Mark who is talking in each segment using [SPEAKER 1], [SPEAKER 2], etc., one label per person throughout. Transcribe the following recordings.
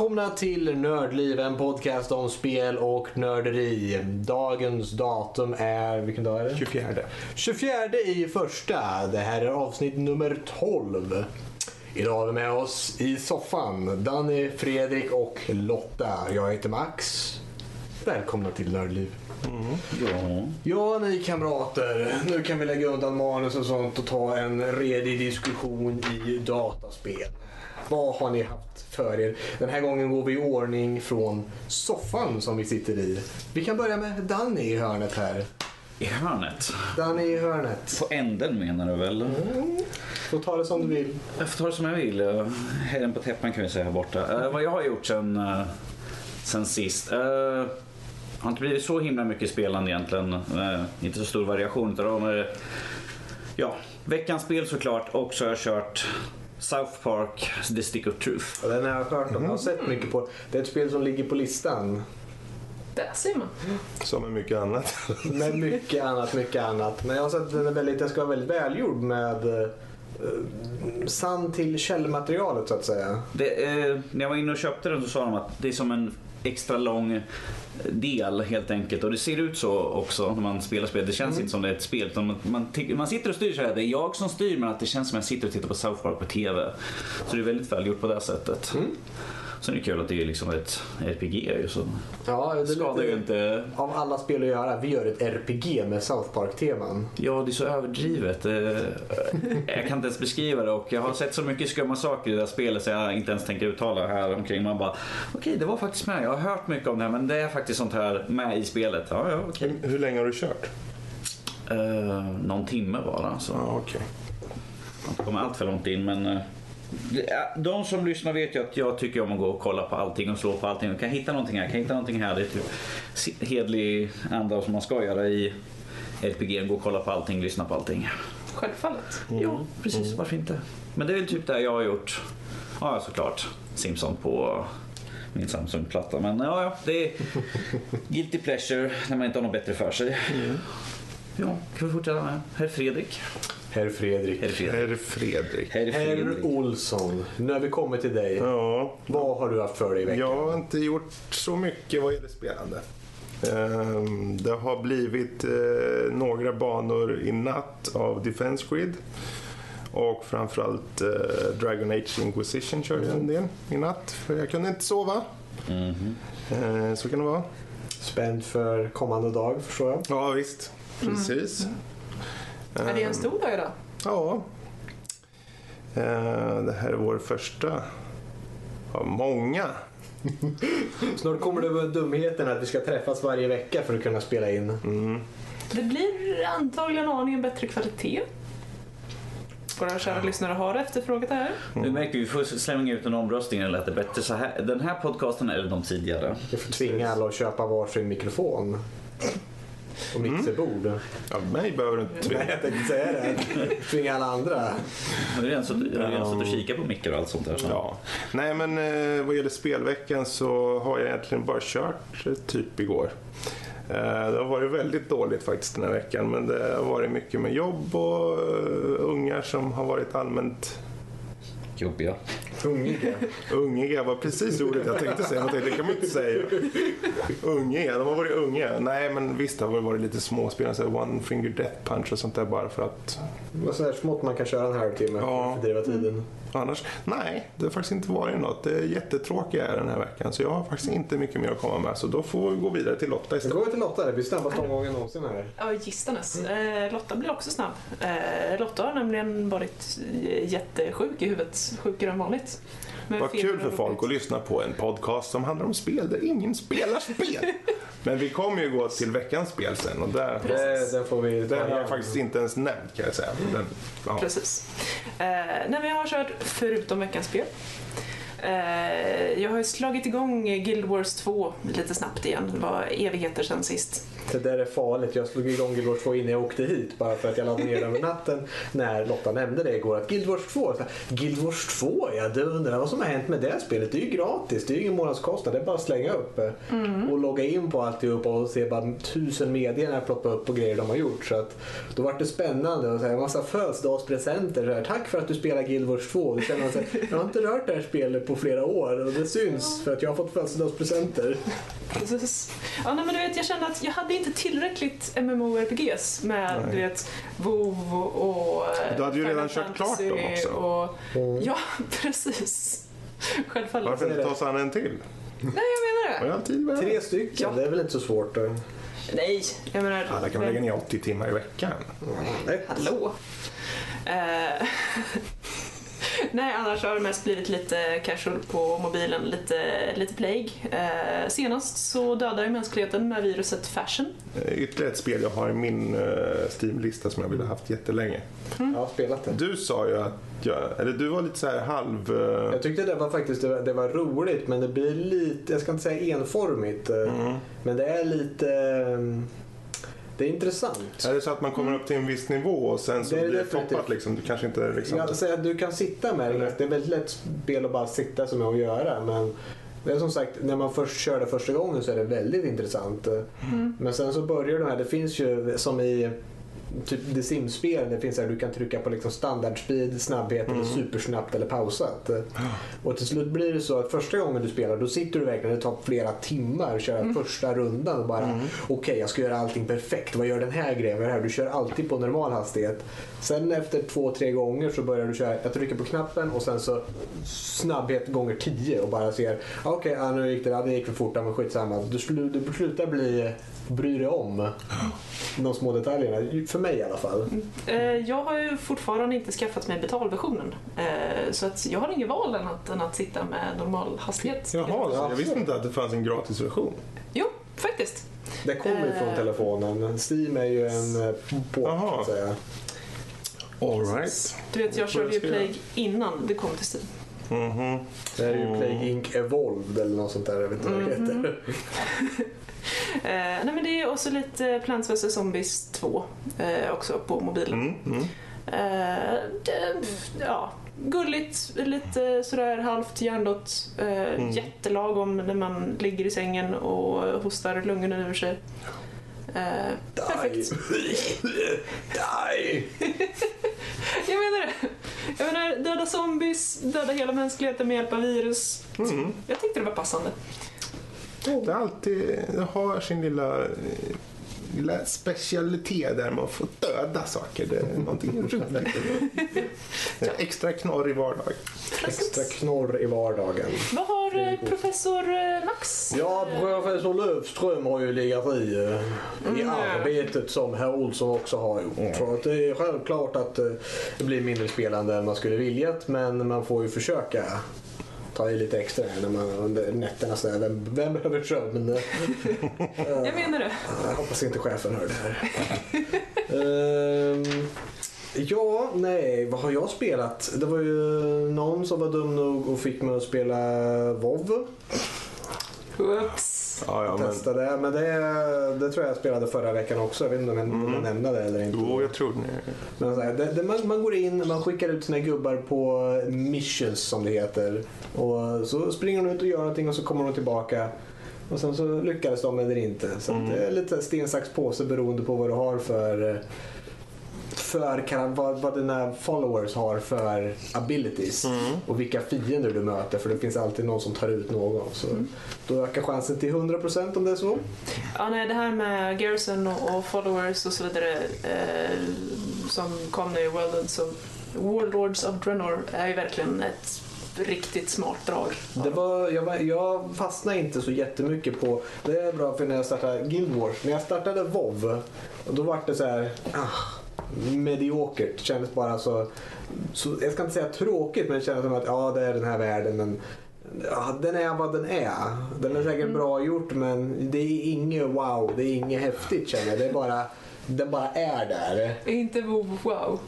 [SPEAKER 1] välkomna till Nördliv, en podcast om spel och nörderi. Dagens datum är, vilken dag är det?
[SPEAKER 2] 24.
[SPEAKER 1] 24 i första. Det här är avsnitt nummer 12. Idag har vi med oss i soffan Danny, Fredrik och Lotta. Jag heter Max. Välkomna till Nördliv.
[SPEAKER 3] Ja.
[SPEAKER 1] Ja, ni kamrater. Nu kan vi lägga undan manus och sånt och ta en redig diskussion i dataspel. Vad har ni haft för er? Den här gången går vi i ordning från soffan som vi sitter i. Vi kan börja med Danny i hörnet här.
[SPEAKER 3] I hörnet.
[SPEAKER 1] Danny i hörnet.
[SPEAKER 3] På änden menar du väl?
[SPEAKER 1] Får ta det som du vill.
[SPEAKER 3] Jag får ta det som jag vill. Eh, Herren på täppan kan vi säga här borta. Eh, vad jag har gjort sen, eh, sen sist. Uh, har inte blivit så himla mycket spelande egentligen. Eh, inte så stor variation utav dem. Eh, ja, veckans spel såklart. Och så har jag kört South Park The Stick of Truth.
[SPEAKER 1] Och den har jag hört om. Jag har sett mycket på. Det är ett spel som ligger på listan.
[SPEAKER 4] Där ser man.
[SPEAKER 2] Som med mycket annat.
[SPEAKER 1] Med mycket annat, mycket annat. Men jag har sett att den är väldigt, den ska vara väldigt välgjord med eh, sann till källmaterialet så att säga.
[SPEAKER 3] Det, eh, när jag var inne och köpte den så sa de att det är som en extra lång del helt enkelt. Och det ser ut så också när man spelar spel. Det känns inte som det är ett spel. Utan man, man, man sitter och styr så här. Det är jag som styr men att det känns som att jag sitter och tittar på South Park på TV. Så det är väldigt välgjort på det sättet. Sen är det kul att det är liksom ett RPG ju så
[SPEAKER 1] Ja, det
[SPEAKER 3] skadar ju inte.
[SPEAKER 1] av alla spel att göra. Vi gör ett RPG med South Park-teman.
[SPEAKER 3] Ja, det är så överdrivet. Eh, Jag kan inte ens beskriva det och jag har sett så mycket skumma saker i det här spelet så jag inte ens tänker uttala här omkring. Man bara, okej det var faktiskt med. Jag har hört mycket om det här men det är faktiskt sånt här med i spelet. Ja, ja, okej.
[SPEAKER 2] Hur länge har du kört?
[SPEAKER 3] Eh, någon timme bara. Så
[SPEAKER 2] Ja, okej.
[SPEAKER 3] jag kommit allt för långt in men eh, de som lyssnar vet ju att jag tycker om att gå och kolla på allting och slå på allting. Kan jag hitta någonting här? Kan jag hitta någonting här? Det är typ hedlig anda som man ska göra i RPG. Gå och kolla på allting, lyssna på allting.
[SPEAKER 4] Självfallet.
[SPEAKER 3] Ja, precis. Varför inte? Men det är väl typ det jag har gjort. Ja, såklart. Simpson på min Samsung-platta. Men ja, ja, det är guilty pleasure när man inte har något bättre för sig. Ja, kan vi fortsätta med Herr Fredrik?
[SPEAKER 1] Herr Fredrik.
[SPEAKER 3] Herr Fredrik.
[SPEAKER 2] Herr Fredrik.
[SPEAKER 3] Herr
[SPEAKER 1] Herr. Olsson. Nu har vi kommit till dig.
[SPEAKER 2] Ja,
[SPEAKER 1] Vad har du haft för dig i veckan?
[SPEAKER 2] jag har inte gjort så mycket vad gäller spelande. Ehm, Det har blivit eh, några banor i natt av Defense Grid. Och framförallt eh, Dragon Age Inquisition körde jag en del i natt. För jag kunde inte sova. Eh, Så kan det vara.
[SPEAKER 1] Spänd för kommande dag förstår jag.
[SPEAKER 2] Ja, visst. Precis.
[SPEAKER 4] Är det en stor dag idag?
[SPEAKER 2] Ja. Eh, Det här är vår första av många.
[SPEAKER 1] Snart kommer det vara dumheten att vi ska träffas varje vecka för att kunna spela in.
[SPEAKER 4] Det blir antagligen aningen bättre kvalitet. Våra kära lyssnare har efterfrågat det här.
[SPEAKER 3] Nu märker vi, vi får slänga ut en omröstning eller att det bättre så här. Den här podcasten eller de tidigare?
[SPEAKER 1] Vi får tvinga alla att köpa varsin mikrofon. Och mixerbord.
[SPEAKER 2] Ja, mig behöver du inte
[SPEAKER 1] Nej,
[SPEAKER 2] tvinga.
[SPEAKER 1] jag tänkte säga det. Tvinga alla andra.
[SPEAKER 3] Jag har har redan suttit och kikat på mickar och allt sånt där. Så.
[SPEAKER 2] Ja. Nej, men eh, vad gäller spelveckan så har jag egentligen bara kört eh, typ igår. Eh, det har varit väldigt dåligt faktiskt den här veckan. Men det har varit mycket med jobb och ungar som har varit allmänt
[SPEAKER 3] Jobbiga.
[SPEAKER 1] Ungiga.
[SPEAKER 2] ungiga. var precis ordet jag tänkte säga. Jag tänkte, det kan man inte säga. Ungiga, de har varit unga. Nej, men visst det har varit lite småspel. Så här One finger death punch och sånt där bara för att
[SPEAKER 1] Vad så här smått man kan köra en halvtimme för
[SPEAKER 2] Ja.
[SPEAKER 1] att fördriva tiden.
[SPEAKER 2] Annars, nej, det har faktiskt inte varit något. Det är jättetråkiga är den här veckan. Så jag har faktiskt inte mycket mer att komma med. Så då får vi gå vidare till Lotta istället.
[SPEAKER 1] går vi till Lotta. Det blir snabbaste omgången någonsin här.
[SPEAKER 4] Ja, gistanes. Eh, Lotta blir också snabb. Eh, Lotta har nämligen varit jättesjuk i huvudet. Sjukare än vanligt. Men
[SPEAKER 2] Vad kul för folk att lyssna på en podcast som handlar om spel där ingen spelar spel. Men vi kommer ju gå till veckans spel sen och där,
[SPEAKER 1] Det, den får vi
[SPEAKER 2] den har jag faktiskt inte ens nämnt kan jag säga. Den, ja.
[SPEAKER 4] Precis. Eh, men jag har kört förutom veckans spel. Eh, jag har slagit igång Guild Wars 2 lite snabbt igen. Det var evigheter sedan sist.
[SPEAKER 1] Det där är farligt. Jag slog igång Guild Wars 2 innan jag åkte hit. Bara för att jag laddade ner över natten. När Lotta nämnde det igår. Att Guild Wars 2. Så här, Guild Wars 2 ja. Du undrar vad som har hänt med det spelet. Det är ju gratis. Det är ju ingen månadskostnad. Det är bara att slänga upp. eh, Och logga in på alltihop. Och se bara tusen meddelanden ploppa upp på grejer de har gjort. Så att då var det spännande. Och så här, massa födelsedagspresenter. Så här, Tack för att du spelar Guild Wars 2. Då känner man sig, jag har inte rört det här spelet på flera år och det syns för att jag har fått födelsedagspresenter.
[SPEAKER 4] Precis. Ja, nej, men du vet, jag kände att jag hade inte tillräckligt MMORPGs med
[SPEAKER 2] Nej.
[SPEAKER 4] du vet, WoW och eh,
[SPEAKER 2] Du hade ju redan kört klart
[SPEAKER 4] Fantasy
[SPEAKER 2] dem också.
[SPEAKER 4] Och,
[SPEAKER 1] Mm.
[SPEAKER 4] ja, precis. Självfallet.
[SPEAKER 2] Varför inte ta sig an en till?
[SPEAKER 4] Nej, jag menar det.
[SPEAKER 2] jag tid med det?
[SPEAKER 1] Tre stycken,
[SPEAKER 4] Ja.
[SPEAKER 1] det är väl inte så svårt? Då.
[SPEAKER 4] Nej, jag menar...
[SPEAKER 2] Alla kan väl lägga ner 80 timmar i veckan.
[SPEAKER 1] Nej.
[SPEAKER 4] Hallå? Eh, Nej, annars har det mest blivit lite casual på mobilen, lite, lite Plague. Eh, senast så dödade jag mänskligheten med viruset Fashion.
[SPEAKER 2] Eh, Ytterligare ett spel jag har i min uh, Steam-lista som jag ville haft jättelänge.
[SPEAKER 1] Jag har spelat det.
[SPEAKER 2] Du sa ju att jag, eller du var lite så här halv... eh,
[SPEAKER 1] Jag tyckte det var faktiskt det var, det var roligt men det blir lite, jag ska inte säga enformigt, eh,
[SPEAKER 2] mm.
[SPEAKER 1] men det är lite, eh, det är intressant.
[SPEAKER 2] Är det så att man kommer upp till en viss nivå och sen så
[SPEAKER 1] Det är
[SPEAKER 2] blir det toppat liksom? Du kanske inte liksom...
[SPEAKER 1] Jag säger att du kan sitta med det, det är väldigt lätt spel att bara sitta som är att göra men det är som sagt, när man först kör det första gången så är det väldigt intressant. Men sen så börjar de här, det finns ju som i typ The Sims-spel, det finns här, du kan trycka på liksom standardspeed, snabbhet eller supersnabbt eller pausat. Och till slut blir det så att första gången du spelar då sitter du verkligen, det tar flera timmar att köra första rundan och bara okej jag ska göra allting perfekt, vad gör den här grejen, här? Du kör alltid på normal hastighet. Sen efter två, tre gånger så börjar du köra, jag trycker på knappen och sen så snabbhet gånger tio och bara ser okej ja, nu gick det, ja, det gick för fort, men skitsamma. Du, du slutar bli, bry dig om de små detaljerna, för mig i alla fall.
[SPEAKER 4] Eh, jag har ju fortfarande inte skaffat mig betalversionen. Eh, så att jag har inget val än att, än att sitta med normal hastighet.
[SPEAKER 2] Jaha, så jag visste inte att det fanns en gratisversion.
[SPEAKER 4] Jo, faktiskt.
[SPEAKER 1] Det kommer ju från
[SPEAKER 4] Eh.
[SPEAKER 1] telefonen. Steam är ju en port så
[SPEAKER 2] Jaha.
[SPEAKER 1] att säga.
[SPEAKER 2] All right.
[SPEAKER 4] Du vet, jag körde ju Plague innan det kom till Steam.
[SPEAKER 2] Mhm.
[SPEAKER 1] Det här är ju
[SPEAKER 2] Mm.
[SPEAKER 1] Plague Inc Evolved eller något sånt där. Jag vet inte vad det heter.
[SPEAKER 4] Eh, nej men det är också lite Plants vs Zombies 2 eh, också på mobilen.
[SPEAKER 2] Mm, mm.
[SPEAKER 4] Eh, det, ja, gulligt, lite sådär halvt hjärndött.
[SPEAKER 2] Mm.
[SPEAKER 4] Jättelagom när man ligger i sängen och hostar lungorna ur sig. Eh, perfekt.
[SPEAKER 1] Die!
[SPEAKER 4] Jag menar det. Jag menar, döda zombies, döda hela mänskligheten med hjälp av virus.
[SPEAKER 2] Mm.
[SPEAKER 4] Jag tyckte det var passande.
[SPEAKER 2] Det, är alltid, det har sin lilla, lilla specialitet där man får döda saker. Det är någonting roligt. Extra knorr i vardag.
[SPEAKER 1] Extra knorr i vardagen.
[SPEAKER 4] Vad har eh, professor eh, Max?
[SPEAKER 1] Ja, professor Löfström har ju legat i, eh, i
[SPEAKER 4] Mm.
[SPEAKER 1] arbetet som herr Olsson också har gjort. Så att det är självklart att det blir mindre spelande än man skulle viljat men man får ju försöka ta i lite extra när man under nätterna sådär. Vem, vem behöver sömn?
[SPEAKER 4] Jag menar det.
[SPEAKER 1] Jag hoppas inte chefen hör det här. Ehm, ja, nej, vad har jag spelat? Det var ju någon som var dum nog och fick mig att spela WoW.
[SPEAKER 4] Whoops.
[SPEAKER 2] Ja, ja, men,
[SPEAKER 1] Testa det, men det, det tror jag jag spelade förra veckan också. Jag vet inte om jag, om jag nämnde det eller inte.
[SPEAKER 2] jo, jag tror det.
[SPEAKER 1] Här, det, det, man, man går in, man skickar ut sina gubbar på missions som det heter. Och så springer de ut och gör någonting och så kommer de tillbaka. Och sen så lyckades de eller inte. Så att det är lite sten, sax, påse beroende på vad du har för för vad, vad dina followers har för abilities och vilka fiender du möter för det finns alltid någon som tar ut någon. Så Då ökar chansen till 100% om det är så.
[SPEAKER 4] Ja, nej, det här med Garrison och, och followers och så vidare eh, som kom nu i World of Warlords of Draenor är ju verkligen ett riktigt smart drag.
[SPEAKER 1] Det var, jag, var, jag fastnade inte så jättemycket på... Det är bra för när jag startade Guild Wars. När jag startade WoW då var det så här... Ah, mediokert. Kändes bara så, så... Jag ska inte säga tråkigt men det kändes som att ja, det är den här världen. Men, ja, den är vad den är. Den är säkert bra gjort men det är inget wow. Det är inget häftigt känner jag. Det är bara... Den bara är där.
[SPEAKER 4] Inte wow,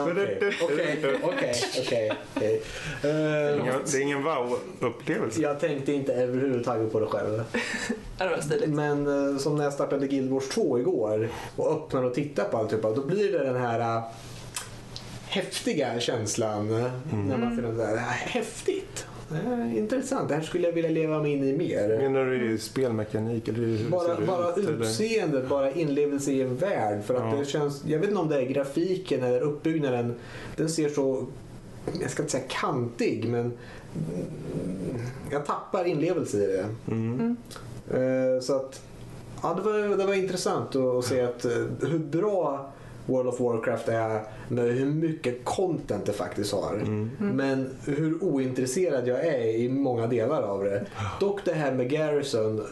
[SPEAKER 1] Okej, okej, okej, okej, okej. Eh,
[SPEAKER 2] Det är ingen wow-upplevelse.
[SPEAKER 1] Jag tänkte inte överhuvudtaget på det själv.
[SPEAKER 4] Ja, det var stiligt.
[SPEAKER 1] Men eh, som när jag startade Guild Wars 2 igår och öppnade och tittade på alltihopa. Då blir det den här äh, häftiga känslan. eh, När man ser den där, häftigt. Eh, intressant, det här skulle jag vilja leva mig in i mer.
[SPEAKER 2] Menar du i spelmekanik eller hur
[SPEAKER 1] Bara,
[SPEAKER 2] ser
[SPEAKER 1] bara
[SPEAKER 2] ut, eller?
[SPEAKER 1] utseendet, bara inlevelse i en värld. För att
[SPEAKER 2] Ja.
[SPEAKER 1] det känns, jag vet inte om det är grafiken eller uppbyggnaden. Den ser så jag ska inte säga kantig, men mm, jag tappar inlevelse i det.
[SPEAKER 2] Mm.
[SPEAKER 1] Eh, Så att, ja, det, var, det var intressant att att se att, eh, hur bra World of Warcraft är med hur mycket content det faktiskt har.
[SPEAKER 2] Mm.
[SPEAKER 1] Men hur ointresserad jag är i många delar av det. Dock det här med Garrison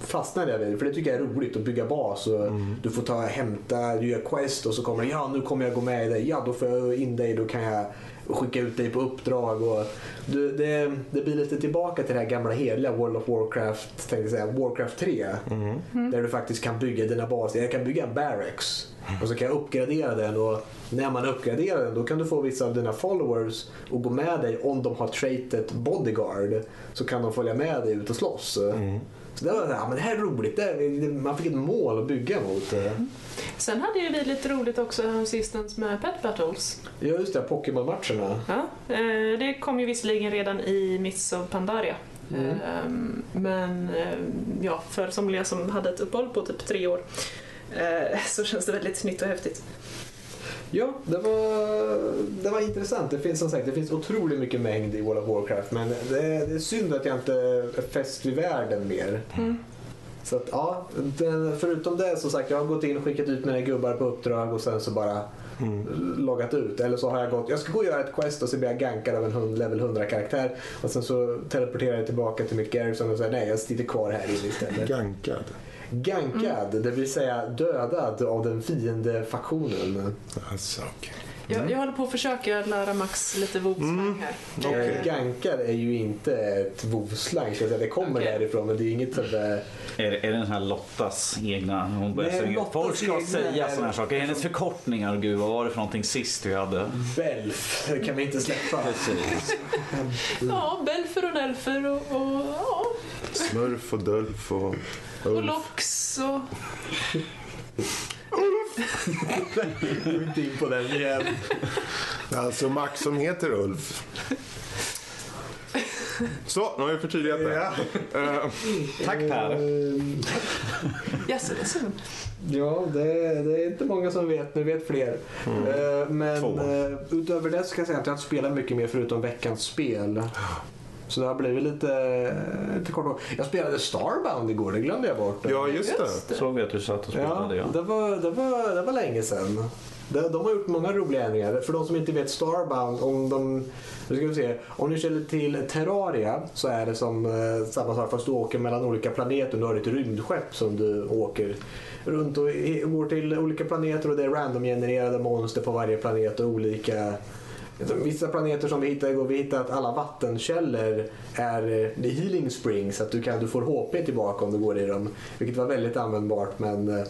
[SPEAKER 1] fastnade jag vid. För det tycker jag är roligt att bygga bas. Och Du får ta hämta, du gör quest och så kommer det, ja nu kommer jag gå med i dig. Ja då får jag in dig, då kan jag skicka ut dig på uppdrag. Och du, det, det blir lite tillbaka till det här gamla heliga World of Warcraft, tänkte säga, Warcraft 3.
[SPEAKER 2] Mm.
[SPEAKER 1] Där du faktiskt kan bygga dina baser. Jag kan bygga en barracks och så kan jag uppgradera den och när man uppgraderar den då kan du få vissa av dina followers att gå med dig om de har traitet bodyguard. Så kan de följa med dig ut och slåss.
[SPEAKER 2] Mm.
[SPEAKER 1] Så det var ja, men det här är roligt. Det man fick ett mål att bygga mot.
[SPEAKER 4] Sen hade ju vi lite roligt också sistens med Pet Battles.
[SPEAKER 1] Ja just det, Pokémon-matcherna.
[SPEAKER 4] Ja, eh, det kom ju visserligen redan i Mists of Pandaria.
[SPEAKER 1] Mm.
[SPEAKER 4] Eh, Men eh, ja, för somliga som hade ett uppehåll på typ tre år eh, så känns det väldigt nytt och häftigt.
[SPEAKER 1] Ja, det var, det var intressant. Det finns som sagt det finns otroligt mycket mängd i World of Warcraft men det, det är synd att jag inte är fäst vid världen mer.
[SPEAKER 4] Mm.
[SPEAKER 1] Så att, ja, den, förutom det som sagt, jag har gått in och skickat ut mina gubbar på uppdrag och sen så bara
[SPEAKER 2] Mm.
[SPEAKER 1] loggat ut. Eller så har jag gått, jag ska gå och göra ett quest och så blir jag gankad av en hund, level 100 karaktär och sen så teleporterar jag tillbaka till mitt Garrison och säger nej jag sitter kvar här inne istället.
[SPEAKER 2] Gankad.
[SPEAKER 1] Gankad, det vill säga dödad av den fiende faktionen.
[SPEAKER 2] Alltså, okej.
[SPEAKER 4] Jag, jag håller på att försöka lära Max lite vovslang här.
[SPEAKER 2] Okej.
[SPEAKER 1] Eh, Gankad är ju inte ett vovslang, det kommer
[SPEAKER 4] Okej.
[SPEAKER 1] därifrån men det är inget sådär...
[SPEAKER 3] Är, är det den här Lottas egna? Hon börjar
[SPEAKER 1] Nej,
[SPEAKER 3] säga,
[SPEAKER 1] Lottas
[SPEAKER 3] folk ska
[SPEAKER 1] egna
[SPEAKER 3] säga
[SPEAKER 1] är-
[SPEAKER 3] sådana här saker. Hennes förkortningar, gud vad var det för någonting sist vi hade?
[SPEAKER 1] Belf, det kan vi inte släppa.
[SPEAKER 3] Precis.
[SPEAKER 4] Ja, Belfer och Nelfer och, och, ja,
[SPEAKER 2] Smurf och Dulf och
[SPEAKER 4] och
[SPEAKER 2] Ulf.
[SPEAKER 4] Lox och...
[SPEAKER 1] Gå inte in på den igen.
[SPEAKER 2] Alltså Max som heter Ulf. Så, nu har vi förtydligat det.
[SPEAKER 1] Ja.
[SPEAKER 2] Eh,
[SPEAKER 3] Tack Per.
[SPEAKER 1] Eh,
[SPEAKER 4] Yes, yes.
[SPEAKER 1] Ja, det, det är inte många som vet. Nu vet fler. Eh, Men
[SPEAKER 3] Två.
[SPEAKER 1] eh, utöver det ska jag säga att jag inte spelat mycket mer förutom veckans spel. Så det har blivit lite, lite kort. Jag spelade Starbound igår, det glömde jag bort.
[SPEAKER 2] ja, just det.
[SPEAKER 4] Just det.
[SPEAKER 3] Såg vi att du satt och
[SPEAKER 1] Ja,
[SPEAKER 3] spelade ja.
[SPEAKER 1] det var, det var, det var länge sedan. De, de har gjort många roliga ändringar. För de som inte vet Starbound, om de... Nu ska vi se. Om ni känner till Terraria så är det som eh, samma sak fast du åker mellan olika planeter. Du har ett rymdskepp som du åker runt och går till olika planeter och det är randomgenererade monster på varje planet och olika Vissa planeter som vi hittade igår, vi hittade att alla vattenkällor är eh, healing springs, att du, kan, du får HP tillbaka om du går i dem. Vilket var väldigt användbart men eh,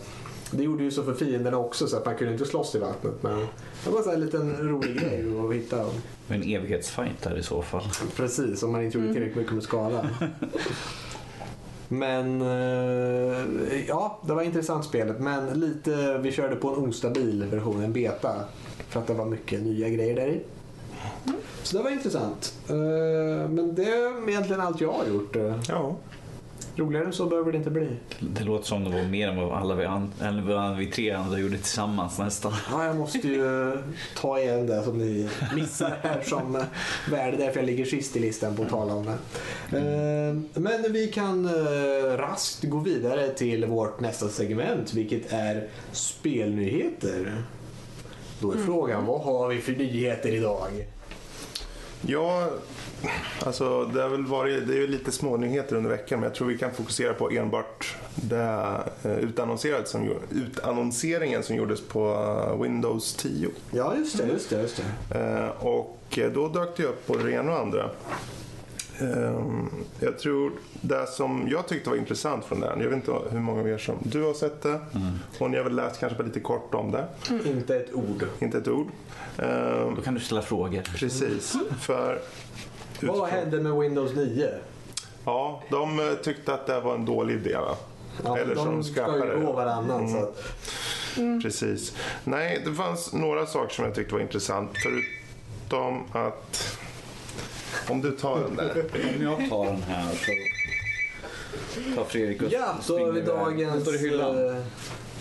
[SPEAKER 1] det gjorde ju så för fienderna också så att man kunde inte slåss i vattnet. Men det var så här en liten rolig grej att hitta
[SPEAKER 3] en evighetsfight där i så fall.
[SPEAKER 1] Precis, om man inte gjorde tillräckligt mycket med skada. Men eh, ja, det var intressant spelet. Men lite, vi körde på en ostabil version, en beta. För att det var mycket nya grejer där i. Så det var intressant. Eh, Men det är egentligen allt jag har gjort. Eh,
[SPEAKER 2] Ja.
[SPEAKER 1] Roligare än så behöver det inte bli.
[SPEAKER 3] Det låter som det var mer än vad alla vi, an, eller vad vi tre andra gjorde tillsammans nästan.
[SPEAKER 1] Ja, jag måste ju ta igen det som ni missar här som eh, värde. Därför jag ligger sist i listan på att tala om det. Eh, Men vi kan eh, raskt gå vidare till vårt nästa segment, vilket är spelnyheter. Då är frågan, vad har vi för nyheter idag?
[SPEAKER 2] Ja, alltså det har väl varit, det är ju lite smånyheter under veckan men jag tror vi kan fokusera på enbart det eh, utannonserat som, utannonseringen som gjordes på eh, Windows 10.
[SPEAKER 1] Ja, just det. Just det, just det.
[SPEAKER 2] Eh, Och då dök det upp både det ena och andra. Ehm, Jag tror det som jag tyckte var intressant från den, jag vet inte hur många av er som, du har sett det och ni har väl läst kanske lite kort om det,
[SPEAKER 1] Inte ett ord.
[SPEAKER 2] inte ett ord. Ehm,
[SPEAKER 3] Då kan du ställa frågor.
[SPEAKER 2] Precis, för
[SPEAKER 1] Vad
[SPEAKER 2] utifrån-
[SPEAKER 1] hände med Windows 9?
[SPEAKER 2] Ja, de eh, tyckte att det var en dålig idé va?
[SPEAKER 1] Ja,
[SPEAKER 2] Eller som
[SPEAKER 1] de ska ju gå varannan. Så att,
[SPEAKER 2] Precis. Nej, det fanns några saker som jag tyckte var intressant förutom att om du tar den där.
[SPEAKER 3] Om jag tar den här så tar Fredrik och
[SPEAKER 1] Ja, så har vi dagens,
[SPEAKER 3] står i hyllan.
[SPEAKER 1] eh,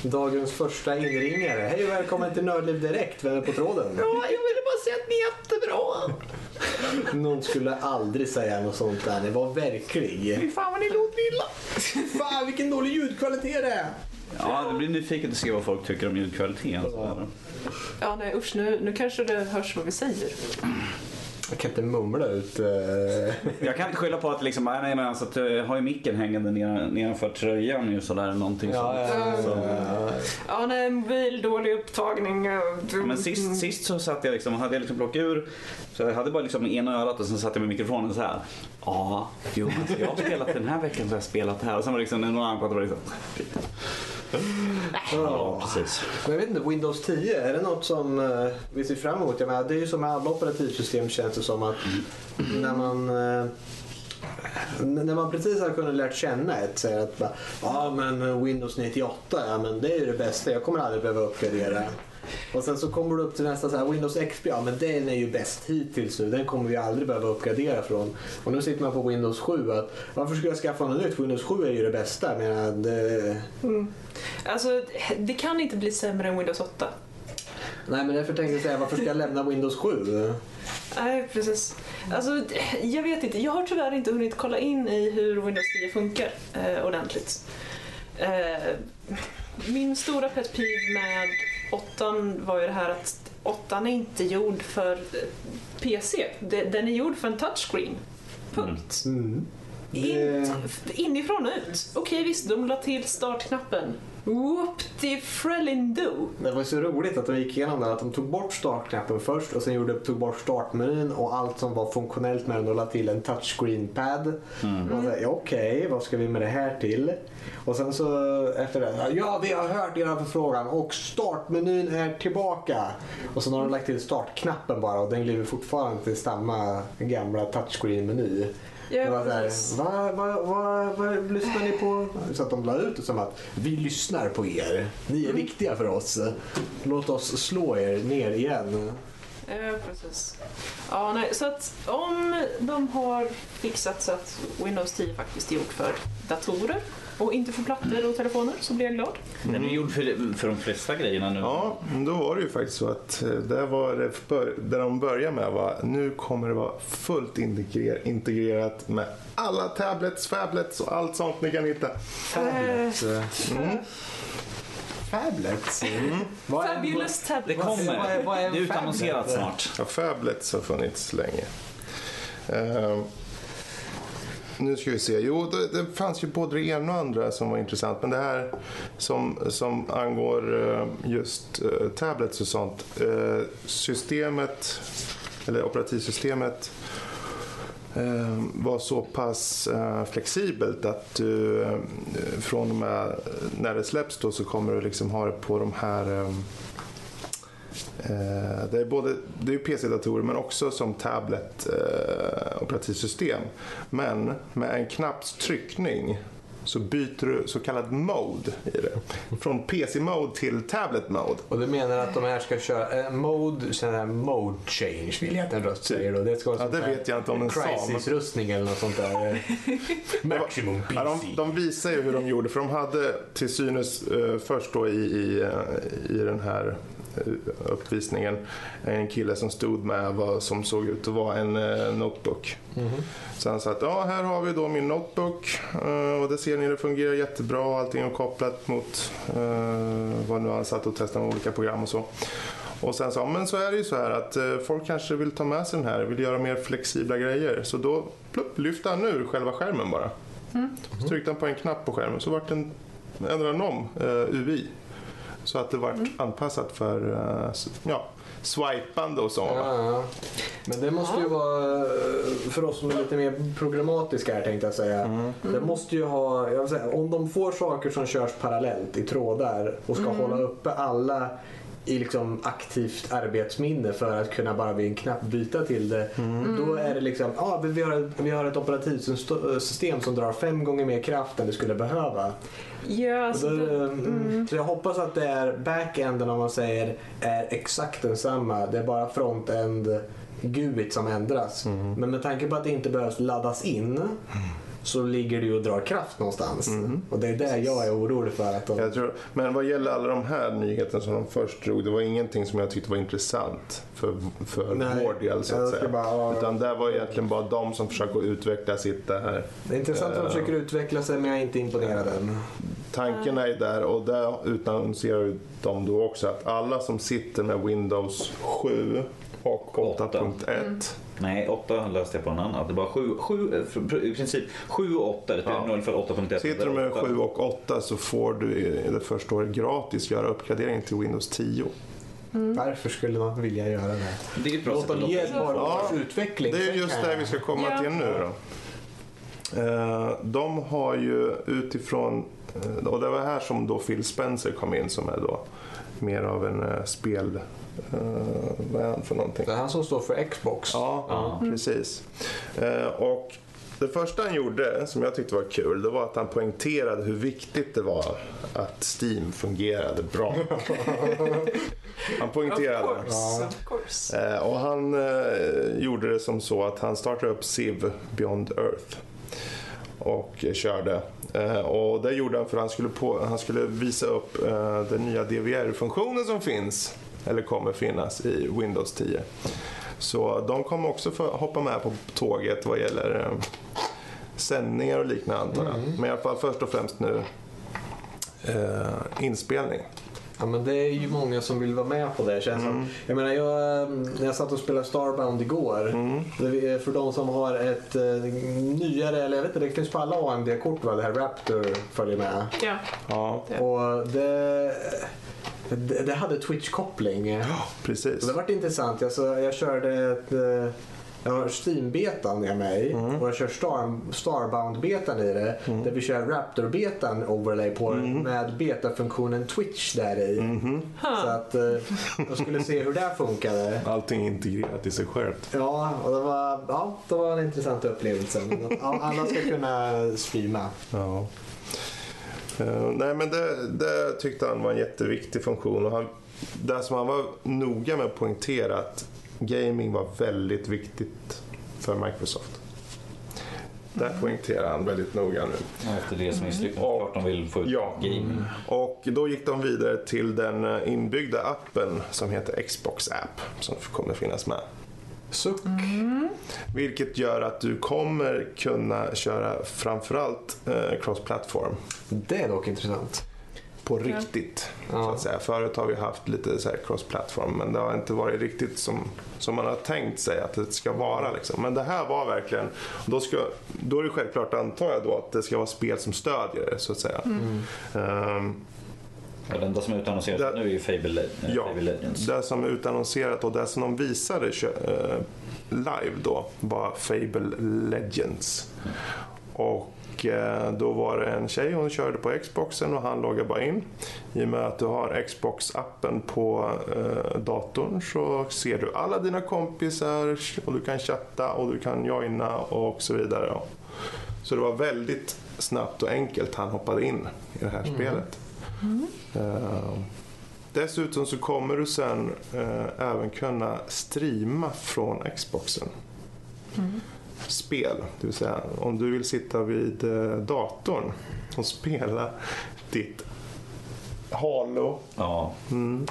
[SPEAKER 1] dagens första inringare. Hej och välkommen till Nördliv Direkt. Vem är på tråden?
[SPEAKER 4] Ja, jag ville bara säga
[SPEAKER 3] att ni är jättebra.
[SPEAKER 1] Någon skulle aldrig säga något sånt där. Det var verklig.
[SPEAKER 3] Fy fan vad ni låter illa.
[SPEAKER 1] Fan vilken dålig ljudkvalitet det är.
[SPEAKER 3] Ja, det blir nyfiket att se vad folk tycker om ljudkvaliteten.
[SPEAKER 4] Ja, nej usch, nu, nu kanske det hörs vad vi säger.
[SPEAKER 1] Jag kan inte mumla ut. eh,
[SPEAKER 3] Jag kan inte skylla på att liksom, nej, men alltså, att jag har ju micken hängande nedan- nedanför tröjan ju sådär någonting
[SPEAKER 1] Ja,
[SPEAKER 3] sånt.
[SPEAKER 1] ja,
[SPEAKER 3] Så-
[SPEAKER 1] ja, ja.
[SPEAKER 4] Ja, nej, mobil, dålig upptagning. eh,
[SPEAKER 3] Men sist, sist så satt jag liksom, hade jag liksom plockat ur, så jag hade bara liksom ena örat och sen satt jag med mikrofonen så här. Ja, jo, alltså, jag har spelat den här veckan så har jag spelat det här. Och sen var det liksom någon annan pratade liksom. Ja, precis.
[SPEAKER 1] Men jag vet inte, Windows 10, är det något som eh, vi ser fram emot? Jag menar, det är ju som med alla operativsystem känns det som att när man eh, när man precis har kunnat lärt känna ett säger att ja men Windows 98, ja men det är ju det bästa, jag kommer aldrig behöva uppgradera. Och sen så kommer du upp till nästa så här, Windows XP, ja men den är ju bäst hittills nu, den kommer vi aldrig behöva uppgradera från. Och nu sitter man på Windows 7, att varför ska jag skaffa något nytt? Windows 7 är ju det bästa. Jag menar, det,
[SPEAKER 4] Alltså, det kan inte bli sämre än Windows 8.
[SPEAKER 1] Nej men därför tänkte jag säga, varför ska jag lämna Windows 7?
[SPEAKER 4] Nej, precis. Alltså, jag vet inte. Jag har tyvärr inte hunnit kolla in i hur Windows 10 funkar eh, ordentligt. Eh, min stora pet peeve med 8 var ju det här att 8 är inte gjord för PC. Den är gjord för en touchscreen. Punkt.
[SPEAKER 1] Mm. Det-
[SPEAKER 4] In, inifrån och ut. Okej visst, de la till startknappen. Whoop de frellindo.
[SPEAKER 1] Det var så roligt att de gick igenom det. Att de tog bort startknappen först och sen gjorde, tog bort startmenyn och allt som var funktionellt med den och la till en touchscreen-pad.
[SPEAKER 3] Mm.
[SPEAKER 1] Okej, vad ska vi med det här till? Och sen så efter det, ja vi har hört er förfrågan och startmenyn är tillbaka. Och sen har de lagt till startknappen bara och den lever fortfarande till samma gamla touchscreen-meny.
[SPEAKER 4] Ja,
[SPEAKER 1] det var vad, vad, vad, vad lyssnar ni på? Så att de la ut det som att vi lyssnar på er. Ni är viktiga för oss. Låt oss slå er ner igen.
[SPEAKER 4] Ja, precis. Ja, nej, så att om de har fixat så att Windows 10 faktiskt är gjort för datorer och inte för plattor och telefoner så blir jag glad.
[SPEAKER 3] Den är gjord för, för de flesta grejerna nu.
[SPEAKER 2] Ja, då var det ju faktiskt så att eh, där var det bör, där de började med var nu kommer det vara fullt integrer, integrerat med alla tablets, fablets och allt sånt ni kan hitta.
[SPEAKER 1] Fablets. Mm. Fablets? Mm. Vad är-
[SPEAKER 4] Fabulous
[SPEAKER 3] Det
[SPEAKER 4] tablet.
[SPEAKER 1] Vad är-
[SPEAKER 3] kommer.
[SPEAKER 1] vad är
[SPEAKER 3] Det är utannonserat snart.
[SPEAKER 2] Ja, fablets har funnits länge. Ehm, nu ska vi se. Jo, det, det fanns ju både det ena och andra som var intressant. Men det här som, som angår eh, just eh, tablets och sånt. eh, systemet, eller operativsystemet Eh, var så pass eh, flexibelt att du eh, från och med när det släpps då så kommer du liksom ha det på de här det är både det är PC-datorer men också som tablet eh, operativsystem. Men med en knapps tryckning så byter du så kallad mode i det. Från PC-mode till tablet-mode.
[SPEAKER 1] Och du menar att de här ska köra eh, mode, sån här mode change vill jag att en röst säger då. Det ska vara
[SPEAKER 2] Ja, det vet jag inte om den sa,
[SPEAKER 1] Crisis-rustning eller något sånt där. Maximum PC.
[SPEAKER 2] Ja, de, de visar ju hur de gjorde för de hade till synes eh, först då i, i, eh, i den här uppvisningen en kille som stod med vad som såg ut att vara en eh, notebook. Så han sa att ja, här har vi då min notebook eh, och det ser ni det fungerar jättebra. Allting är kopplat mot eh, vad nu han satt och testade med olika program och så. Och sen sa men så är det ju så här att eh, folk kanske vill ta med sig den här, vill göra mer flexibla grejer. Så då plupp, lyfte han ur själva skärmen bara. Så tryckte han på en knapp på skärmen så vart den, ändrade han om eh, UV. Så att det vart anpassat för eh, ja, swipande och så.
[SPEAKER 1] Ja, ja. Men det måste ju vara, eh, för oss som är lite mer programmatiska här tänkte jag säga. Det måste ju ha, jag vill säga, om de får saker som körs parallellt i trådar och ska hålla uppe alla i liksom aktivt arbetsminne för att kunna bara vid en knapp byta till det. Då är det liksom, ja men vi har, ett, vi har ett operativsystem som drar fem gånger mer kraft än det skulle behöva.
[SPEAKER 4] Ja, alltså,
[SPEAKER 1] då,
[SPEAKER 4] det,
[SPEAKER 1] mm. Så jag hoppas att det är backenden om man säger är exakt densamma. Det är bara frontend GUIT som ändras. Men med tanke på att det inte behövs laddas in så ligger det ju och drar kraft någonstans. Och det är där jag är orolig för att de...
[SPEAKER 2] Jag tror, men vad gäller alla de här nyheterna som de först drog, det var ingenting som jag tyckte var intressant för, för
[SPEAKER 1] Nej,
[SPEAKER 2] vår del så att säga.
[SPEAKER 1] bara-
[SPEAKER 2] Utan det var egentligen bara de som försöker utveckla sitt det här.
[SPEAKER 1] Det är intressant att de
[SPEAKER 2] Eh.
[SPEAKER 1] försöker utveckla sig men jag är inte imponerad än.
[SPEAKER 2] Tanken är där och där utannonserar ju de då också att alla som sitter med Windows 7 och
[SPEAKER 3] Åtta.
[SPEAKER 2] 8.1
[SPEAKER 3] Nej, 8 läste jag på en annan. Det var 7, 7 i princip 7 och 8. Det
[SPEAKER 2] Ja.
[SPEAKER 3] för 8.1.
[SPEAKER 2] Sitter du med
[SPEAKER 3] Åtta.
[SPEAKER 2] 7 och 8 så får du i det första året gratis göra uppgradering till Windows 10.
[SPEAKER 1] Varför skulle man vilja göra det?
[SPEAKER 3] Det är ett bra
[SPEAKER 1] Låt
[SPEAKER 3] sätt
[SPEAKER 1] dem
[SPEAKER 3] att
[SPEAKER 1] ge
[SPEAKER 3] låta
[SPEAKER 1] ett par
[SPEAKER 2] Ja,
[SPEAKER 1] års utveckling.
[SPEAKER 2] Det är just det vi ska komma
[SPEAKER 4] Ja.
[SPEAKER 2] till nu då. Eh, De har ju utifrån, eh, och det var här som då Phil Spencer kom in som är då mer av en eh, spel... eh, Vad är han för någonting?
[SPEAKER 1] Det är han som står för Xbox.
[SPEAKER 2] Ja,
[SPEAKER 3] Ja.
[SPEAKER 2] precis. Eh, Och det första han gjorde, som jag tyckte var kul, det var att han poängterade hur viktigt det var att Steam fungerade bra. han poängterade.
[SPEAKER 4] Of course, of course.
[SPEAKER 2] Eh, och han gjorde det som så att han startade upp Civ Beyond Earth och körde. Och det gjorde han för att han skulle, på, han skulle visa upp den nya DVR-funktionen som finns, eller kommer finnas i Windows 10. Så de kommer också få hoppa med på tåget vad gäller eh, sändningar och liknande antar jag. Men i alla fall först och främst nu eh, inspelning.
[SPEAKER 1] Ja, men det är ju många som vill vara med på det känns som. Jag menar, jag, när jag satt och spelade Starbound igår. Det är för de som har ett eh, nyare, eller jag vet inte, det finns på alla AMD-kort va? Det här Raptor följer med.
[SPEAKER 4] Ja.
[SPEAKER 2] Ja,
[SPEAKER 4] Ja.
[SPEAKER 1] Och det, det, det hade Twitch-koppling.
[SPEAKER 2] precis.
[SPEAKER 1] Så det vart intressant. Alltså, jag körde ett... Jag har Steam-betan med mig och jag kör Star, Starbound-betan i det. Där vi kör Raptor-betan overlay på med betafunktionen Twitch där i. Så att eh, jag skulle se hur det funkade.
[SPEAKER 2] Allting integrerat i sig självt.
[SPEAKER 1] Ja, och det var, ja, det var en intressant upplevelse. Alla ska kunna streama.
[SPEAKER 2] Ja. Eh, nej men det, det tyckte han var en jätteviktig funktion. Och han, det som han var noga med att poängtera att gaming var väldigt viktigt för Microsoft. Det poängterar han väldigt noga nu.
[SPEAKER 3] Efter det som är de vill få ut
[SPEAKER 2] Ja.
[SPEAKER 3] gaming.
[SPEAKER 2] Och då gick de vidare till den eh, inbyggda appen som heter Xbox App som kommer finnas med.
[SPEAKER 1] Suck.
[SPEAKER 2] Vilket gör att du kommer kunna köra framförallt eh, cross-platform.
[SPEAKER 1] Det är dock intressant.
[SPEAKER 2] På riktigt. Så
[SPEAKER 1] Ja.
[SPEAKER 2] att säga. Förut har vi haft lite så här cross-platform men det har inte varit riktigt som, som man har tänkt sig att det ska vara. Liksom. Men det här var verkligen, då, ska, då är det självklart antar jag då att det ska vara spel som stödjer det så att säga. Ehm,
[SPEAKER 3] Ja, det enda som är utannonserat
[SPEAKER 2] Det-
[SPEAKER 3] nu är ju Fable, Le- eh,
[SPEAKER 2] Ja,
[SPEAKER 3] Fable Legends.
[SPEAKER 2] det som är utannonserat och det som de visade eh, live då var Fable Legends. Och eh, då var det en tjej, hon körde på Xboxen och han loggade bara in. I och med att du har Xbox-appen på eh, datorn så ser du alla dina kompisar och du kan chatta och du kan joina och så vidare. Så det var väldigt snabbt och enkelt han hoppade in i det här spelet. Eh, Dessutom så kommer du sen eh, även kunna streama från Xboxen. Spel, det vill säga om du vill sitta vid eh, datorn och spela ditt Halo
[SPEAKER 3] Ja,
[SPEAKER 2] mm,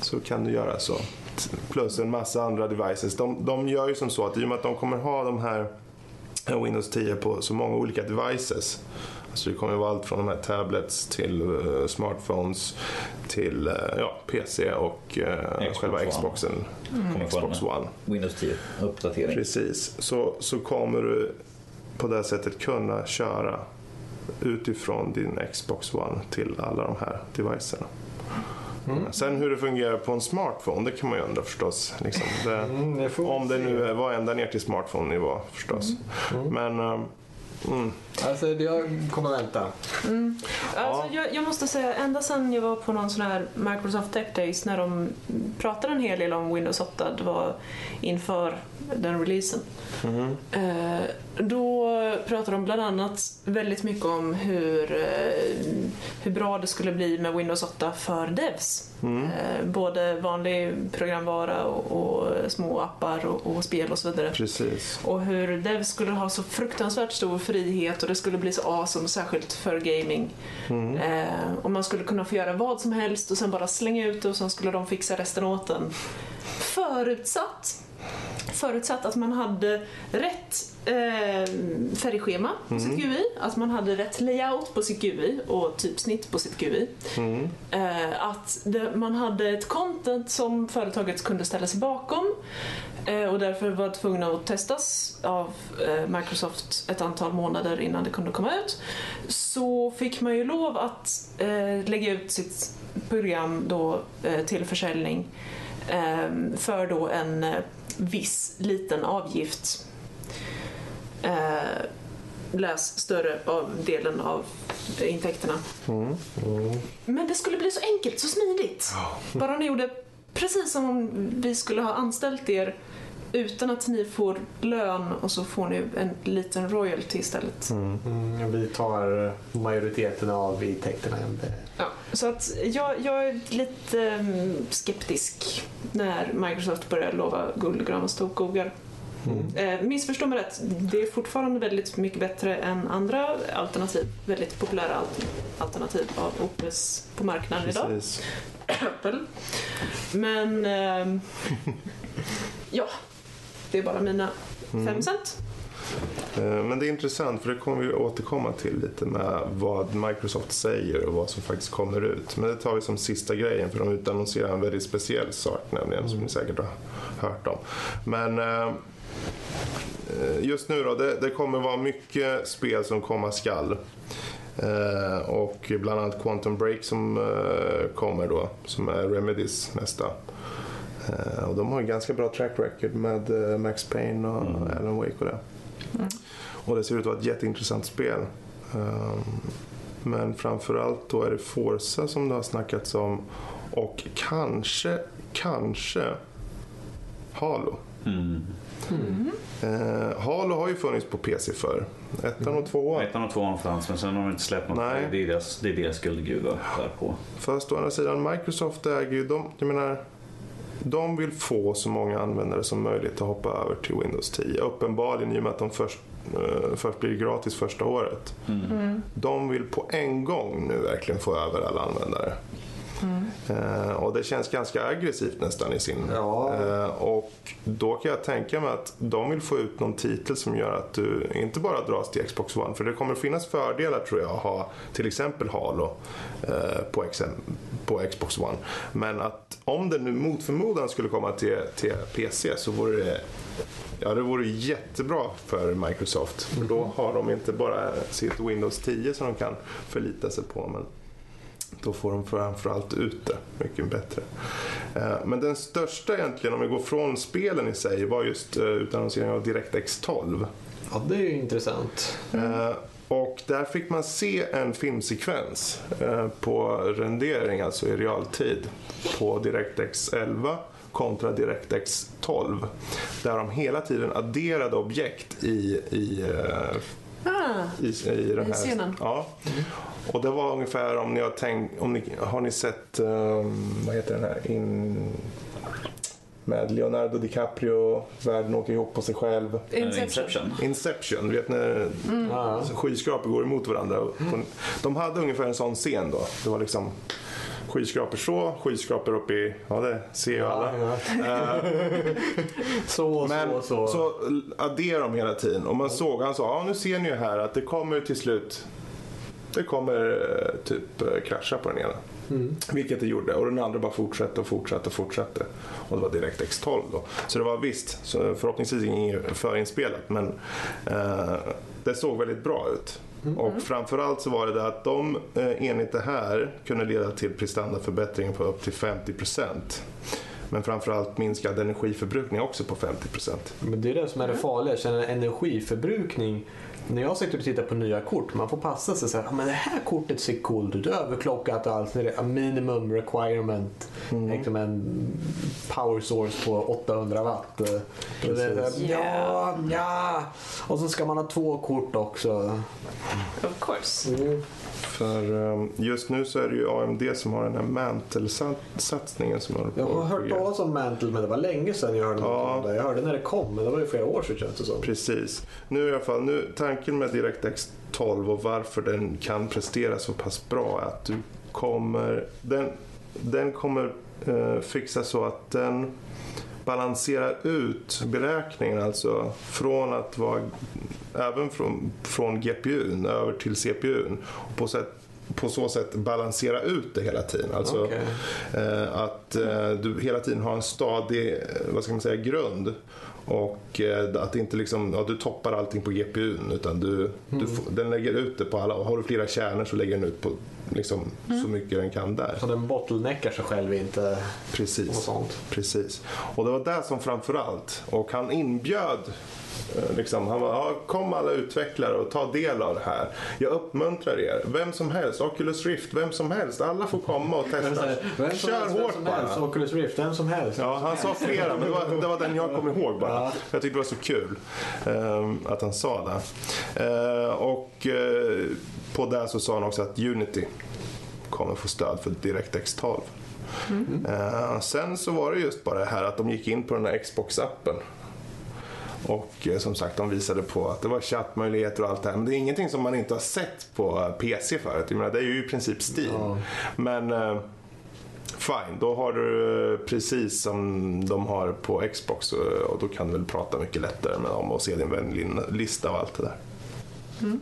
[SPEAKER 2] så kan du göra så. Plus en massa andra devices. De, de gör ju som så att i och med att de kommer ha de här eh, Windows 10 på så många olika devices. Så det kommer vara allt från de här tablets till eh, smartphones till eh, ja, PC och eh,
[SPEAKER 3] Xbox
[SPEAKER 2] själva
[SPEAKER 3] One.
[SPEAKER 2] Xboxen.
[SPEAKER 3] få
[SPEAKER 2] Xbox One.
[SPEAKER 3] Windows 10 uppdatering.
[SPEAKER 2] Precis, så, så kommer du på det sättet kunna köra utifrån din Xbox One till alla de här devicerna. Sen hur det fungerar på en smartphone, det kan man ju undra förstås. Liksom. Det,
[SPEAKER 1] Mm, det
[SPEAKER 2] om det
[SPEAKER 1] se.
[SPEAKER 2] nu var ända ner till smartphone-nivå förstås. Men, eh, mm,
[SPEAKER 1] Alltså, jag kommer vänta.
[SPEAKER 4] Alltså, jag, jag måste säga, ända sedan jag var på någon sån här Microsoft Tech Days när de pratade en hel del om Windows 8, det var inför den releasen. Eh, då pratade de bland annat väldigt mycket om hur, eh, hur bra det skulle bli med Windows 8 för devs. Eh, både vanlig programvara och, och små appar och, och spel och så vidare.
[SPEAKER 2] Precis.
[SPEAKER 4] Och hur devs skulle ha så fruktansvärt stor frihet och det skulle bli så awesome, särskilt för gaming. Eh, och man skulle kunna få göra vad som helst och sen bara slänga ut det och sen skulle de fixa resten åt en. Förutsatt Förutsatt att man hade rätt eh, färgschema på sitt GUI, att man hade rätt layout på sitt GUI och typsnitt på sitt GUI. Eh, att det, man hade ett content som företaget kunde ställa sig bakom eh, och därför var tvungna att testas av eh, Microsoft ett antal månader innan det kunde komma ut. Så fick man ju lov att eh, lägga ut sitt program då eh, till försäljning för då en viss liten avgift. Eh, läs större av delen av intäkterna. Men det skulle bli så enkelt, så smidigt. Bara ni gjorde precis som om vi skulle ha anställt er utan att ni får lön och så får ni en liten royalty istället.
[SPEAKER 1] Mm, vi tar majoriteten av intäkterna.
[SPEAKER 4] Ja, så att jag, jag är lite mm, skeptisk när Microsoft börjar lova guld och gröna skogar. Eh, missförstå mig rätt, det är fortfarande väldigt mycket bättre än andra alternativ. Väldigt populära al- alternativ av Opus på marknaden idag.
[SPEAKER 2] Precis.
[SPEAKER 4] Apple. Men ehm, ja, det är bara mina fem cent.
[SPEAKER 2] Eh, Men det är intressant för det kommer vi återkomma till lite med vad Microsoft säger och vad som faktiskt kommer ut. Men det tar vi som sista grejen för de utannonserar en väldigt speciell sak nämligen som ni säkert har hört om. Men eh, just nu då, det, det kommer vara mycket spel som komma skall. Eh, och bland annat Quantum Break som eh, kommer då, som är Remedys nästa. Eh, och de har ju ganska bra track record med eh, Max Payne och Alan Wake och det. Och det ser ut att vara ett jätteintressant spel. Um, men framförallt då är det Forza som det har snackats om och kanske, kanske Halo.
[SPEAKER 3] Mm.
[SPEAKER 2] Eh, Halo har ju funnits på PC förr. Ettan och tvåan.
[SPEAKER 3] Ettan och tvåan fanns men sen har de inte släppt något.
[SPEAKER 2] Nej.
[SPEAKER 3] Det är deras, det är deras guldgruva där på.
[SPEAKER 2] Fast å andra sidan, Microsoft äger ju de, jag menar, de vill få så många användare som möjligt att hoppa över till Windows 10. Uppenbarligen i och med att de först, eh, först blir gratis första året. De vill på en gång nu verkligen få över alla användare. Eh, och det känns ganska aggressivt nästan i sin...
[SPEAKER 1] Ja.
[SPEAKER 2] Eh, och då kan jag tänka mig att de vill få ut någon titel som gör att du inte bara dras till Xbox One. För det kommer finnas fördelar tror jag att ha till exempel Halo eh, på, exem- på Xbox One. Men att om det nu mot förmodan skulle komma till, till PC så vore det Ja, det vore jättebra för Microsoft. För då har de inte bara sitt Windows 10 som de kan förlita sig på. Men då får de framförallt ut det mycket bättre. Eh, Men den största egentligen, om vi går från spelen i sig, var just eh, utannonseringen av DirectX 12.
[SPEAKER 1] Ja, det är ju intressant.
[SPEAKER 2] Eh, Och där fick man se en filmsekvens på rendering, alltså i realtid, på DirectX 11 kontra DirectX 12. Där de hela tiden adderade objekt i, i
[SPEAKER 4] Ah,
[SPEAKER 2] i, i den här
[SPEAKER 4] scenen.
[SPEAKER 2] Ja. Och det var ungefär om ni har tänkt, om ni, har ni sett, um, vad heter den här, In, med Leonardo DiCaprio, världen åker ihop på sig själv.
[SPEAKER 4] Inception.
[SPEAKER 3] Inception.
[SPEAKER 2] Vet när
[SPEAKER 1] Ja.
[SPEAKER 2] skyskrapor går emot varandra. Och De hade ungefär en sån scen då. Det var liksom skyskrapor så, skyskrapor uppe i, ja det ser ju alla.
[SPEAKER 1] Ja, ja. Så,
[SPEAKER 2] Men
[SPEAKER 1] så, så.
[SPEAKER 2] så adderar de hela tiden. Och man såg, han sa, ja nu ser ni ju här att det kommer till slut, det kommer eh, typ eh, krascha på den ena. Vilket det gjorde. Och den andra bara fortsatte och fortsatte och fortsatte. Och det var DirectX 12 då. Så det var visst, så förhoppningsvis inget förinspelat. Men eh, det såg väldigt bra ut. Och framförallt så var det det att de eh, enligt det här kunde leda till prestandaförbättringar på upp till 50 procent. Men framförallt minskad energiförbrukning också på 50%.
[SPEAKER 1] Men det är det som är det farliga. Jag känner energiförbrukning när jag sitter och tittar på nya kort, man får passa sig så här, "Ah, men det här kortet ser coolt ut, överklockat och allt. Det är minimum requirement, liksom en power source på 800 watt. Eh, här, Ja, ja. Och så ska man ha två kort också.
[SPEAKER 4] Of course.
[SPEAKER 2] För eh, just nu så är det ju AMD som har den här Mantle-satsningen som håller på
[SPEAKER 1] Jag har hört talas om Mantle men det var länge sedan jag hörde något
[SPEAKER 2] Ja.
[SPEAKER 1] om det. Jag hörde när det kom men det var ju flera år sedan känns det som.
[SPEAKER 2] Precis. Nu i alla fall, nu, tanken med DirectX 12 och varför den kan prestera så pass bra är att du kommer, den, den kommer eh, fixa så att den balanserar ut beräkningen, alltså från att vara även från, från GPUn över till CPUn och på, sätt, på så sätt balansera ut det hela tiden. Alltså
[SPEAKER 1] Okej.
[SPEAKER 2] eh, att eh, du hela tiden har en stadig, eh, vad ska man säga, grund och eh, att inte liksom, ja, du toppar allting på GPUn utan du, du får, den lägger ut det på alla. Har du flera kärnor så lägger den ut på liksom, så mycket den kan där.
[SPEAKER 1] Så den bottleneckar sig själv inte och
[SPEAKER 2] Precis.
[SPEAKER 1] sånt.
[SPEAKER 2] Precis. Och det var det som framförallt. Och han inbjöd eh, Liksom, han var, ja, kom alla utvecklare och ta del av det här. Jag uppmuntrar er. Vem som helst, Oculus Rift, vem som helst. Alla får komma och testa.
[SPEAKER 1] Vem som
[SPEAKER 2] Kör
[SPEAKER 1] helst, vem
[SPEAKER 2] hårt
[SPEAKER 1] som
[SPEAKER 2] bara.
[SPEAKER 1] helst. Oculus Rift, vem som helst.
[SPEAKER 2] Ja, han sa flera, men det var, det var den jag kom ihåg bara.
[SPEAKER 1] Ja.
[SPEAKER 2] Jag tyckte det var så kul eh, att han sa det. Eh, och eh, på det så sa han också att Unity kommer få stöd för DirectX 12. Eh, sen så var det just bara det här att de gick in på den här Xbox-appen. Och eh, som sagt, de visade på att det var chattmöjligheter och allt det här. Men det är ingenting som man inte har sett på eh, PC förut. Jag menar, det är ju i princip Steam. Men eh, fine, då har du precis som de har på Xbox och då kan du väl prata mycket lättare med dem och se din vänlista och allt det där. Ehm,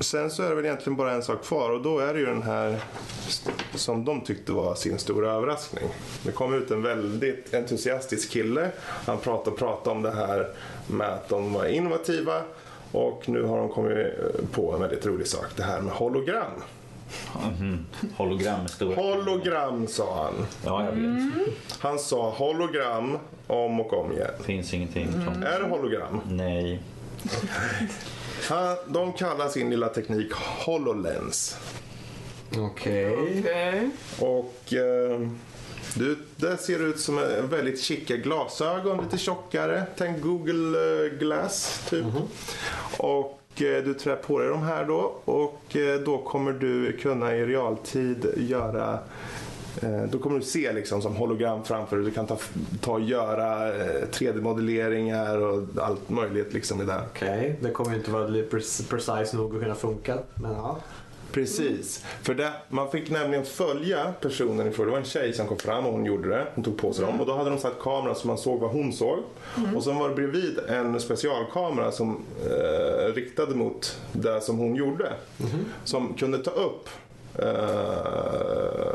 [SPEAKER 2] sen så är det väl egentligen bara en sak kvar och då är det ju den här som de tyckte var sin stora överraskning. Det kom ut en väldigt entusiastisk kille. Han pratade och pratade om det här med att de var innovativa och nu har de kommit på en väldigt rolig sak. Det här med hologram.
[SPEAKER 3] Mhm. Hologram stora...
[SPEAKER 2] Hologram sa han.
[SPEAKER 3] Ja, jag vet.
[SPEAKER 2] Han sa hologram om och om igen.
[SPEAKER 3] Finns ingenting som...
[SPEAKER 2] Är det hologram?
[SPEAKER 3] Nej.
[SPEAKER 2] Han, de kallar sin lilla teknik HoloLens.
[SPEAKER 1] Okej.
[SPEAKER 4] Okej.
[SPEAKER 2] Och eh, du, det ser ut som en väldigt chicka glasögon, lite tjockare. Tänk Google eh, Glass typ. Och eh, du trär på dig de här då och eh, då kommer du kunna i realtid göra då kommer du se liksom som hologram framför dig. Du kan ta, ta och göra eh, 3D-modelleringar och allt möjligt liksom i det.
[SPEAKER 1] Okej, det kommer ju inte vara precise nog att kunna funka. Men ja.
[SPEAKER 2] Precis. För det, man fick nämligen följa personen i fråga. Det var en tjej som kom fram och hon gjorde det. Hon tog på sig dem och då hade de satt kameran så man såg vad hon såg. Och sen var det bredvid en specialkamera som eh, riktade mot det som hon gjorde. Som kunde ta upp eh,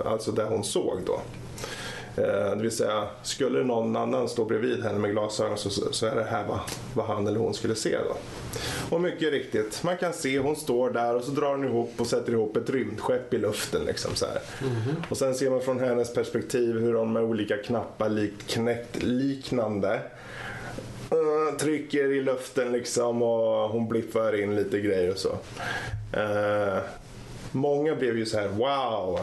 [SPEAKER 2] alltså det hon såg då. Eh, det vill säga, skulle någon annan stå bredvid henne med glasögon så, så är det här vad, vad han eller hon skulle se då. Och mycket riktigt, man kan se hon står där och så drar hon ihop och sätter ihop ett rymdskepp i luften. Liksom så här. Och sen ser man från hennes perspektiv hur hon med olika knappar lik Kinect-liknande eh, trycker i luften liksom och hon blippar in lite grejer och så. Eh, många blev ju så här wow.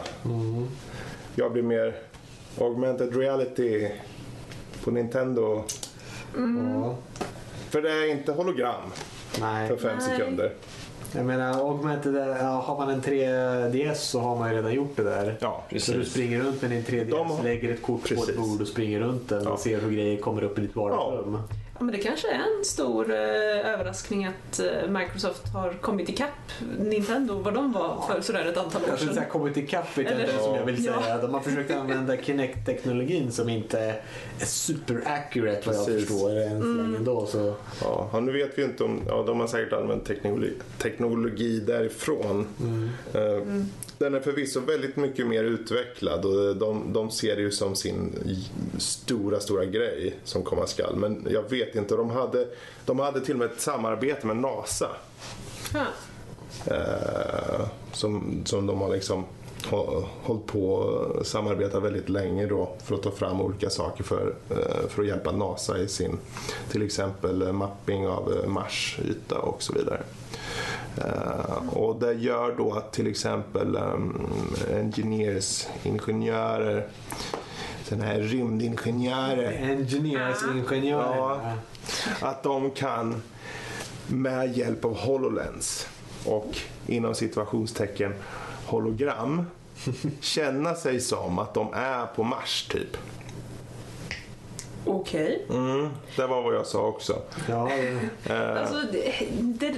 [SPEAKER 2] Jag blir mer augmented reality på Nintendo.
[SPEAKER 1] ja.
[SPEAKER 2] För det är inte hologram
[SPEAKER 1] Nej.
[SPEAKER 2] för fem
[SPEAKER 4] Nej.
[SPEAKER 2] sekunder.
[SPEAKER 1] Jag menar, augmented, ja, har man en 3DS så har man ju redan gjort det där.
[SPEAKER 2] Ja,
[SPEAKER 1] Så du springer runt med din 3DS,
[SPEAKER 2] De-
[SPEAKER 1] lägger ett kort på
[SPEAKER 2] Precis.
[SPEAKER 1] ett bord och springer runt den
[SPEAKER 2] Ja.
[SPEAKER 1] och ser hur grejer kommer upp i ditt vardagsrum.
[SPEAKER 4] Ja, men det kanske är en stor eh, överraskning att eh, Microsoft har kommit ikapp Nintendo vad de var för sådär ett antal år
[SPEAKER 1] Kanske
[SPEAKER 4] sedan.
[SPEAKER 1] så här kommit ikapp jag
[SPEAKER 4] Eller-
[SPEAKER 1] inte som jag vill
[SPEAKER 4] Ja.
[SPEAKER 1] säga. De har försökt använda Kinect-teknologin som inte är super accurate vad jag
[SPEAKER 2] Precis.
[SPEAKER 1] förstår än så länge ändå. Så.
[SPEAKER 2] Ja, ja, nu vet vi inte om, ja, de har säkert använt teknologi, teknologi därifrån. Eh, Den är förvisso väldigt mycket mer utvecklad och de, de ser det ju som sin stora, stora grej som komma skall. Men jag vet inte, de hade, de hade till och med ett samarbete med NASA.
[SPEAKER 4] Ja.
[SPEAKER 2] Eh, som, som de har liksom hå- hållit på och samarbetat väldigt länge då för att ta fram olika saker för, eh, för att hjälpa NASA i sin till exempel eh, mapping av eh, Mars yta och så vidare. Eh, och det gör då att till exempel um, engineers, ingenjörer, sådana här rymdingenjörer
[SPEAKER 1] Engineers, ingenjörer.
[SPEAKER 2] Ja. att de kan med hjälp av HoloLens och inom situationstecken hologram känna sig som att de är på Mars typ.
[SPEAKER 4] Okej.
[SPEAKER 2] Mm, det var vad jag sa också.
[SPEAKER 1] Ja,
[SPEAKER 2] Eh,
[SPEAKER 4] Alltså, det, det,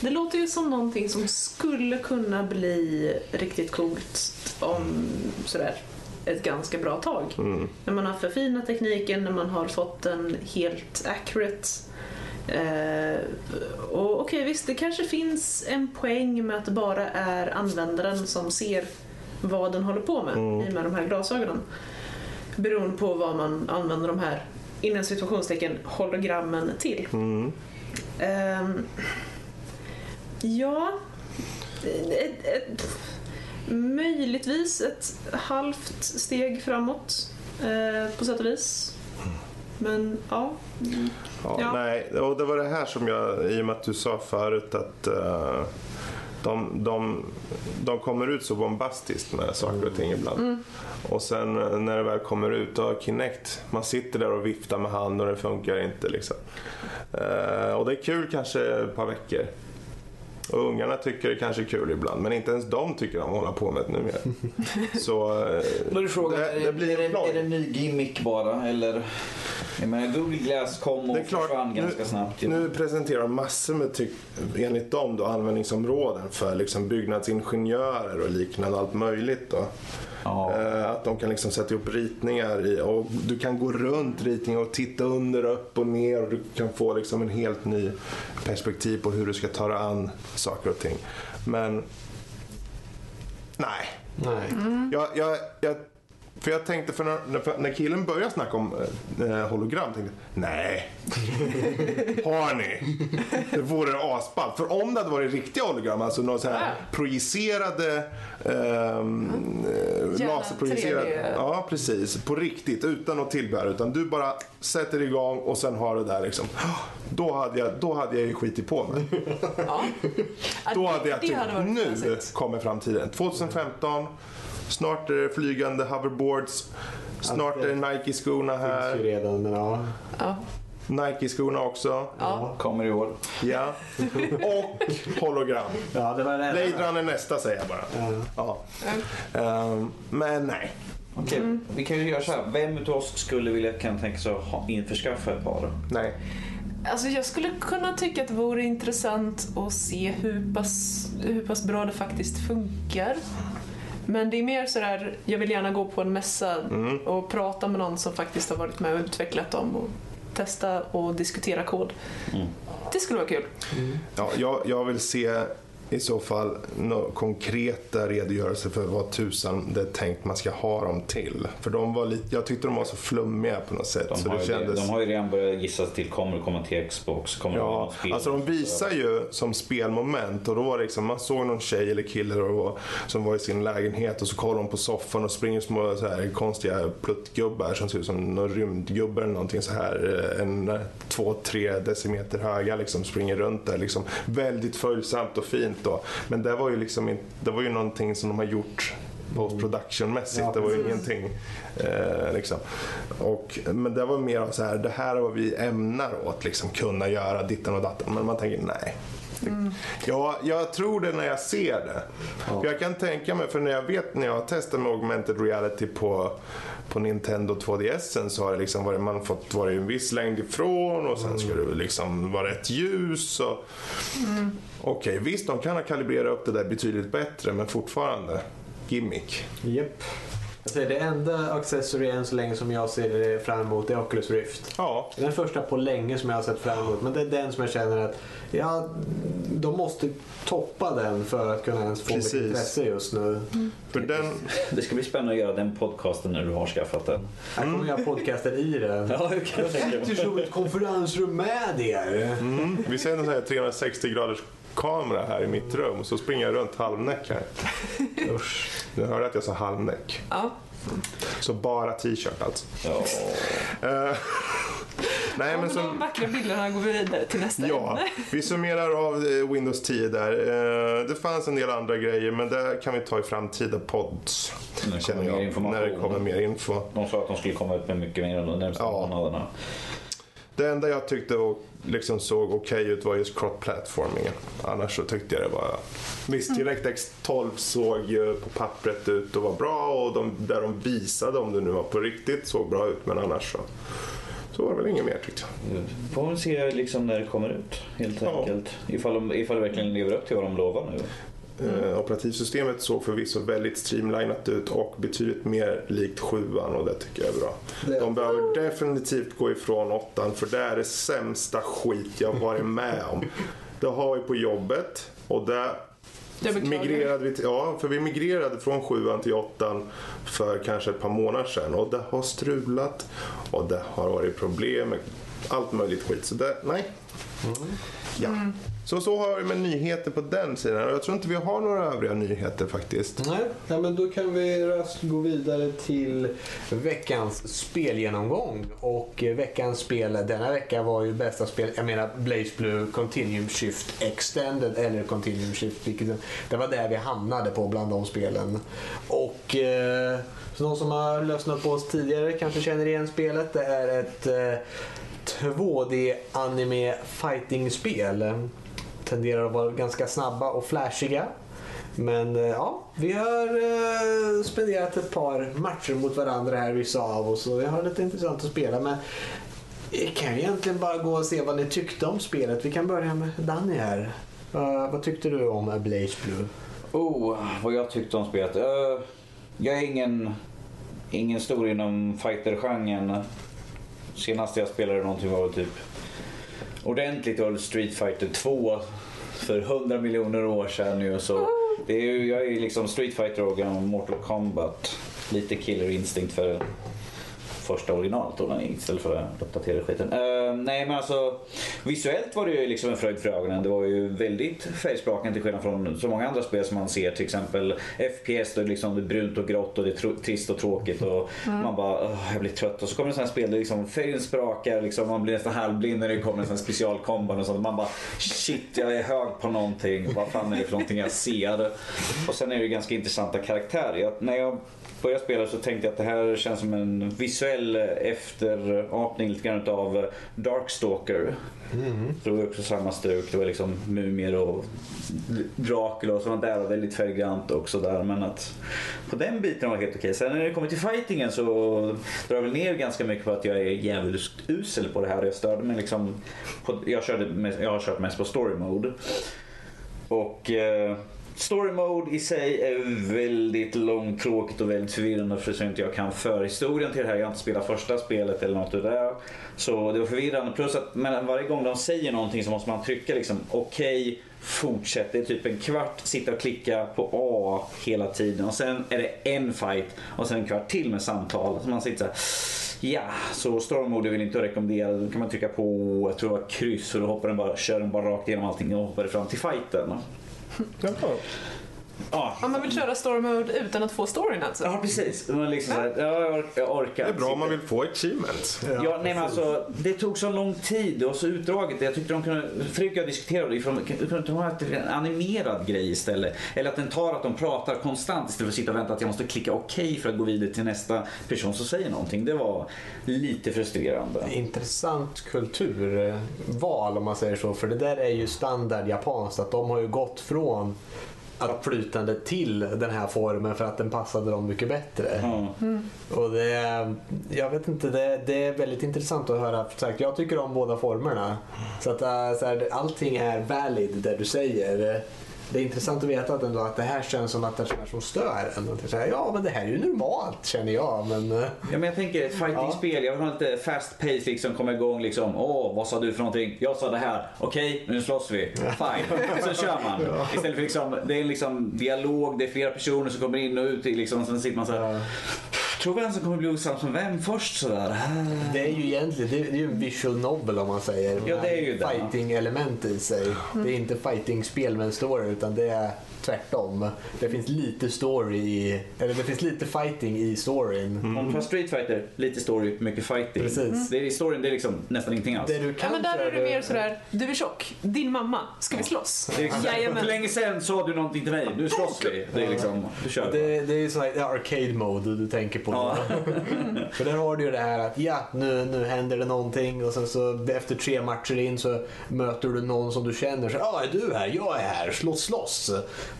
[SPEAKER 4] det låter ju som någonting som skulle kunna bli riktigt coolt om sådär ett ganska bra tag.
[SPEAKER 2] mm,
[SPEAKER 4] När man har förfinat tekniken, när man har fått den helt accurate. Eh, och okej, visst, det kanske finns en poäng med att det bara är användaren som ser vad den håller på med
[SPEAKER 2] Mm.
[SPEAKER 4] i och med de här glasögonen. Beroende på vad man använder de här, inom situationstecken, hologrammen till.
[SPEAKER 2] mm.
[SPEAKER 4] Ehm, ja, ett, ett, möjligtvis ett halvt steg framåt eh, på sätt och vis. Men ja.
[SPEAKER 2] Ja,
[SPEAKER 4] Ja.
[SPEAKER 2] Nej, och det var det här som jag, i och med att du sa förut att eh, de, de, de kommer ut så bombastiskt med saker och ting ibland. Och sen eh, när det väl kommer ut, då Kinect, man sitter där och viftar med handen och det funkar inte. Liksom. Eh, och det är kul kanske ett par veckor. Och ungarna tycker det kanske är kul ibland, men inte ens de tycker om att hålla på med det numera. Så eh,
[SPEAKER 3] Då är frågan,
[SPEAKER 2] det,
[SPEAKER 3] är,
[SPEAKER 2] det blir
[SPEAKER 3] är, det,
[SPEAKER 2] en ploj.
[SPEAKER 3] är det en ny gimmick bara? Eller? Jag menar, Google Glass kom och
[SPEAKER 2] klart,
[SPEAKER 3] försvann
[SPEAKER 2] nu-
[SPEAKER 3] ganska snabbt. ju.
[SPEAKER 2] Nu presenterar de massor med, tyck, enligt dem, då, användningsområden för liksom byggnadsingenjörer och liknande, allt möjligt. Då.
[SPEAKER 3] Ja.
[SPEAKER 2] Eh, att de kan liksom sätta upp ritningar i, och du kan gå runt ritningar och titta under, upp och ner och du kan få liksom en helt ny perspektiv på hur du ska ta dig an saker och ting. Men nej,
[SPEAKER 1] nej.
[SPEAKER 2] jag, jag, jag, för jag tänkte, för när, för när killen började snacka om eh, hologram, tänkte jag, nej. Har ni? Det vore asballt. För om det hade varit riktiga hologram, alltså någon så här
[SPEAKER 4] Ja.
[SPEAKER 2] projicerade, ehm, eh,
[SPEAKER 4] Gärna
[SPEAKER 2] laserprojicerade.
[SPEAKER 4] 3D.
[SPEAKER 2] Ja, precis. På riktigt, utan något tillbehör. Utan du bara sätter igång och sen har det där liksom. Då hade jag, då hade jag ju skitit på mig.
[SPEAKER 4] Ja.
[SPEAKER 2] Då hade jag tyckt, nu kommer framtiden. 2015, snart är det flygande hoverboards. Snart är det Nike-skorna
[SPEAKER 1] Finns ju
[SPEAKER 2] här.
[SPEAKER 1] redan, men ja.
[SPEAKER 4] Ja.
[SPEAKER 2] Nike-skorna också.
[SPEAKER 4] Ja.
[SPEAKER 3] Kommer i år.
[SPEAKER 2] Ja. Och hologram.
[SPEAKER 1] Ja, det var det.
[SPEAKER 2] Blade Runner nästa säger jag bara.
[SPEAKER 1] Ja.
[SPEAKER 2] Ja. Ehm, men nej.
[SPEAKER 3] Okej, vi kan ju göra så här. Vem utav oss skulle vilja kan tänka sig att införskaffa ett par?
[SPEAKER 2] Nej.
[SPEAKER 4] Alltså jag skulle kunna tycka att det vore intressant att se hur pass, hur pass bra det faktiskt funkar. Men det är mer sådär, jag vill gärna gå på en mässa
[SPEAKER 2] Mm.
[SPEAKER 4] och prata med någon som faktiskt har varit med och utvecklat dem och testa och diskutera kod.
[SPEAKER 3] Mm.
[SPEAKER 4] Det skulle vara kul.
[SPEAKER 2] Ja, jag, jag vill se i så fall några konkreta redogörelser för vad tusan det är tänkt man ska ha dem till. För de var lite, jag tyckte de var så flummiga på något sätt.
[SPEAKER 3] De
[SPEAKER 2] så
[SPEAKER 3] har,
[SPEAKER 2] det kändes...
[SPEAKER 3] de har ju redan börjat gissa till kommer det komma till Xbox, kommer
[SPEAKER 2] Ja,
[SPEAKER 3] spel.
[SPEAKER 2] alltså de visar ju som spelmoment och då var det liksom, man såg någon tjej eller kille då, var- som var i sin lägenhet och så kollar de på soffan och springer små så här, konstiga pluttgubbar som ser ut som någon rymdgubbar eller någonting så här. eh, En eh, två, tre decimeter höga liksom springer runt där liksom. Väldigt följsamt och fint då. Men det var ju liksom det var ju någonting som de har gjort post production-mässigt.
[SPEAKER 1] Ja,
[SPEAKER 2] det var ju ingenting. Eh, liksom. och, men det var mer av så här, det här är vad vi ämnar åt, liksom, kunna göra ditten och datten. Men man tänker nej. Ja, jag tror det när jag ser det. För Jag kan tänka mig, för när jag vet när jag har testat med augmented reality på, på Nintendo 2DS så har det liksom varit, man fått vara en viss längd ifrån och sen ska det liksom vara ett ljus. Och... Okej, visst de kan ha kalibrerat upp det där betydligt bättre men fortfarande gimmick.
[SPEAKER 1] Japp. Jag säger, det enda accessory än så länge som jag ser fram emot är Oculus Rift.
[SPEAKER 2] Ja,
[SPEAKER 1] Det är den första på länge som jag har sett fram emot. Men det är den som jag känner att ja, de måste toppa den för att kunna ens få
[SPEAKER 2] Precis.
[SPEAKER 1] mitt intresse just nu.
[SPEAKER 2] för den,
[SPEAKER 3] Det ska bli spännande att göra den podcasten när du har skaffat den.
[SPEAKER 1] Jag kommer göra podcasten i den.
[SPEAKER 3] Ja, jag
[SPEAKER 1] sitter som ett konferensrum med er.
[SPEAKER 2] mm, vi säger en sån här 360 graders kamera här i mitt rum och så springer jag runt halvnäck här.
[SPEAKER 1] Usch.
[SPEAKER 2] Du hörde att jag sa halvnäck.
[SPEAKER 4] Ja.
[SPEAKER 2] Så bara t-shirt alltså.
[SPEAKER 3] Ja.
[SPEAKER 2] Eh, Nej,
[SPEAKER 4] Ja,
[SPEAKER 2] men som,
[SPEAKER 4] de vackra bilderna går vi vidare till nästa
[SPEAKER 2] Ja,
[SPEAKER 4] ämne.
[SPEAKER 2] vi summerar av eh, Windows 10 där. Eh, Det fanns en del andra grejer men det kan vi ta i framtida pods.
[SPEAKER 3] När det mer
[SPEAKER 2] jag,
[SPEAKER 3] information.
[SPEAKER 2] När det kommer mer info.
[SPEAKER 3] De sa att de skulle komma ut med mycket mer de närmaste
[SPEAKER 2] Ja.
[SPEAKER 3] månaderna.
[SPEAKER 2] Det enda jag tyckte och liksom såg okej ut var just cross-platformingen. Annars så tyckte jag det var... Visst, DirectX 12 såg ju på pappret ut och var bra och de, där de visade om det nu var på riktigt såg bra ut men annars så, så var det väl inget mer tyckte jag.
[SPEAKER 3] Får vi se liksom när det kommer ut helt
[SPEAKER 2] Ja.
[SPEAKER 3] enkelt. Ifall, de, ifall det verkligen lever upp till vad de lovar nu.
[SPEAKER 2] Eh, operativsystemet såg förvisso väldigt streamlinat ut och betydligt mer likt 7 och det tycker jag är bra. De behöver definitivt gå ifrån 8 för det är det sämsta skit jag varit med om. Det har vi på jobbet och där migrerade vi till, ja, för vi migrerade från 7 till 8 för kanske ett par månader sedan och det har strulat och det har varit problem med allt möjligt skit. Så det, nej. Ja. Så så har vi med nyheter på den sidan. Jag tror inte vi har några övriga nyheter faktiskt.
[SPEAKER 1] Nej, ja, men då kan vi raskt gå vidare till veckans spelgenomgång. Och eh, veckans spel denna vecka var ju bästa spel, jag menar Blaze Blue Continuum Shift Extended eller Continuum Shift. Vilket, det var där vi hamnade på bland de spelen. Och eh, så någon som har lyssnat på oss tidigare kanske känner igen spelet. Det är ett eh, 2D anime fighting-spel. Tenderar att vara ganska snabba och flashiga. Men eh, ja, vi har eh, spenderat ett par matcher mot varandra här vissa av oss och vi har lite intressant att spela med. Vi kan egentligen bara gå och se vad ni tyckte om spelet. Vi kan börja med Danny här. Uh, vad tyckte du om Blaze Blue?
[SPEAKER 3] Oh, vad jag tyckte om spelet. Uh, jag är ingen, ingen stor inom fighter-genren. Senast jag spelade någonting var väl typ ordentligt var Street Fighter 2 för 100 miljoner år sedan nu. Så det är ju, jag är ju liksom Street Fighter och Mortal Kombat. Lite Killer Instinct för första originalet då, istället för att uppdatera skiten. Eh, nej men alltså visuellt var det ju liksom en fröjd för ögonen. Det var ju väldigt färgsprakande till skillnad från så många andra spel som man ser. Till exempel FPS, då är det liksom det är brunt och grått och det är trist och tråkigt och man bara "Åh, jag blir trött. Och så kommer det sådana spel där liksom färgen sprakar, liksom, man blir nästan halvblind när det kommer en specialkombo och sånt. Man bara shit jag är hög på någonting. Vad fan är det för någonting jag ser? Och sen är det ju ganska intressanta karaktärer. Jag, när jag började spela så tänkte jag att det här känns som en visuell efterapning lite grann av Darkstalker. Det var också samma stuk. Det var liksom mumier och Dracula och sånt där var väldigt färggrant också där. Men att på den biten var helt okej. Sen när det kommer till fightingen så drar jag väl ner ganska mycket på att jag är jävligt usel på det här. Jag störde mig liksom. På, jag, körde jag har kört mest på story mode. Och eh, Story mode i sig är väldigt långtråkigt och väldigt förvirrande för så inte jag kan förhistorien till det här. Jag har inte spelat första spelet eller något av det där. Så det var förvirrande. Plus att varje gång de säger någonting så måste man trycka liksom okej, fortsätt. Det är typ en kvart, sitta och klicka på A hela tiden. Och sen är det en fight och sen en kvart till med samtal. Så man sitter så här. Ja, så story Mode vill inte rekommendera. Då kan man trycka på, jag tror det var kryss och då hoppar den bara, kör den bara rakt igenom allting och hoppar fram till fighten.
[SPEAKER 2] Jaha.
[SPEAKER 3] Ja,
[SPEAKER 4] Om man vill köra story mode utan att få storyn alltså?
[SPEAKER 3] Ja precis. Man liksom så här, ja, jag, orkar, jag orkar.
[SPEAKER 2] Det är bra om man vill få achievements.
[SPEAKER 3] Ja, nej, men alltså, det tog så lång tid och så utdraget. Jag tyckte de kunde, Fredrik och jag diskuterade ifrån, kunde inte ha ett- en animerad grej istället. Eller att den tar att de pratar konstant istället för att sitta och vänta att jag måste klicka okej för att gå vidare till nästa person som säger någonting. Det var lite frustrerande.
[SPEAKER 1] Intressant kulturval om man säger så. För det där är ju standard japanskt. Att de har ju gått från flytande till den här formen för att den passade dem mycket bättre.
[SPEAKER 3] Ja.
[SPEAKER 1] Och det, jag vet inte, det, det är väldigt intressant att höra. Sagt, jag tycker om båda formerna. Så att äh, så här, allting är valid det du säger. Det är intressant att veta att, ändå att det här känns som att det är sådär som stör en. Så här, Ja, men det här är ju normalt känner jag. Men, äh,
[SPEAKER 3] Ja, men jag tänker ett fighting-spel, jag vill ha lite fast pace liksom, komma igång liksom. Åh, vad sa du för någonting? Jag sa det här. Okej, nu slåss vi. Fine. Sen kör man. Istället för liksom, det är liksom dialog, det är flera personer som kommer in och ut liksom, sen sitter man så här. Tror vem som kommer bli osams med vem först sådär.
[SPEAKER 1] Det är ju egentligen det är, det är en visual novel om man säger.
[SPEAKER 3] Ja, det är ju det.
[SPEAKER 1] Fighting-element i sig. Det är inte fighting-spel med en story utan det är tvärtom. Det finns lite story i, eller det finns lite fighting i storyn.
[SPEAKER 3] Om du har Street Fighter, lite story, mycket fighting.
[SPEAKER 1] Precis.
[SPEAKER 3] Det är, I storyn det är liksom nästan ingenting alls.
[SPEAKER 1] Det du
[SPEAKER 4] Ja,
[SPEAKER 1] kan
[SPEAKER 4] men där
[SPEAKER 1] så
[SPEAKER 4] är det mer sådär, du är tjock, din mamma, ska vi slåss?
[SPEAKER 3] Det är exakt. För länge sedan sa du någonting till mig. Nu slåss vi. Det är liksom, du kör.
[SPEAKER 1] Det, det är sån här arcade mode du tänker på.
[SPEAKER 3] Ja.
[SPEAKER 1] För där har du ju det här att ja, nu, nu händer det någonting och sen så efter tre matcher in så möter du någon som du känner. Så, ja, är du här? Jag är här. Slåss, slåss.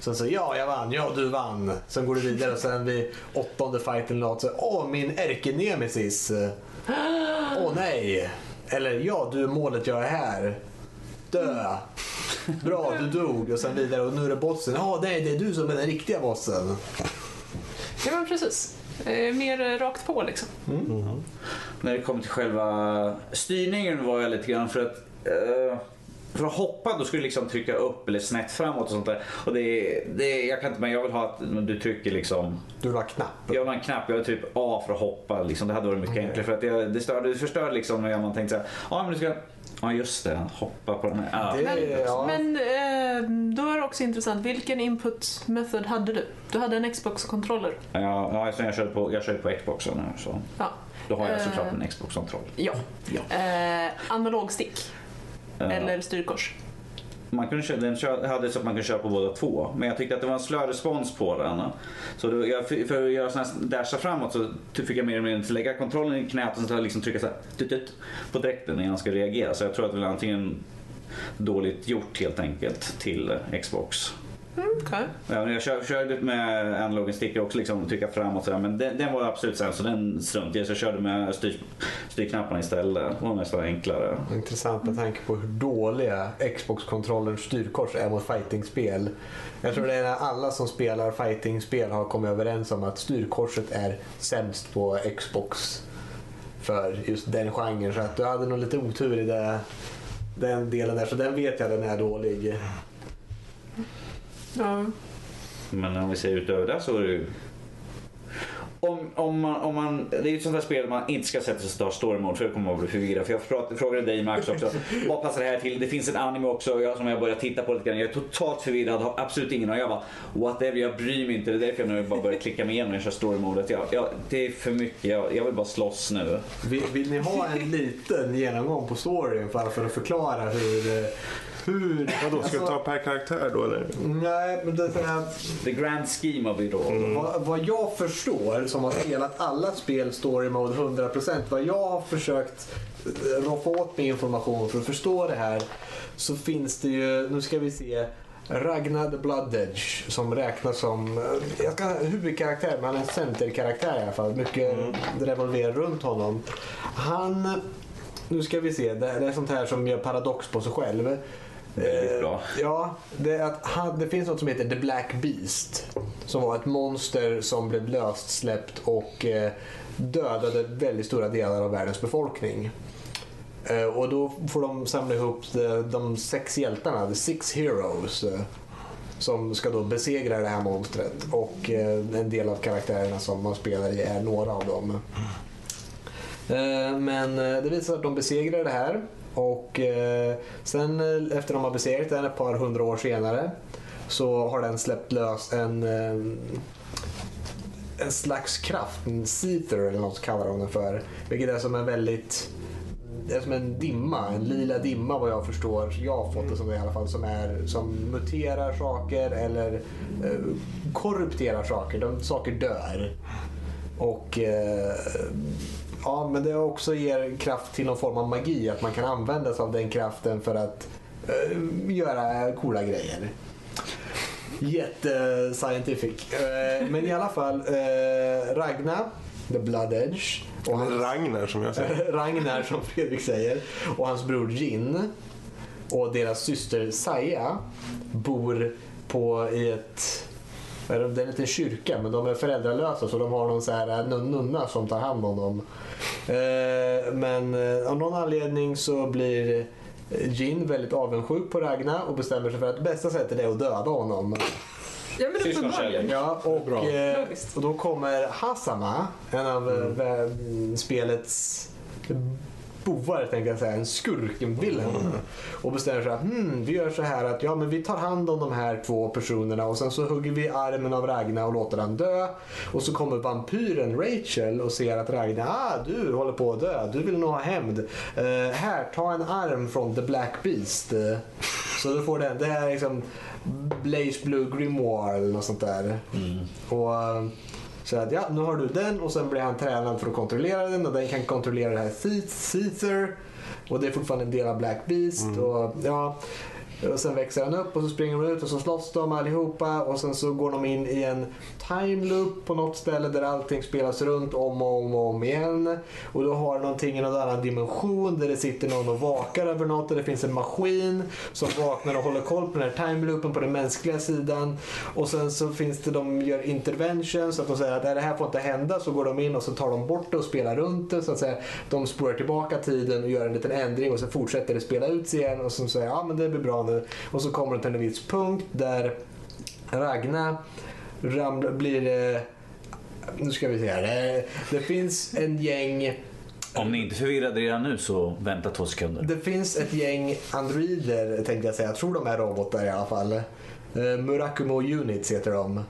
[SPEAKER 1] Sen så, ja, jag vann. Ja, du vann. Sen går du vidare och sen vid åttonde fighten låter så, åh, min ärkenemesis. Åh nej. Eller ja, du är målet, jag är här. Dö. Bra, du dog. Och sen vidare och nu är det bossen. Ja, nej, det är du som är den riktiga bossen.
[SPEAKER 4] Ja men precis. Mer eh, rakt på liksom.
[SPEAKER 3] När det kommer till själva styrningen var jag lite grann för att eh, för att hoppa då skulle du liksom trycka upp eller snett framåt och sånt där. Och det, det, jag kan inte, men jag vill ha att du trycker liksom
[SPEAKER 1] Du vill ha knapp.
[SPEAKER 3] Jag vill ha en knapp, jag vill typ A för att hoppa. Liksom. Det hade varit mycket enklare. För att det, det, störde, det förstörde liksom när man tänkte så här, ja men du ska, ja just det, hoppa på den här. Ja.
[SPEAKER 1] Det-
[SPEAKER 4] Men,
[SPEAKER 1] ja.
[SPEAKER 4] men eh, då är det också intressant, vilken input method hade du? Du hade en Xbox-controller.
[SPEAKER 3] Ja, ja, eftersom jag körde på, jag körde på Xbox nu så
[SPEAKER 4] Ja.
[SPEAKER 3] då har jag
[SPEAKER 4] Eh.
[SPEAKER 3] såklart en Xbox-kontroll.
[SPEAKER 4] Ja.
[SPEAKER 3] Ja.
[SPEAKER 4] Eh, analog stick.
[SPEAKER 3] Eh,
[SPEAKER 4] Eller styrkors.
[SPEAKER 3] Man kunde köra, den hade så att man kunde köra på båda två. Men jag tyckte att det var en slö respons på den. Så då, jag, för att göra sån här dasha framåt så fick jag mer eller mindre lägga kontrollen i knät och så liksom trycka så här, tut, tut, på dräkten när jag ska reagera. Så jag tror att det var antingen dåligt gjort helt enkelt till Xbox.
[SPEAKER 4] Okej.
[SPEAKER 3] Ja, men jag kör, körde med analogen sticker också liksom trycka framåt och sådär, men den, den var absolut sämst så den struntade jag. Så jag körde med styr, styrknapparna istället. Det var nästan enklare.
[SPEAKER 1] Intressant med tanke på hur dåliga Xbox-kontrollerns styrkors är mot fightingspel. Jag tror det är när alla som spelar fightingspel har kommit överens om att styrkorset är sämst på Xbox för just den genren. Så att du hade nog lite otur i det, den delen där. Så den vet jag den är dålig.
[SPEAKER 4] Ja.
[SPEAKER 3] Men om vi ser utöver det så är det ju... Om, om, man, om man, det är ju ett sånt här spel man inte ska sätta sig och ta story mode för då kommer man bli förvirrad. För jag frågade dig Max också, vad passar det här till? Det finns en anime också jag, som jag börjar titta på lite grann. Jag är totalt förvirrad, har absolut ingen aning. Jag bara, whatever, jag bryr mig inte. Det är därför jag nu bara börjar klicka mig igenom när jag kör story modet. Jag, jag, det är för mycket, jag, jag vill bara slåss nu.
[SPEAKER 1] Vill, vill ni ha en liten genomgång på storyn för, för att förklara hur... hur
[SPEAKER 2] Vadå, ska du
[SPEAKER 1] alltså,
[SPEAKER 2] ta per karaktär då eller?
[SPEAKER 1] Nej, men det här,
[SPEAKER 3] The grand scheme of it all.
[SPEAKER 1] Vad, vad jag förstår, som har spelat alla spel story mode 100%, vad jag har försökt eh, roffa åt mig information för att förstå det här, så finns det ju, nu ska vi se, Ragnar the Blood Edge som räknas som, eh, jag ska huvudkaraktär, men han är en centerkaraktär i alla fall. Mycket revolverar runt honom. Han, nu ska vi se, det det är sånt här som gör paradox på sig själv.
[SPEAKER 3] Väldigt bra.
[SPEAKER 1] Eh, Ja, det, att han, det finns något som heter The Black Beast. Som var ett monster som blev löst släppt och eh, dödade väldigt stora delar av världens befolkning. Eh, och då får de samla ihop de, de sex hjältarna, the six heroes. Eh, som ska då besegra det här monstret. Och eh, en del av karaktärerna som man spelar i är några av dem. Eh, Men eh, det visar sig att de besegrar det här. Och eh, sen eh, efter de har besegrat den ett par hundra år senare så har den släppt lös en, eh, en slags kraft, en seether eller något kallar de den för. Vilket är som en väldigt det är som en dimma, en lila dimma vad jag förstår. Jag har fått det som det i alla fall. Som, är, som muterar saker eller eh, korrupterar saker. De, saker dör. Och eh, ja, men det också ger kraft till någon form av magi. Att man kan använda sig av den kraften för att eh, göra coola grejer. Jätte-scientific. Eh, men i alla fall, eh, Ragnar, The Blood Edge. Och han,
[SPEAKER 2] Ragnar som jag säger.
[SPEAKER 1] Ragnar som Fredrik säger. Och hans bror Jin. Och deras syster Saya bor på i ett det är en liten kyrka men de är föräldralösa så de har någon så här nun- nunna som tar hand om dem. Eh, Men eh, av någon anledning så blir Jin väldigt avundsjuk på Ragnar och bestämmer sig för att bästa sättet är att döda honom.
[SPEAKER 4] Ja, men uppenbarligen.
[SPEAKER 1] Ja, och,
[SPEAKER 2] Bra.
[SPEAKER 1] eh, och då kommer Hasama, en av
[SPEAKER 2] Mm.
[SPEAKER 1] eh, spelets bovar, tänkte jag säga, en skurk, en villain.
[SPEAKER 2] Mm.
[SPEAKER 1] Och bestämmer sig att hmm, vi gör så här att ja, men vi tar hand om de här två personerna och sen så hugger vi armen av Ragna och låter han dö. Och så kommer vampyren Rachel och ser att Ragna, ah du håller på att dö, du vill nog ha hämnd. Eh, här, ta en arm från The Black Beast. Eh, Så du får den, det är liksom Blaze Blue Grimoire eller något sånt där. Och eh, så att ja, nu har du den och sen blir han tränad för att kontrollera den och den kan kontrollera det här Caesar. Och det är fortfarande en del av Black Beast. Och, ja, och sen växer han upp och så springer de ut och så slåss de allihopa och sen så går de in i en time loop på något ställe där allting spelas runt om och om och om igen. Och då har någonting i någon annan dimension där det sitter någon och vakar över något och det finns en maskin som vaknar och håller koll på den här time loopen på den mänskliga sidan. Och sen så finns det, de gör intervention så att de säger att det här får inte hända så går de in och så tar de bort det och spelar runt det så att säga. De spolar tillbaka tiden och gör en liten ändring och så fortsätter det spela ut sig igen och så säger ja men det blir bra nu. Och så kommer de till en viss punkt där Ragna ramlar, blir... Eh, nu ska vi se här. Det, det finns en gäng
[SPEAKER 3] Om ni inte förvirrade redan nu så vänta två sekunder.
[SPEAKER 1] det finns ett gäng androider tänkte jag säga. Jag tror de är robotar i alla fall. Eh, Murakumo Units heter de.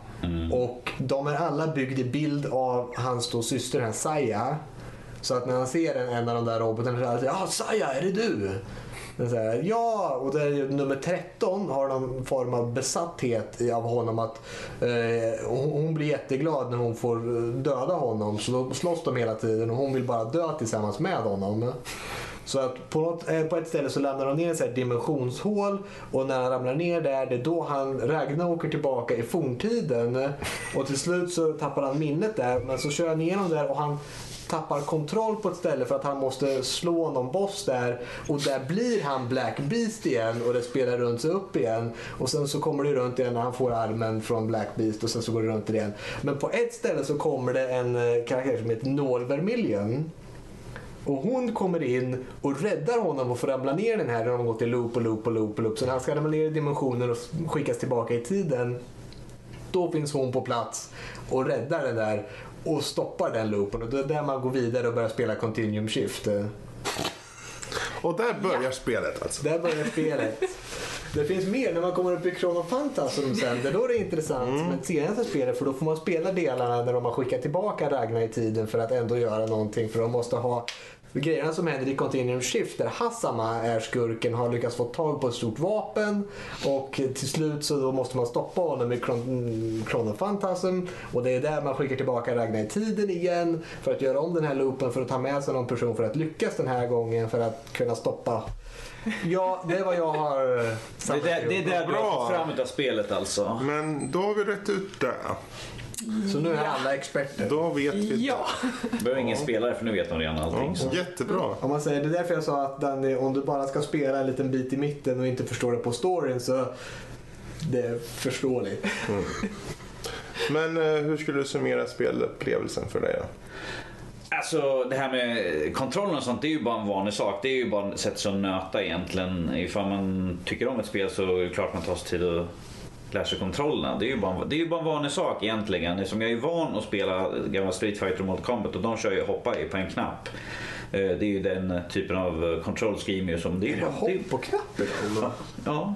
[SPEAKER 1] Och de är alla byggda i bild av hans då syster, hans Saya. Så att när han ser en, en av de där robotarna så säger han ja Saya, är det du? Den ja, och det är ju nummer 13 har någon form av besatthet av honom. att eh, hon, blir jätteglad när hon får eh, döda honom. Så då slåss de hela tiden och hon vill bara dö tillsammans med honom. Så att på, något, eh, på ett ställe så ramlar de ner i ett dimensionshål och när han ramlar ner där, det är då han, Ragnar åker tillbaka i forntiden. Och till slut så tappar han minnet där, men så kör han igenom där och han tappar kontroll på ett ställe för att han måste slå någon boss där och där blir han Black Beast igen och det spelar runt sig upp igen och sen så kommer det runt igen när han får armen från Black Beast och sen så går det runt igen. Men på ett ställe så kommer det en eh, karaktär som heter Noel Vermilion och hon kommer in och räddar honom och får ramla ner den här när de gått i loop och loop och loop och loop. Så när han ska ramla ner i dimensioner och skickas tillbaka i tiden då finns hon på plats och räddar den där och stoppar den loopen. Och det är där man går vidare och börjar spela Continuum Shift.
[SPEAKER 2] Och där börjar spelet alltså.
[SPEAKER 1] Där börjar spelet. Det finns mer när man kommer upp i Chrono Phantasm sen. Det är då det är intressant med senaste spelet för då får man spela delarna när de har skickat tillbaka Ragnar i tiden för att ändå göra någonting. För de måste ha grejerna som händer i Continuum Shift där Hassama är skurken har lyckats få tag på ett stort vapen och till slut så då måste man stoppa honom i Chron- Chrono Phantasm och det är där man skickar tillbaka Ragnar i tiden igen för att göra om den här loopen för att ta med sig någon person för att lyckas den här gången för att kunna stoppa Ja, det är vad jag har eh,
[SPEAKER 3] Det där, det är där du
[SPEAKER 2] Bra.
[SPEAKER 3] har fått fram utav spelet alltså.
[SPEAKER 2] Men då har vi rätt ut det.
[SPEAKER 1] Så nu är alla experter.
[SPEAKER 2] Då vet vi
[SPEAKER 4] Ja,
[SPEAKER 3] behöver ingen spelare för nu vet de redan allting. Så.
[SPEAKER 2] Ja, jättebra.
[SPEAKER 1] Om man säger, det är därför jag sa att Danny, om du bara ska spela en liten bit i mitten och inte förstår det på storyn så det är förståeligt.
[SPEAKER 2] Men eh, hur skulle du summera spelupplevelsen för dig då?
[SPEAKER 3] Alltså det här med kontrollen och sånt det är ju bara en vanlig sak. Det är ju bara ett sätt att nöta egentligen. Ifall man tycker om ett spel så är det klart man tar sig tid att lära sig kontrollerna. Det är ju bara, det är ju bara en vanlig sak egentligen. Som jag är van att spela gamla Street Fighter och Mortal Kombat och de kör ju hoppa i på en knapp. Eh, Det är ju den typen av control scheme ju som det är. bara- det är
[SPEAKER 1] Hopp på knappen då?
[SPEAKER 3] ja,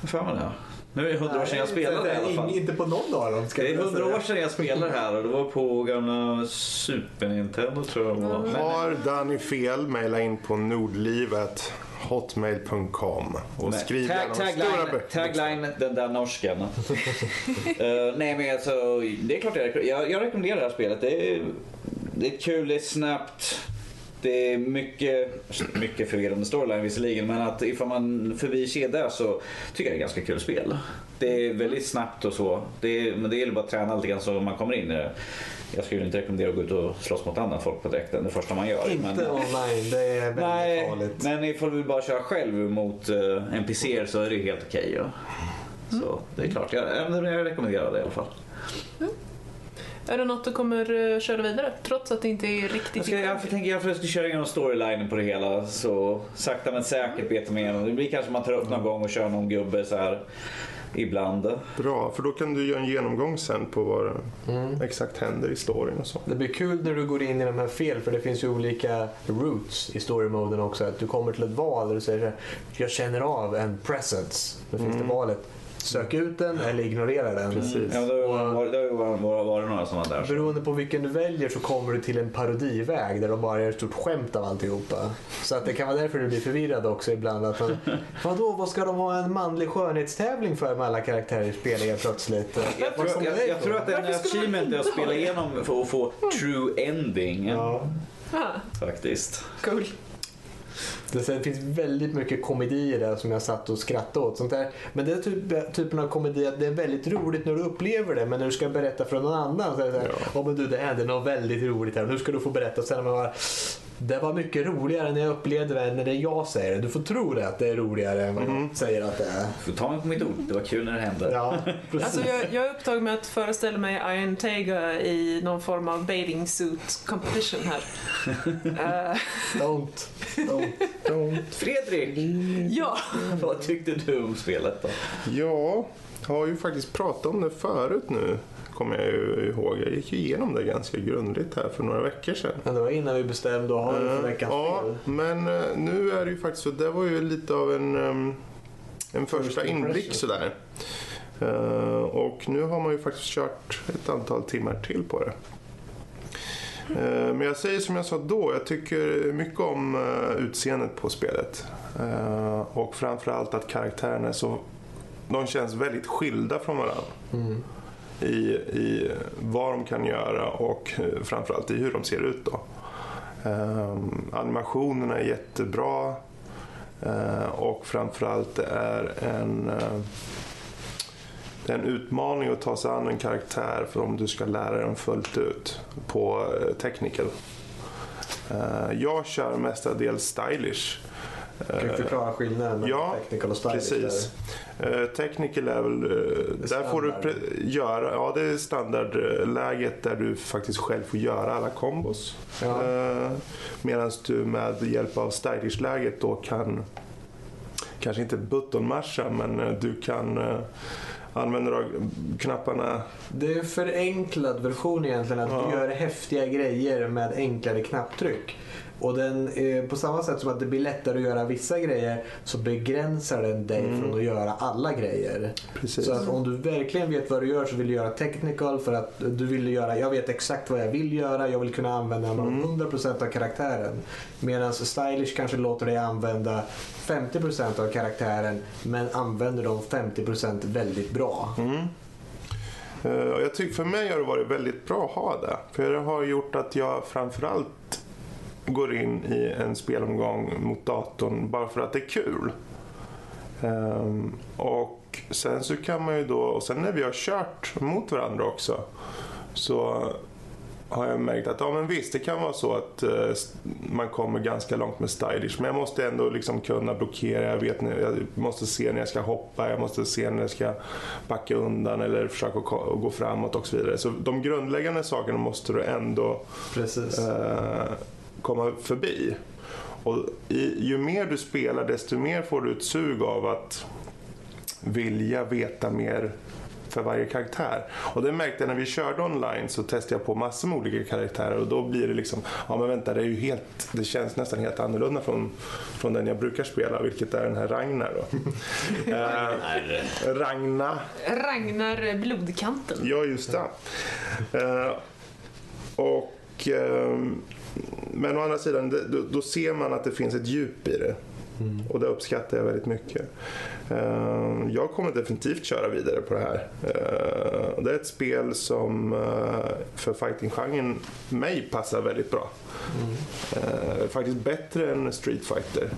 [SPEAKER 3] får för mig det. Nu är det hundra år sedan jag spelade i alla fall.
[SPEAKER 1] Inte på någon av dem ska
[SPEAKER 3] Det är hundra år sedan jag spelade här och det var på gamla Super Nintendo tror jag
[SPEAKER 2] Har Danny fel, mejla in på nordlivet hotmail.com och
[SPEAKER 3] Nej.
[SPEAKER 2] skriv
[SPEAKER 3] Tag, tagline, tagline, den där norskan. Eh, nej men alltså, det är klart jag, jag, jag rekommenderar det här spelet. Det är, det är kul, det är snabbt. Det är mycket, mycket förvirrande storyline visserligen men att ifall man förbiser det så tycker jag det är ganska kul spel. Det är väldigt snabbt och så. Det är, men det gäller bara att träna lite grann så man kommer in i det. Jag skulle inte rekommendera att gå ut och slåss mot andra folk på direkten det första man gör.
[SPEAKER 1] Inte
[SPEAKER 3] men,
[SPEAKER 1] online, det är väldigt
[SPEAKER 3] Nej,
[SPEAKER 1] farligt.
[SPEAKER 3] men ifall du bara köra själv mot uh, NPCer så är det ju helt okej. ja. Så det är klart, jag, jag rekommenderar det i alla fall.
[SPEAKER 4] är det något du kommer eh, köra vidare? Trots att det inte är riktigt
[SPEAKER 3] Jag, ska, jag tänker jag ska köra igenom storylinen på det hela så sakta men säkert beta mig igenom. Det blir kanske man tar upp någon gång och kör någon gubbe så här. Ibland.
[SPEAKER 2] Bra, för då kan du göra en genomgång sen på vad
[SPEAKER 1] Mm.
[SPEAKER 2] exakt händer i storyn och så.
[SPEAKER 1] Det blir kul när du går in i de här fel för det finns ju olika roots i story-moden också. Att du kommer till ett val där du säger så här, jag känner av en presence. Då finns det valet. Sök ut den eller ignorera den.
[SPEAKER 2] Precis.
[SPEAKER 3] Ja, det har ju varit, några sådana där.
[SPEAKER 1] Beroende på vilken du väljer så kommer du till en parodiväg där de bara gör ett stort skämt av alltihopa. Så att det kan vara därför du blir förvirrad också ibland. Att man, Vadå, vad ska de ha en manlig skönhetstävling för med alla karaktärer i spelet helt plötsligt?
[SPEAKER 3] Jag tror, jag, jag tror att en achievement är att spela igenom för att få true ending.
[SPEAKER 1] Ja.
[SPEAKER 3] Faktiskt.
[SPEAKER 4] cool.
[SPEAKER 1] Det finns väldigt mycket komedier där som jag satt och skrattade åt. Sånt där. Men det är typ, typen av komedi att det är väldigt roligt när du upplever det men när du ska berätta för någon annan så är det så här,
[SPEAKER 2] Ja.
[SPEAKER 1] "Åh, men du det hände något väldigt roligt här nu ska du få berätta. Och sen man bara, det var mycket roligare när jag upplevde det än när det är jag säger det. Du får tro det att det är roligare än vad jag säger att det är.
[SPEAKER 3] Får ta mig på mitt ord. Det var kul när det hände.
[SPEAKER 1] Ja, precis.
[SPEAKER 4] Alltså jag, jag är upptagen med att föreställa mig Iron Tiger i någon form av bathing suit competition här. Eh,
[SPEAKER 1] Don't. Don't.
[SPEAKER 2] Don't.
[SPEAKER 3] Fredrik,
[SPEAKER 4] ja,
[SPEAKER 3] vad tyckte du om spelet då?
[SPEAKER 2] Ja, jag har ju faktiskt pratat om det förut nu. Kommer jag ju ihåg. Jag gick ju igenom det ganska grundligt här för några veckor sedan.
[SPEAKER 1] Men det var innan vi bestämde och har vi för veckans
[SPEAKER 2] ja,
[SPEAKER 1] spel.
[SPEAKER 2] men eh, nu är det ju faktiskt så. Det var ju lite av en, ehm, en första inblick sådär. Eh, och nu har man ju faktiskt kört ett antal timmar till på det. Eh, Men jag säger som jag sa då, jag tycker mycket om eh, utseendet på spelet. Eh, Och framförallt att karaktärerna är så... De känns väldigt skilda från varandra.
[SPEAKER 1] Mm.
[SPEAKER 2] I, I vad de kan göra och framförallt i hur de ser ut då. Animationerna är jättebra. Och framförallt det är en, det är en utmaning att ta sig an en karaktär för om du ska lära den fullt ut på eh, technical. Eh, jag kör mestadels stylish.
[SPEAKER 1] Kan du förklara skillnaden mellan
[SPEAKER 2] ja,
[SPEAKER 1] technical och stylish?
[SPEAKER 2] Precis. Technical är väl... eh,
[SPEAKER 1] är
[SPEAKER 2] där får du göra... Ja, det är standardläget där du faktiskt själv får göra alla kombos.
[SPEAKER 1] Ja.
[SPEAKER 2] Medan du med hjälp av stylish-läget då kan... Kanske inte buttonmasha, men eh, du kan använda då knapparna.
[SPEAKER 1] Det är en förenklad version egentligen. Att
[SPEAKER 2] Ja.
[SPEAKER 1] du gör häftiga grejer med enklare knapptryck. Och den, eh, på samma sätt som att det blir lättare att göra vissa grejer så begränsar den dig
[SPEAKER 2] Mm.
[SPEAKER 1] från att göra alla grejer.
[SPEAKER 2] Precis.
[SPEAKER 1] Så att om du verkligen vet vad du gör så vill du göra technical för att du vill göra, jag vet exakt vad jag vill göra, jag vill kunna använda
[SPEAKER 2] Mm.
[SPEAKER 1] 100% av karaktären. Medan stylish kanske låter dig använda 50% av karaktären men använder de 50% väldigt bra.
[SPEAKER 2] Mm. Eh, jag tycker för mig har det varit väldigt bra att ha det. För det har gjort att jag framförallt går in i en spelomgång mot datorn bara för att det är kul. Ehm, och sen så kan man ju då, och sen när vi har kört mot varandra också så har jag märkt att ja men visst det kan vara så att s- man kommer ganska långt med stylish men jag måste ändå liksom kunna blockera, jag, vet, jag måste se när jag ska hoppa, jag måste se när jag ska backa undan eller försöka gå framåt och så vidare. Så de grundläggande sakerna måste du ändå
[SPEAKER 1] Precis.
[SPEAKER 2] eh, komma förbi. Och i, ju mer du spelar desto mer får du ett sug av att vilja veta mer för varje karaktär. Och det märkte jag när vi körde online så testade jag på massor med olika karaktärer och då blir det liksom, ja men vänta det är ju helt, det känns nästan helt annorlunda från, från den jag brukar spela, vilket är den här Ragnar då. eh, Ragnar.
[SPEAKER 4] Ragnar Blodkanten.
[SPEAKER 2] Ja, just det. Eh, och, ehm, men å andra sidan, då, då ser man att det finns ett djup i det. Och det uppskattar jag väldigt mycket. Eh, jag kommer definitivt köra vidare på det här. Och det är ett spel som eh, för fighting-genren mig passar väldigt bra. Eh, faktiskt bättre än Street Fighter.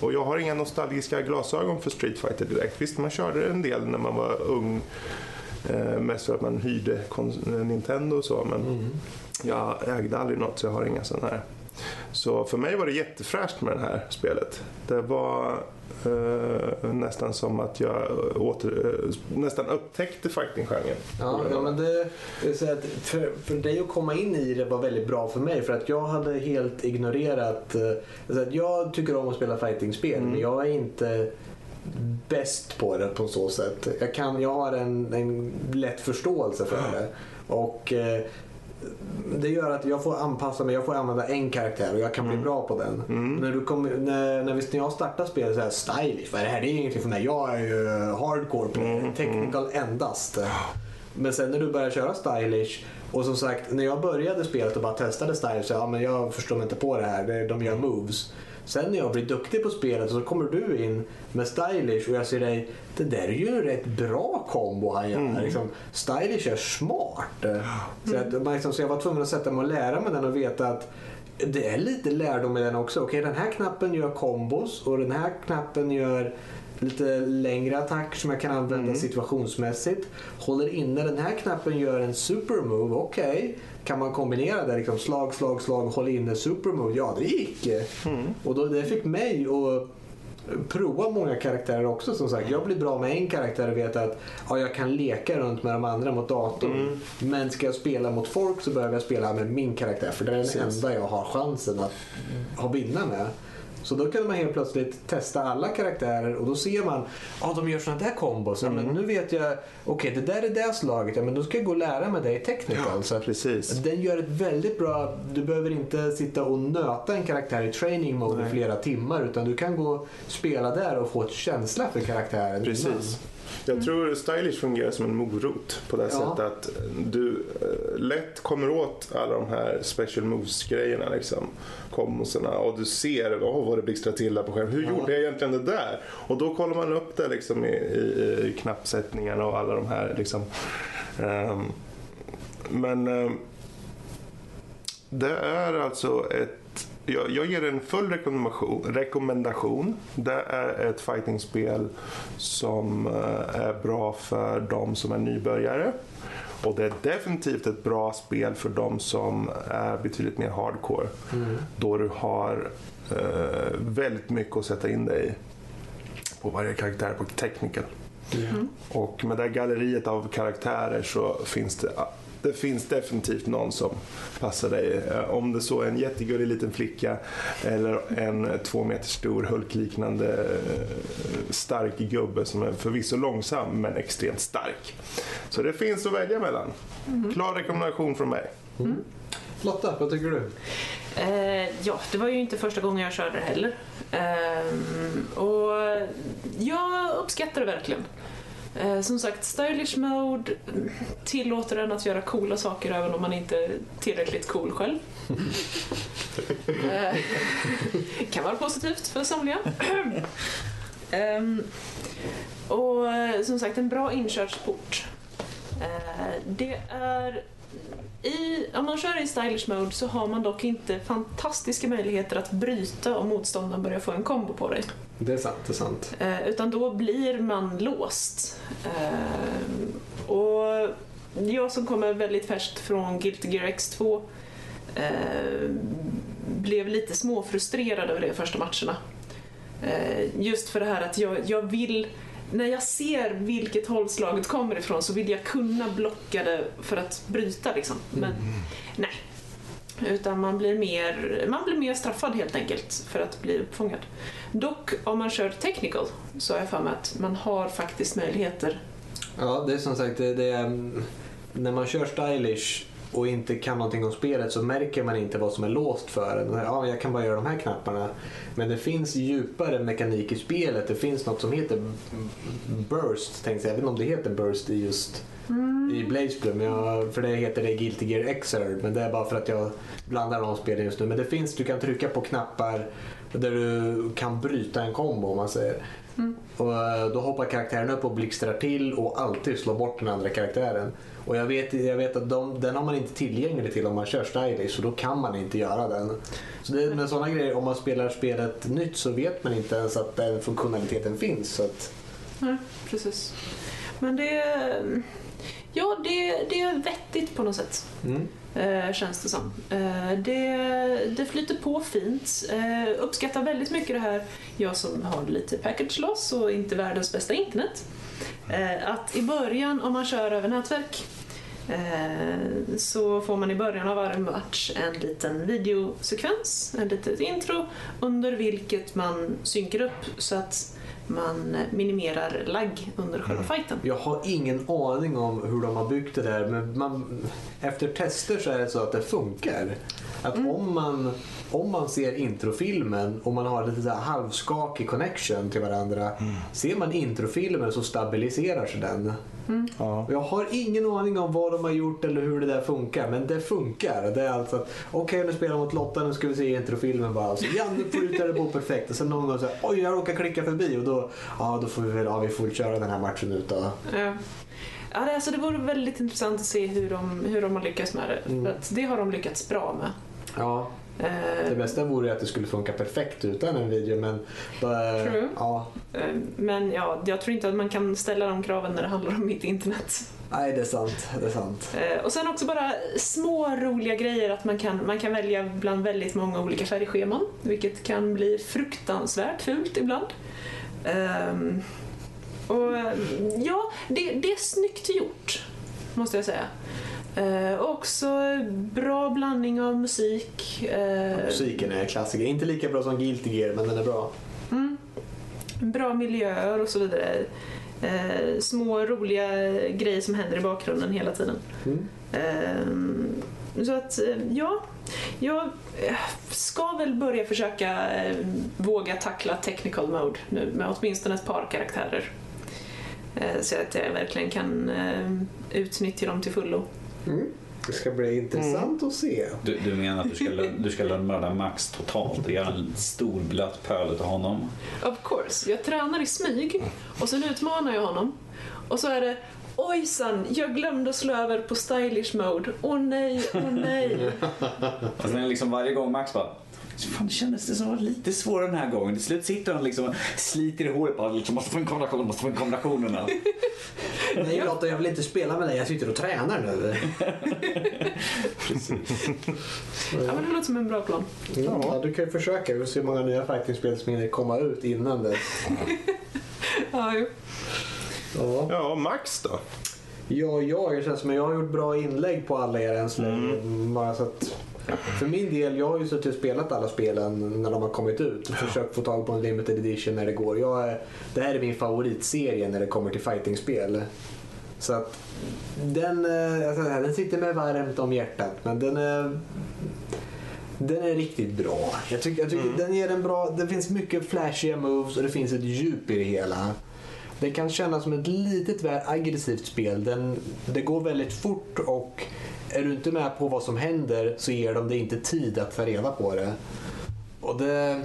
[SPEAKER 2] Och jag har inga nostalgiska glasögon för Street Fighter direkt. Visst, man körde en del när man var ung. Eh, mest för att man hyrde Nintendo och så. Men jag ägde aldrig något så jag har inga sådana här. Så för mig var det jättefräscht med det här spelet. Det var eh, nästan som att jag åter, eh, nästan upptäckte fighting-genren.
[SPEAKER 1] Ja, ja men det, det är att för, för dig att komma in i det var väldigt bra för mig för att jag hade helt ignorerat. eh, Så att jag tycker om att spela fightingspel
[SPEAKER 2] Mm.
[SPEAKER 1] men jag är inte bäst på det på så sätt. Jag, kan, jag har en, en lätt förståelse för det. Och eh, det gör att jag får anpassa mig, jag får använda en karaktär och jag kan bli bra på den. När, du kom, när, när, vi, när jag startar spelet så här stylish, vad är det här? Det är ingenting för mig. Jag är ju hardcore på technical endast. Men sen när du börjar köra stylish och som sagt, när jag började spelet och bara testade stylish så ja, men jag förstår mig inte på det här. De gör moves. Sen när jag blir duktig på spelet så kommer du in med stylish och jag ser dig, det där är ju en rätt bra kombo han gör. Liksom, stylish är smart. Så, att, liksom, så jag var tvungen att sätta mig och lära mig den och veta att det är lite lärdom i den också. Okej, den här knappen gör kombos och den här knappen gör lite längre attacker som jag kan använda situationsmässigt. Håller inne den här knappen gör en supermove, okej. Kan man kombinera det? Liksom slag, slag, slag, håll inne supermove. Ja, det gick. Och då, det fick mig att prova många karaktärer också som sagt. Jag blir bra med en karaktär och vet att ja, jag kan leka runt med de andra mot datorn. Men ska jag spela mot folk så behöver jag spela med min karaktär för det är den
[SPEAKER 2] Precis.
[SPEAKER 1] enda jag har chansen att ha vinna med. Så då kunde man helt plötsligt testa alla karaktärer och då ser man ja de gör sådana där kombos. Ja, men nu vet jag, okej det där är det slaget, ja, men då ska jag gå och lära mig det i technical. så att
[SPEAKER 2] precis.
[SPEAKER 1] den gör ett väldigt bra, du behöver inte sitta och nöta en karaktär i training mode i flera timmar utan du kan gå och spela där och få ett känsla för karaktären.
[SPEAKER 2] Precis. Jag tror stylish fungerar som en morot på det
[SPEAKER 1] Ja.
[SPEAKER 2] sättet att du eh, lätt kommer åt alla de här special moves-grejerna. Liksom, komboserna och du ser oh, vad det blixtrar till där på skärmen. Hur
[SPEAKER 1] Ja.
[SPEAKER 2] gjorde jag egentligen det där? Och då kollar man upp det liksom, i, i, i knappsättningarna och alla de här. Liksom. Ehm, men ehm, det är alltså ett jag, jag ger en full rekommendation, rekommendation. Det är ett fightingspel som eh, är bra för de som är nybörjare. Och det är definitivt ett bra spel för de som är betydligt mer hardcore. Då du har eh, väldigt mycket att sätta in dig i på varje karaktär på technical. Och med det här galleriet av karaktärer så finns det det finns definitivt någon som passar dig. Eh, Om det så är en jättegullig liten flicka eller en två meter stor Hulk-liknande eh, stark gubbe som är förvisso långsam men extremt stark. Så det finns att välja mellan. Klar rekommendation från mig.
[SPEAKER 1] Lotta, vad tycker du?
[SPEAKER 4] Eh, ja, det var ju inte första gången jag körde det heller. Ehm, och jag uppskattar det verkligen. Eh, som sagt, stylish mode tillåter en att göra coola saker även om man inte är tillräckligt cool själv. Eh, kan vara positivt för somliga. Ehm, och eh, som sagt, en bra inkörsport. Eh, det är i, om man kör i stylish mode så har man dock inte fantastiska möjligheter att bryta om motståndaren börjar få en kombo på dig.
[SPEAKER 1] Det är sant, det är sant.
[SPEAKER 4] Eh, utan då blir man låst. Eh, och jag som kommer väldigt färskt från Guilty Gear X2 eh, blev lite småfrustrerad över det första matcherna. Eh, just för det här att jag, jag vill när jag ser vilket håll slaget kommer ifrån så vill jag kunna blocka det för att bryta liksom. Men nej. Utan man blir, mer, man blir mer straffad helt enkelt för att bli uppfångad. Dock om man kör technical så har jag för mig att man har faktiskt möjligheter.
[SPEAKER 1] Ja, det är som sagt, det, det är, mm, när man kör stylish och inte kan någonting om spelet så märker man inte vad som är låst för en. Ja, jag kan bara göra de här knapparna. Men det finns djupare mekanik i spelet. Det finns något som heter Burst, tänkte jag. Jag vet inte om det heter Burst i just i Blazblue, men jag, för det heter det Guilty Gear Xrd, men det är bara för att jag blandar de spelen just nu. Men det finns, du kan trycka på knappar där du kan bryta en kombo om man säger. Och eh, då hoppar karaktären upp och blixtrar till och alltid slår bort den andra karaktären. Och jag vet, jag vet att de, den har man inte tillgänglig till om man kör stylish så då kan man inte göra den. Så det, med sådana grejer, om man spelar spelet nytt så vet man inte ens att den funktionaliteten finns. Så att,
[SPEAKER 4] Nej, precis. Men det, ja, det, det är vettigt på något sätt.
[SPEAKER 1] mm.
[SPEAKER 4] Eh, känns det som. Eh, det, det flyter på fint. Eh, uppskattar väldigt mycket det här, jag som har lite package loss och inte världens bästa internet. Eh, att i början, om man kör över nätverk, eh, så får man i början av varje match en liten videosekvens, en litet intro, under vilket man synkar upp så att man minimerar lagg under själva
[SPEAKER 2] Mm.
[SPEAKER 4] fighten.
[SPEAKER 1] Jag har ingen aning om hur de har byggt det där men man, efter tester så är det så att det funkar. Att om, man, om man ser introfilmen och man har lite så här halvskakig connection till varandra. Ser man introfilmen så stabiliserar sig den.
[SPEAKER 2] Ja.
[SPEAKER 1] Och Jag har ingen aning om vad de har gjort eller hur det där funkar, men det funkar. Det är alltså att, okej nu spelar mot Lotta, nu ska vi se introfilmen bara. Så, ja, nu flyter det på perfekt. Och sen någon gång så här, oj jag råkar klicka förbi och då, ja då får vi väl, ja vi får väl köra den här matchen ut då.
[SPEAKER 4] Ja. Ja, det, alltså det vore väldigt intressant att se hur de, hur de har lyckats med det.
[SPEAKER 1] Mm.
[SPEAKER 4] För att det har de lyckats bra med.
[SPEAKER 1] Ja,
[SPEAKER 4] Eh,
[SPEAKER 1] det bästa vore att det skulle funka perfekt utan en video, men bara,
[SPEAKER 4] True.
[SPEAKER 1] ja,
[SPEAKER 4] eh, men ja, jag tror inte att man kan ställa de kraven när det handlar om mitt internet.
[SPEAKER 1] nej det är sant, det är sant.
[SPEAKER 4] Eh, och sen också bara små roliga grejer att man kan, man kan välja bland väldigt många olika färgscheman. Vilket kan bli fruktansvärt fult ibland. Och eh, ja, det, det är snyggt gjort. Måste jag säga. Eh, också bra blandning av musik. eh,
[SPEAKER 1] Musiken är en klassiker, inte lika bra som Guilty Gear, men den är bra.
[SPEAKER 4] Mm. Bra miljöer och så vidare. Eh, små roliga grejer som händer i bakgrunden hela tiden.
[SPEAKER 1] Mm.
[SPEAKER 4] Ehm, så att, eh, ja. Jag eh, ska väl börja försöka eh, våga tackla technical mode nu med åtminstone ett par karaktärer. Eh, så att jag verkligen kan eh, utnyttja dem till fullo.
[SPEAKER 1] Mm. Det ska bli intressant att se.
[SPEAKER 3] Du, du menar att du ska, lö- du ska mörda Max totalt och göra en stor blöt pöl utav honom?
[SPEAKER 4] Of course, jag tränar i smyg och sen utmanar jag honom. Och så är det Ojsan, jag glömde att slå över på stylish mode. Åh nej, åh nej.
[SPEAKER 3] Och sen är det liksom varje gång Max bara Fan, det kändes det som var lite svårare den här gången. Till slut sitter han liksom och sliter i håret bara liksom, måste få en kombination, måste få en kombinationerna.
[SPEAKER 1] Nej Lotta, jag vill inte spela med dig, jag sitter och tränar nu.
[SPEAKER 4] Ja, men det låter som en bra plan.
[SPEAKER 1] Ja, du kan ju försöka. Vi får se hur många nya fightingspel som hinner komma ut innan dess.
[SPEAKER 4] Ja, jo.
[SPEAKER 1] Ja,
[SPEAKER 2] ja, Max då?
[SPEAKER 1] ja jag, det känns som att jag har gjort bra inlägg på alla er än så länge. Bara så att, för min del, jag har ju suttit och spelat alla spelen när de har kommit ut och försökt få tag på en limited edition när det går. Jag är, det här är min favoritserie när det kommer till fightingspel. Så att den, alltså, den sitter mig varmt om hjärtat men den är den är riktigt bra. Jag tycker, jag tycker den ger en bra... Det finns mycket flashiga moves och det finns ett djup i det hela. Det kan kännas som ett litet väl aggressivt spel. Den, det går väldigt fort och är du inte med på vad som händer så ger de dig inte tid att ta reda på det. Och det...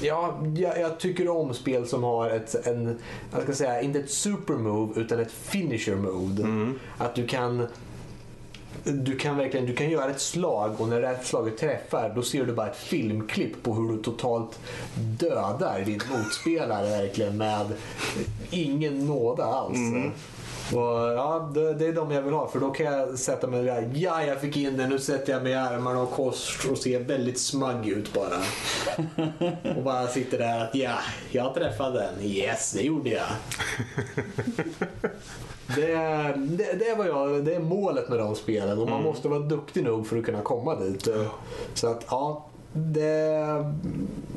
[SPEAKER 1] Ja, jag, jag tycker om spel som har ett, en, jag ska säga, inte ett supermove utan ett finisher mode. Att du kan du kan verkligen du kan göra ett slag och när det här slaget träffar då ser du bara ett filmklipp på hur du totalt dödar din motspelare verkligen med ingen nåda alls. Och, ja, det, det är de jag vill ha för då kan jag sätta mig där. Ja, jag fick in den. Nu sätter jag mig i armarna och kors och ser väldigt smagg ut bara. och bara sitter där att ja, jag träffade den. Yes, det gjorde jag. Det det, det, är vad jag, det är målet med de spelen och man måste vara duktig nog för att kunna komma dit. Så att ja, det,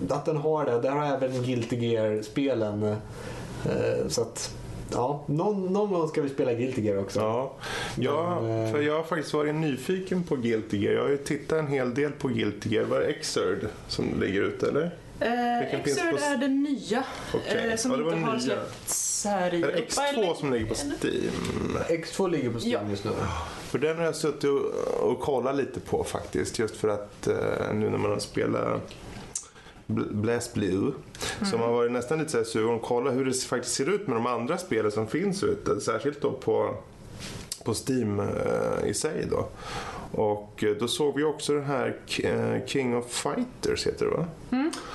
[SPEAKER 1] att den har det. Där har även Guilty Gear-spelen. Eh, Så att ja, någon, någon gång ska vi spela Guilty Gear också.
[SPEAKER 2] Ja, ja
[SPEAKER 1] Men, eh,
[SPEAKER 2] för jag har faktiskt varit nyfiken på Guilty Gear. Jag har ju tittat en hel del på Guilty Gear. Var det Xrd som ligger ute eller?
[SPEAKER 4] Eh, Xrd
[SPEAKER 2] på-
[SPEAKER 4] är den nya
[SPEAKER 2] Okej.
[SPEAKER 4] eh, som
[SPEAKER 2] Ja, det var
[SPEAKER 4] inte har
[SPEAKER 2] nya.
[SPEAKER 4] släppts här i
[SPEAKER 2] Är det
[SPEAKER 4] Europa,
[SPEAKER 2] X2
[SPEAKER 4] eller?
[SPEAKER 2] som ligger på Steam?
[SPEAKER 1] X2 ligger på Steam
[SPEAKER 4] Ja.
[SPEAKER 1] just nu.
[SPEAKER 2] För den har jag suttit och, och kollat lite på faktiskt. Just för att eh, nu när man har spelat Blast Blue. Så man har varit nästan lite så här sugen att kolla hur det faktiskt ser ut med de andra spelen som finns ute. Särskilt då på, på Steam eh, i sig då. Och eh, då såg vi också den här eh, King of Fighters heter det va?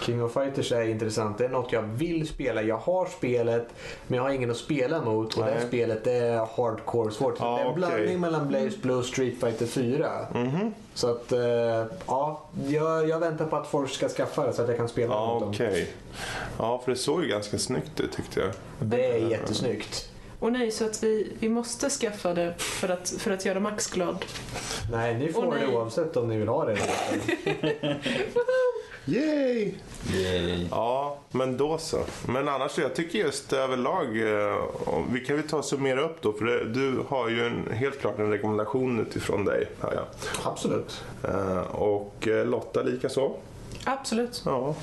[SPEAKER 1] King of Fighters är intressant. Det är något jag vill spela. Jag har spelet men jag har ingen att spela mot och det här
[SPEAKER 2] Nej.
[SPEAKER 1] spelet är hardcore svårt.
[SPEAKER 2] Ja,
[SPEAKER 1] det är en
[SPEAKER 2] okej.
[SPEAKER 1] blandning mellan Blaze Blue och Street Fighter 4.
[SPEAKER 2] Mhm.
[SPEAKER 1] Så att eh, ja, jag, jag väntar på att folk ska skaffa det så att jag kan spela
[SPEAKER 2] Ja,
[SPEAKER 1] mot dem.
[SPEAKER 2] okej. Ja, för det såg ju ganska snyggt ut tyckte jag.
[SPEAKER 1] Det är jättesnyggt.
[SPEAKER 4] Och nej, så att vi, vi måste skaffa det för att, för att göra Max glad.
[SPEAKER 1] Nej, ni får
[SPEAKER 4] Åh,
[SPEAKER 1] det
[SPEAKER 4] nej.
[SPEAKER 1] oavsett om ni vill ha det eller inte.
[SPEAKER 2] Yay! Ja, men då så. Men annars, jag tycker just överlag, eh, vi kan väl ta och summera upp då, för det, du har ju en, helt klart en rekommendation utifrån dig, jag.
[SPEAKER 1] Absolut.
[SPEAKER 2] Eh, Och eh, Lotta likaså.
[SPEAKER 4] Absolut.
[SPEAKER 2] Ja,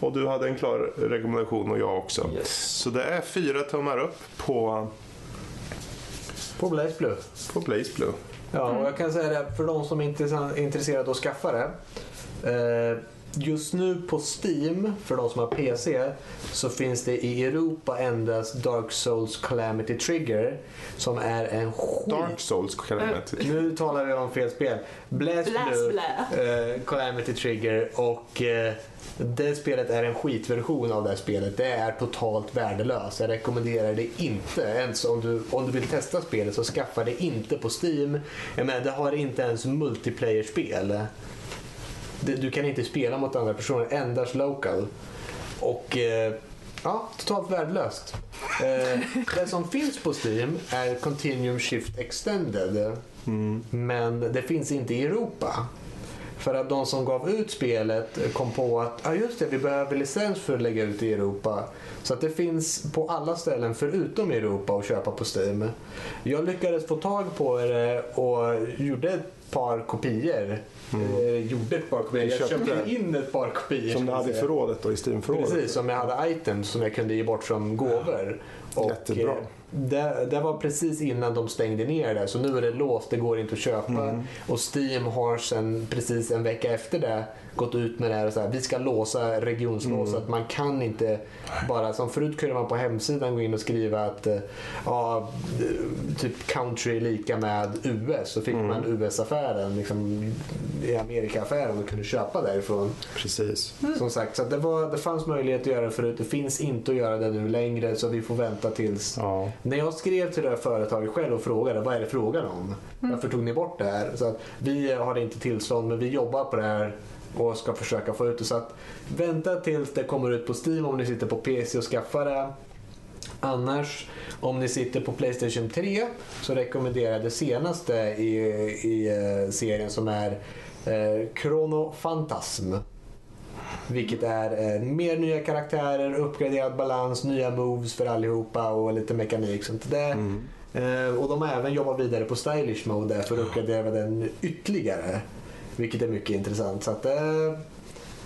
[SPEAKER 2] och du hade en klar rekommendation och jag också.
[SPEAKER 3] Yes.
[SPEAKER 2] Så det är fyra tummar upp på,
[SPEAKER 1] På Blaze Blue.
[SPEAKER 2] på Blaze Blue.
[SPEAKER 1] Ja, och jag kan säga det för de som är intressa- är intresserade att skaffa det. Eh, just nu på Steam, för de som har PC, så finns det i Europa endast Dark Souls Calamity Trigger som är en skit...
[SPEAKER 2] Dark Souls Calamity.
[SPEAKER 1] Nu talar vi om fel spel. Blaze
[SPEAKER 4] Blast
[SPEAKER 1] Blue, eh, Calamity Trigger och eh, det spelet är en skitversion av det här spelet. Det är totalt värdelöst. Jag rekommenderar det inte. Ens om du, om du vill testa spelet så skaffa det inte på Steam. Jag menar, det har inte ens multiplayer-spel. Du kan inte spela mot andra personer, endast local. Och eh, ja, totalt värdelöst. Eh, det som finns på Steam är Continuum Shift Extended. Men det finns inte i Europa. För att de som gav ut spelet kom på att ja just det, vi behöver licens för att lägga ut i Europa. Så att det finns på alla ställen förutom Europa att köpa på Steam. Jag lyckades få tag på det och gjorde ett par kopior. Eh, gjorde ett par kopior. Jag
[SPEAKER 2] Köpte
[SPEAKER 1] in ett par kopior.
[SPEAKER 2] Som du hade i förrådet då, i Steam-förrådet.
[SPEAKER 1] Precis, som jag hade items som jag kunde ge bort som gåvor. Och
[SPEAKER 2] Jättebra.
[SPEAKER 1] eh, det, det var precis innan de stängde ner det, så nu är det låst, det går inte att köpa.
[SPEAKER 2] Mm.
[SPEAKER 1] Och Steam har sen precis en vecka efter det gått ut med det här och så här, vi ska låsa regionslåset.
[SPEAKER 2] Mm.
[SPEAKER 1] Man kan inte bara, som förut kunde man på hemsidan gå in och skriva att eh, ja, typ country är lika med US. Så fick
[SPEAKER 2] Mm.
[SPEAKER 1] man US-affären, liksom, i Amerika-affären och kunde köpa därifrån.
[SPEAKER 2] Precis.
[SPEAKER 1] Som sagt, så att det, var, det fanns möjlighet att göra det förut. Det finns inte att göra det nu längre så vi får vänta tills...
[SPEAKER 2] Ja.
[SPEAKER 1] När jag skrev till det här företaget själv och frågade vad är det frågan om? Varför tog ni bort det här? Så att vi har inte tillstånd men vi jobbar på det här och ska försöka få ut det. Så att vänta tills det kommer ut på Steam om ni sitter på PC och skaffar det. Annars, om ni sitter på Playstation 3 så rekommenderar jag det senaste i, i eh, serien som är eh, Chrono Phantasm. Vilket är eh, mer nya karaktärer, uppgraderad balans, nya moves för allihopa och lite mekanik. Sånt där. Eh, och de har även jobbat vidare på stylish mode för att uppgradera den ytterligare. Vilket är mycket intressant. Så att, eh,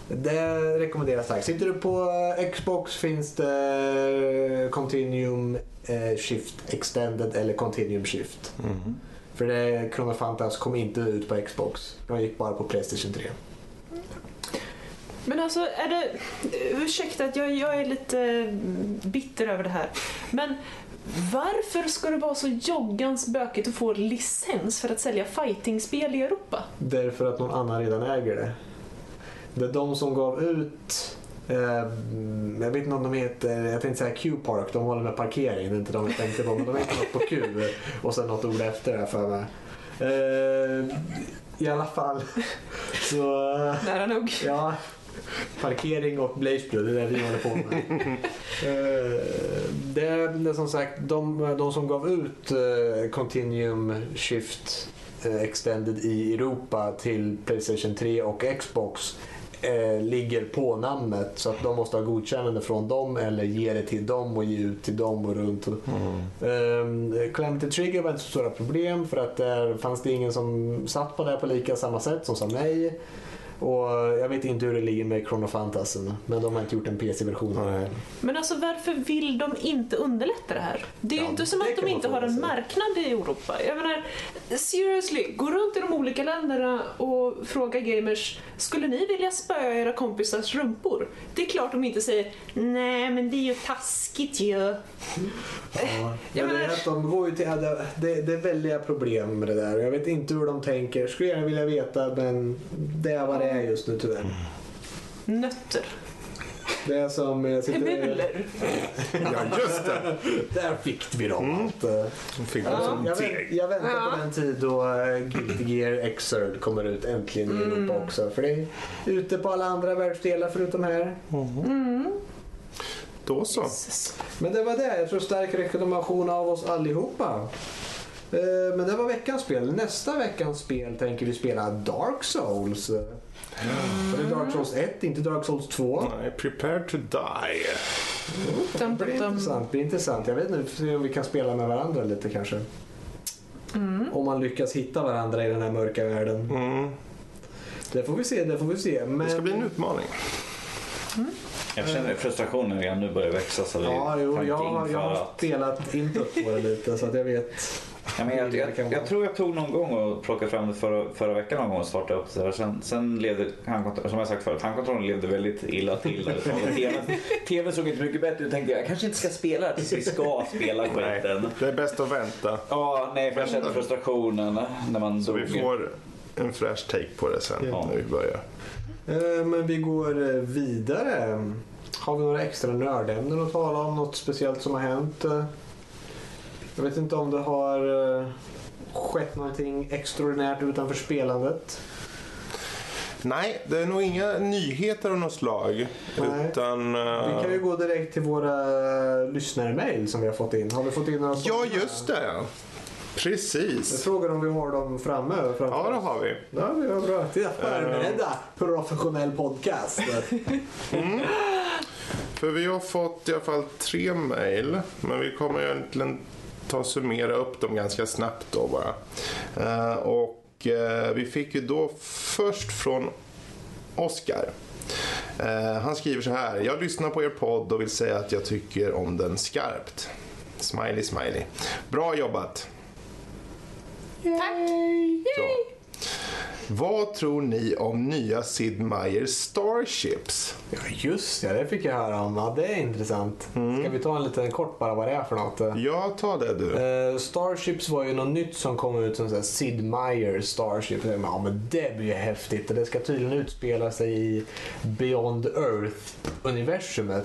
[SPEAKER 1] det rekommenderas starkt. Sitter du på eh, Xbox finns det Continuum eh, Shift Extended eller Continuum Shift. För det Chrono Fantas kom inte ut på Xbox. De gick bara på Playstation 3.
[SPEAKER 4] Men alltså, är det... Ursäkta att jag, jag är lite mm, bitter över det här. Men varför ska det vara så joggans bökigt att få licens för att sälja fightingspel i Europa?
[SPEAKER 1] Därför att någon annan redan äger det. Det är de som gav ut eh, jag vet inte om de heter, jag tänkte säga Q-Park, de håller med parkering, det är inte de jag tänkte på, men de heter något på Q och sen något ord efter det för mig. Eh, I alla fall så,
[SPEAKER 4] Nära nog.
[SPEAKER 1] ja, parkering och Blaze Blue, det är det vi håller på med. Eh, det, det är som sagt, de, de som gav ut eh, Continuum Shift eh, Extended i Europa till Playstation 3 och Xbox eh, ligger på namnet så att de måste ha godkännande från dem eller ge det till dem och ge ut till dem och runt. Um, Calamity Trigger var inte så stora problem för att där fanns det ingen som satt på det på lika samma sätt som sa nej. Och jag vet inte hur det ligger med Chrono Phantasm men de har inte gjort en PC-version.
[SPEAKER 4] Men alltså varför vill de inte underlätta det här? Det är ju
[SPEAKER 1] Ja,
[SPEAKER 4] inte som att de inte har en marknad i Europa. Jag menar, seriously, gå runt i de olika länderna och fråga gamers, skulle ni vilja spöa era kompisars rumpor? Det är klart de inte säger, nej men det är ju taskigt ju.
[SPEAKER 1] Ja.
[SPEAKER 4] Jag
[SPEAKER 1] Men det, är
[SPEAKER 4] menar-
[SPEAKER 1] att de går ju till, ja, det, det, det är väldiga problem med det där. Jag vet inte hur de tänker. Skulle gärna vilja veta men det är vad det är just nu tyvärr.
[SPEAKER 4] Nötter.
[SPEAKER 1] Det är som... Jag sitter,
[SPEAKER 4] Emuler.
[SPEAKER 2] Ja, just det.
[SPEAKER 1] där fick vi dem allt. eh.
[SPEAKER 2] De fick
[SPEAKER 1] Ja,
[SPEAKER 2] som
[SPEAKER 1] jag, vänt, jag väntar
[SPEAKER 4] Ja.
[SPEAKER 1] på den tid då uh, Guilty Gear Xrd kommer ut äntligen i Europa också. För det är ute på alla andra världsdelar förutom här.
[SPEAKER 2] Då så.
[SPEAKER 1] Men det var det. Jag tror stark rekommendation av oss allihopa. Eh, Men det var veckans spel. Nästa veckans spel tänker vi spela Dark Souls. Och det är Dark Souls 1, inte Dark Souls 2.
[SPEAKER 2] Nej, prepare to die.
[SPEAKER 4] Dum,
[SPEAKER 1] Det blir intressant. Det blir intressant. Jag vet inte om vi kan spela med varandra lite kanske. Om man lyckas hitta varandra i den här mörka världen.
[SPEAKER 2] Mm.
[SPEAKER 1] Det får vi se, det får vi se. Men...
[SPEAKER 2] Det ska bli en utmaning.
[SPEAKER 3] Jag känner frustrationen redan nu börjar växa. Så det är
[SPEAKER 1] Ja, jo, jag, har- jag har
[SPEAKER 3] att-
[SPEAKER 1] spelat introt på det lite så att jag vet.
[SPEAKER 3] Ja, men jag, jag, jag tror jag tog någon gång och plockade fram det förra, förra veckan någon gång och startade upp det där. Sen, sen levde, handkont- som jag sagt förut, handkontrollen levde väldigt illa till. där TVn, TVn såg inte mycket bättre ut. tänkte jag, jag kanske inte ska spela det här tills vi ska spela
[SPEAKER 2] Nej,
[SPEAKER 3] skiten.
[SPEAKER 2] det är bäst att vänta.
[SPEAKER 3] Ja, nej, för jag kände frustrationen när man
[SPEAKER 2] Så
[SPEAKER 3] dog.
[SPEAKER 2] vi får en fresh take på det sen
[SPEAKER 3] Ja.
[SPEAKER 2] när vi börjar.
[SPEAKER 1] Eh, Men vi går eh, vidare. Har vi några extra nördämnen att tala om? Något speciellt som har hänt? Eh, Jag vet inte om det har eh, skett någonting extraordinärt utanför spelandet.
[SPEAKER 2] Nej, det är nog inga nyheter av något slag.
[SPEAKER 1] Nej.
[SPEAKER 2] Utan... eh,
[SPEAKER 1] Vi kan ju gå direkt till våra lyssnarmail som vi har fått in. Har vi fått in några
[SPEAKER 2] Ja, just det.
[SPEAKER 1] Jag
[SPEAKER 2] Precis.
[SPEAKER 1] frågar om vi har dem framme. framför
[SPEAKER 2] Ja, det har vi.
[SPEAKER 1] Ja, det var bra. Titta, förberedda. Professionell podcast.
[SPEAKER 2] För vi har fått i alla fall tre mejl. Men vi kommer egentligen ta summera upp dem ganska snabbt då bara. Eh, och eh, vi fick ju då först från Oskar. Eh, han skriver så här. Jag lyssnar på er podd och vill säga att jag tycker om den skarpt. Smiley, smiley. Bra jobbat.
[SPEAKER 4] Tack!
[SPEAKER 2] Så. Vad tror ni om nya Sid Meier's Starships?
[SPEAKER 1] Ja, just det. Det fick jag höra om. Ja, det är intressant. Ska vi ta en liten kort bara vad det är för något?
[SPEAKER 2] Ja, ta det du.
[SPEAKER 1] Eh, Starships var ju något nytt som kom ut som så här Sid Meier Starship. Ja men det blir ju häftigt och det ska tydligen utspela sig i Beyond Earth-universumet.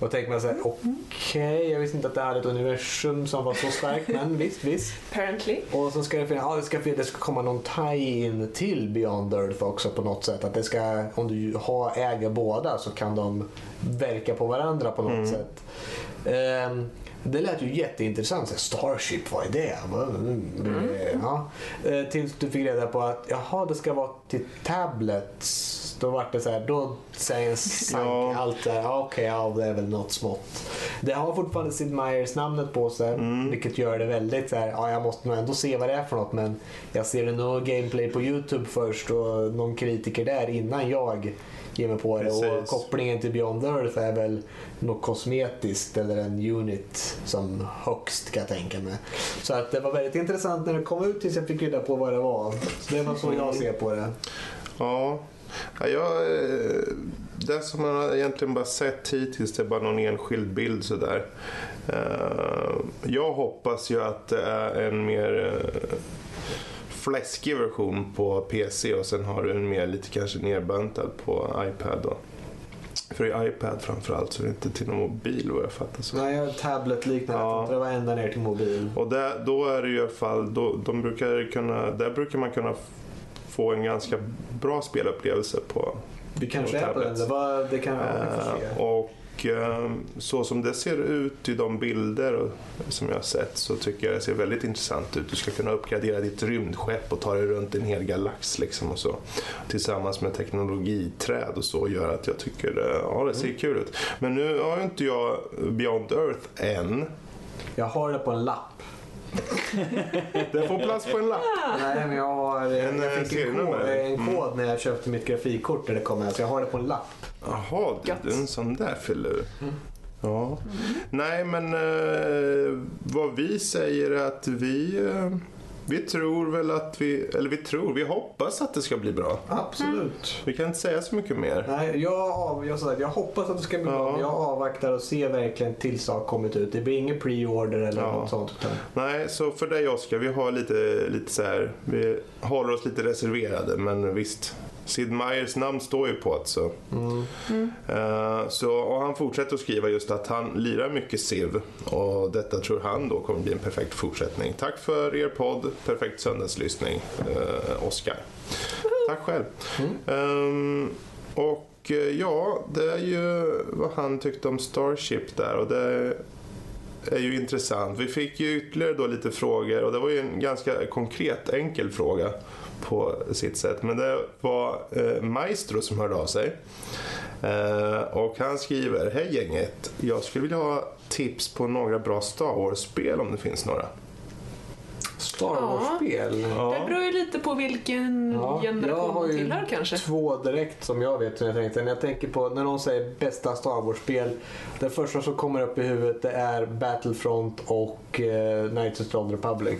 [SPEAKER 1] Och tänker man såhär, okej, jag visste inte att det hade ett universum som var så starkt men visst, visst.
[SPEAKER 4] Apparently.
[SPEAKER 1] Och så ska det, finnas, ja, det, ska, det ska komma någon tie-in till Beyond Earth också på något sätt. Att det ska, om du har, äger båda så kan de verka på varandra på något sätt. Ehm, det lät ju jätteintressant. Så Starship, vad är det? Vad- mm, Ja. Eh, Tills du fick reda på att jaha, det ska vara till tablets. Då var det så här, då sank
[SPEAKER 2] Ja.
[SPEAKER 1] allt där. Ja, Okej, ja, det är väl något smått. Det har fortfarande Sid Meier's namnet på sig. Vilket gör det väldigt så här, ja jag måste nog ändå se vad det är för något. Men jag ser det nog gameplay på YouTube först och någon kritiker där innan jag ger mig på det. Och
[SPEAKER 2] Precis.
[SPEAKER 1] kopplingen till Beyond Earth är väl något kosmetiskt eller en unit som högst kan jag tänka mig. Så att det var väldigt intressant när det kom ut tills jag fick reda på vad det var. Så det var så jag ser på det.
[SPEAKER 2] Ja, ja jag, eh, det som man har egentligen bara sett hittills det är bara någon enskild bild sådär. Eh, Jag hoppas ju att det är en mer eh, fläskig version på PC och sen har du en mer lite kanske nerbantad på iPad då. För i iPad framförallt så är det inte till någon mobil vad jag fattar så.
[SPEAKER 1] Nej, jag tablet liknande.
[SPEAKER 2] Ja.
[SPEAKER 1] Det var ända ner till mobil.
[SPEAKER 2] Och där, då är det ju i alla fall, då, de brukar kunna, där brukar man kunna få en ganska bra spelupplevelse på
[SPEAKER 1] Vi kanske
[SPEAKER 2] Och
[SPEAKER 1] är på den. Det, var, det kan ja, vi får
[SPEAKER 2] Eh, och eh, så som det ser ut i de bilder som jag har sett så tycker jag det ser väldigt intressant ut. Du ska kunna uppgradera ditt rymdskepp och ta dig runt en hel galax liksom och så. Tillsammans med teknologiträd och så gör att jag tycker ja, det ser
[SPEAKER 1] Mm.
[SPEAKER 2] kul ut. Men nu har ju inte jag Beyond Earth än.
[SPEAKER 1] Jag har det på en lapp.
[SPEAKER 2] Det får plats på en lapp.
[SPEAKER 1] Nej, men jag har
[SPEAKER 2] En,
[SPEAKER 1] jag
[SPEAKER 2] eh,
[SPEAKER 1] fick en kod,
[SPEAKER 2] serienummer.
[SPEAKER 1] en
[SPEAKER 2] Mm.
[SPEAKER 1] kod när jag köpte mitt grafikkort där det kom. Så jag har det på en lapp.
[SPEAKER 2] Jaha, du, en sån där du.
[SPEAKER 1] Mm.
[SPEAKER 2] Ja. Nej, men eh, vad vi säger är att vi, eh, vi tror väl att vi, eller vi tror, vi hoppas att det ska bli bra.
[SPEAKER 1] Absolut.
[SPEAKER 2] Vi kan inte säga så mycket mer.
[SPEAKER 1] Nej, jag, av, jag, sa jag hoppas att det ska bli bra. Men Jag avvaktar och ser verkligen tills det har kommit ut. Det blir ingen pre-order eller
[SPEAKER 2] Ja.
[SPEAKER 1] något sånt. Utan,
[SPEAKER 2] Nej, så för dig Oskar, vi har lite, lite så här, vi håller oss lite reserverade, men visst. Sid Meier's namn står ju på det så.
[SPEAKER 1] mm.
[SPEAKER 2] Eh, så, och han fortsätter att skriva just att han lirar mycket Civ och detta tror han då kommer bli en perfekt fortsättning. Tack för er podd, perfekt söndagslyssning, uh, Oskar. Tack själv. Ehm, och eh, ja, det är ju vad han tyckte om Starship där och det är ju intressant. Vi fick ju ytterligare då lite frågor och det var ju en ganska konkret enkel fråga på sitt sätt. Men det var eh, Maestro som hörde av sig. Eh, och han skriver, hej gänget. Jag skulle vilja ha tips på några bra Star Wars-spel om det finns några.
[SPEAKER 1] Star
[SPEAKER 4] Ja.
[SPEAKER 1] Wars-spel.
[SPEAKER 4] Det beror ju lite på vilken
[SPEAKER 1] Ja, jag
[SPEAKER 4] generation
[SPEAKER 1] har
[SPEAKER 4] man
[SPEAKER 1] ju
[SPEAKER 4] tillhör kanske.
[SPEAKER 1] två direkt som jag vet som jag tänkte. När jag tänker på när någon säger bästa Star Wars-spel. Det första som kommer upp i huvudet det är Battlefront och eh, Knights of the Republic.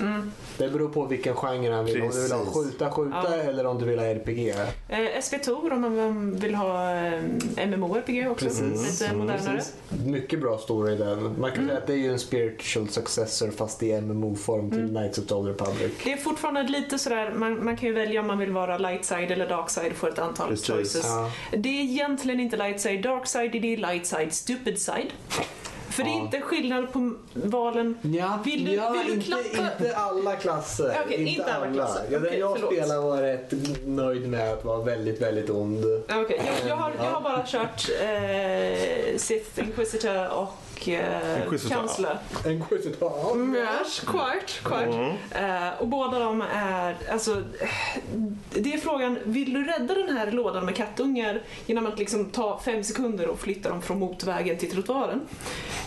[SPEAKER 4] Mm.
[SPEAKER 1] Det beror på vilken genre han vill. Om du vill ha
[SPEAKER 2] Precis.
[SPEAKER 1] skjuta, skjuta
[SPEAKER 4] Ja.
[SPEAKER 1] eller om du vill ha RPG.
[SPEAKER 4] Eh, SV-Tor om man vill ha eh, MMORPG också.
[SPEAKER 1] Precis.
[SPEAKER 4] Lite
[SPEAKER 2] Mm,
[SPEAKER 4] modernare.
[SPEAKER 1] Precis. Mycket bra story i den. Man kan säga att det är ju en spiritual successor fast i MMO-form till Knights of the Old Republic.
[SPEAKER 4] Det är fortfarande lite sådär, man, man kan ju välja om man vill vara light side eller dark side och få ett antal
[SPEAKER 2] Precis.
[SPEAKER 4] choices.
[SPEAKER 1] Ja.
[SPEAKER 4] Det är egentligen inte light side, dark side, det är light side, stupid side. För det är inte skillnad på valen.
[SPEAKER 1] Ja,
[SPEAKER 4] Vill du-
[SPEAKER 1] ja,
[SPEAKER 4] vill du
[SPEAKER 1] inte,
[SPEAKER 4] klappa?
[SPEAKER 1] inte alla klasser.
[SPEAKER 4] Okej, inte alla klasser.
[SPEAKER 1] Ja, den
[SPEAKER 4] Okej,
[SPEAKER 1] jag
[SPEAKER 4] förlåt.
[SPEAKER 1] spelade var rätt nöjd med att vara väldigt, väldigt ond.
[SPEAKER 4] Okej, jag, jag, har, jag har bara kört eh, Sith Inquisitor och eh,
[SPEAKER 2] Inquisitor.
[SPEAKER 4] Kansler.
[SPEAKER 1] En quizzital.
[SPEAKER 4] Mm, Yes, quite, quite. Eh, och båda de är, alltså, eh, det är frågan, vill du rädda den här lådan med kattungar genom att liksom ta fem sekunder och flytta dem från motorvägen till trottoaren?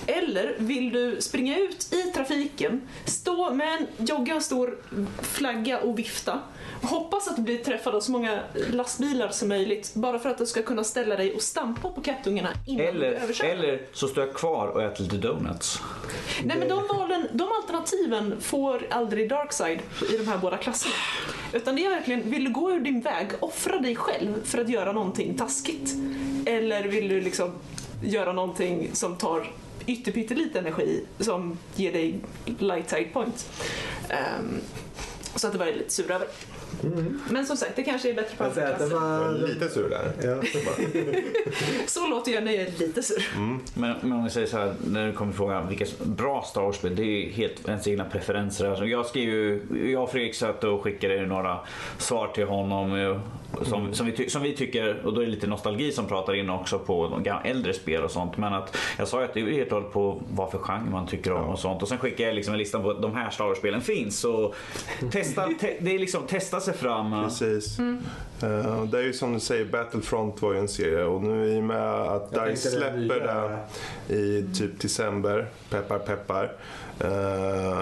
[SPEAKER 4] Eller vill du springa ut i trafiken, stå med en jogga stor flagga och vifta Hoppas att du blir träffad av så många lastbilar som möjligt bara för att du ska kunna ställa dig och stampa på kattungarna innan du blir
[SPEAKER 3] Eller, eller så står jag kvar och äter lite donuts.
[SPEAKER 4] Nej men de valen, de alternativen får aldrig Darkside i de här båda klasserna. Utan det är verkligen, vill du gå ur din väg, offra dig själv för att göra någonting taskigt? Eller vill du liksom göra någonting som tar ytterpyttelite energi som ger dig light side points? Um, så att det var jag lite sur över. Men som sagt, det kanske är bättre på andra klasser.
[SPEAKER 2] Jag
[SPEAKER 1] var...
[SPEAKER 2] är lite sur där.
[SPEAKER 1] Ja.
[SPEAKER 4] Så låter jag när jag är lite sur.
[SPEAKER 3] Men, men om vi säger så här, när det kommer frågan vilka bra Star Wars-spel, det är helt ens egna preferenser. Alltså jag skrev ju, jag och Fredrik satt och skickade några svar till honom som, som, vi, som vi tycker, och då är det lite nostalgi som pratar in också på äldre spel och sånt. Men att jag sa ju att det är helt och hållet på vad för genre man tycker om och sånt. Och sen skickade jag liksom en lista på de här Star Wars-spelen finns. Så testa, te, det är liksom testa sig fram.
[SPEAKER 2] Precis.
[SPEAKER 4] Mm.
[SPEAKER 2] Eh, det är ju som du säger, Battlefront var ju en serie och nu i och med att
[SPEAKER 1] Jag
[SPEAKER 2] DICE släpper
[SPEAKER 1] nya-
[SPEAKER 2] den i typ december, peppar peppar,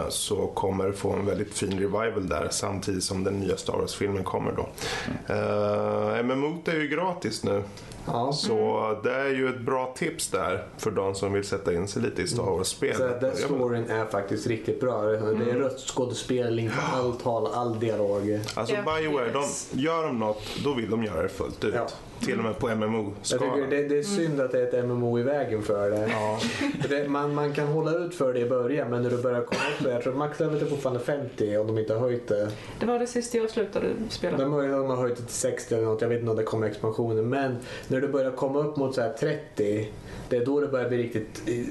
[SPEAKER 2] så kommer få en väldigt fin revival där samtidigt som den nya Star Wars-filmen kommer då. Uh, MMO är ju gratis nu.
[SPEAKER 1] Ja.
[SPEAKER 2] Så det är ju ett bra tips där för de som vill sätta in sig lite i Star Wars-spel.
[SPEAKER 1] Så att den storyn är faktiskt riktigt bra. Det är röstskådespel, all tal, all dialog.
[SPEAKER 2] Alltså Bioware, de, gör de något, då vill de göra det fullt ut.
[SPEAKER 1] Ja.
[SPEAKER 2] Till och med på
[SPEAKER 1] Jag tycker
[SPEAKER 2] MMO-skalan.
[SPEAKER 1] det, det är synd att det är ett MMO i vägen för det.
[SPEAKER 2] Ja.
[SPEAKER 1] Det man, man kan hålla ut för det i början men när du börjar komma upp jag tror maxlevel är fortfarande 50 om de inte har höjt det.
[SPEAKER 4] Det var det sista jag slutade spela.
[SPEAKER 1] De har, de har höjt det till 60 eller något, jag vet inte om det kommer expansioner. Men när du börjar komma upp mot så här 30, det är då det börjar bli riktigt eh,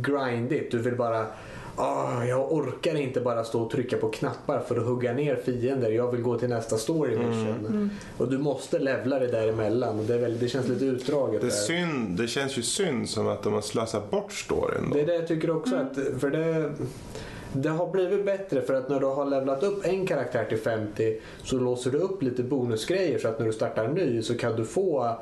[SPEAKER 1] grindigt. Du vill bara Ah, jag orkar inte bara stå och trycka på knappar för att hugga ner fiender. Jag vill gå till nästa story mission. Och du måste levla det däremellan. Och det, är väl, det känns lite utdraget.
[SPEAKER 2] Det, synd, det känns ju synd som att de har slösat bort storyn. Då.
[SPEAKER 1] Det är det jag tycker också. Att, för det, det har blivit bättre för att när du har levlat upp en karaktär till 50 så låser du upp lite bonusgrejer så att när du startar ny så kan du få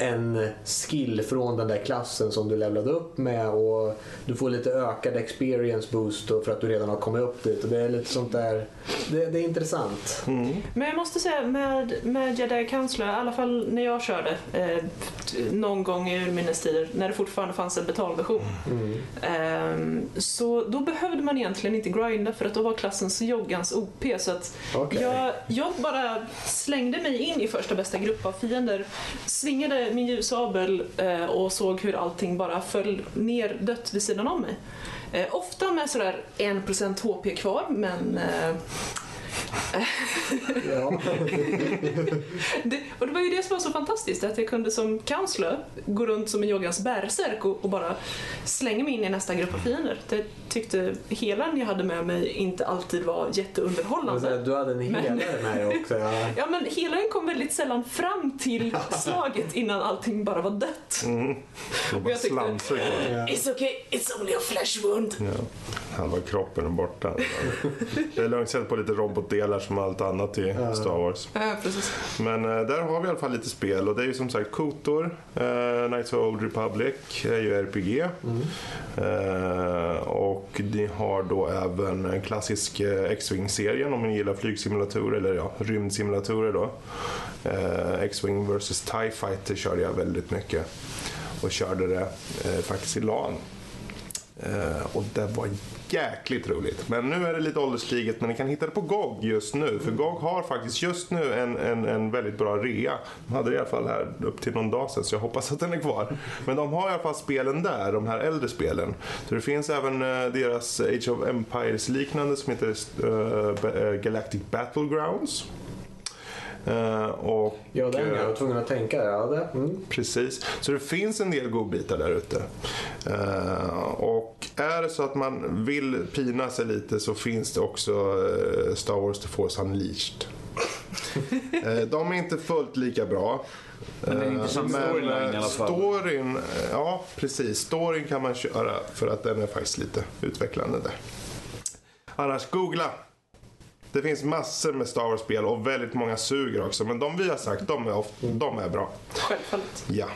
[SPEAKER 1] en skill från den där klassen som du levlade upp med och du får lite ökad experience boost för att du redan har kommit upp dit och det är lite sånt där det, det är intressant.
[SPEAKER 2] Mm.
[SPEAKER 4] Men jag måste säga med, med Jedi Counselor, i alla fall när jag körde eh, någon gång i urminnes när det fortfarande fanns en betalversion.
[SPEAKER 1] Mm.
[SPEAKER 4] Ehm, så då behövde man egentligen inte grinda för att då var klassen så joggans OP så att
[SPEAKER 1] Okej.
[SPEAKER 4] jag, jag bara slängde mig in i första bästa grupp av fiender, svingade min ljusabel eh, och såg hur allting bara föll ner dött vid sidan om mig. Eh, ofta med sådär 1% HP kvar men eh, Det, och det var ju det som var så fantastiskt, att jag kunde som counselor gå runt som en joggans bärsärk och, och bara slänga mig in i nästa grupp av fiender. Jag tyckte helan jag hade med mig inte alltid var jätteunderhållande.
[SPEAKER 1] Du hade en helare med dig också. Ja.
[SPEAKER 4] Ja men helaren kom väldigt sällan fram till slaget innan allting bara var dött.
[SPEAKER 2] Mm. De bara
[SPEAKER 4] Jag tyckte-. It's okay, it's only a flesh wound.
[SPEAKER 2] Ja. Halva kroppen är borta. Det är lugnt, sätt på lite robotdelar som allt annat i Star Wars.
[SPEAKER 4] Ja, precis.
[SPEAKER 2] Men eh, där har vi i alla fall lite spel och det är ju som sagt Kotor, eh, Knights of Old Republic är ju RPG. Eh, och ni har då även en klassisk eh, X-Wing-serien om ni gillar flygsimulatorer eller ja, rymdsimulatorer då. Eh, X-Wing vs TIE Fighter körde jag väldigt mycket och körde det eh, faktiskt i LAN. Eh, och det var jäkligt roligt. Men nu är det lite ålderstiget men ni kan hitta det på GOG just nu. För GOG har faktiskt just nu en, en, en väldigt bra rea. De hade det i alla fall här upp till någon dag sedan så jag hoppas att den är kvar. Men de har i alla fall spelen där, de här äldre spelen. Så det finns även eh, deras Age of Empires liknande som heter eh, eh, Galactic Battlegrounds. Eh, och,
[SPEAKER 1] Ja, den
[SPEAKER 2] eh,
[SPEAKER 1] jag var tvungen att tänka. Ja, det. Mm.
[SPEAKER 2] Precis, så det finns en del godbitar där ute. Eh, och är det så att man vill pina sig lite så finns det också Star Wars The Force Unleashed. De är inte fullt lika bra.
[SPEAKER 3] Men det är en intressant storyline i alla fall.
[SPEAKER 2] Storyn, ja precis. Storyn kan man köra för att den är faktiskt lite utvecklande där. Annars, googla. Det finns massor med Star Wars-spel och väldigt många suger också. Men de vi har sagt, de är, of- de är bra.
[SPEAKER 4] Självfallet.
[SPEAKER 2] Ja.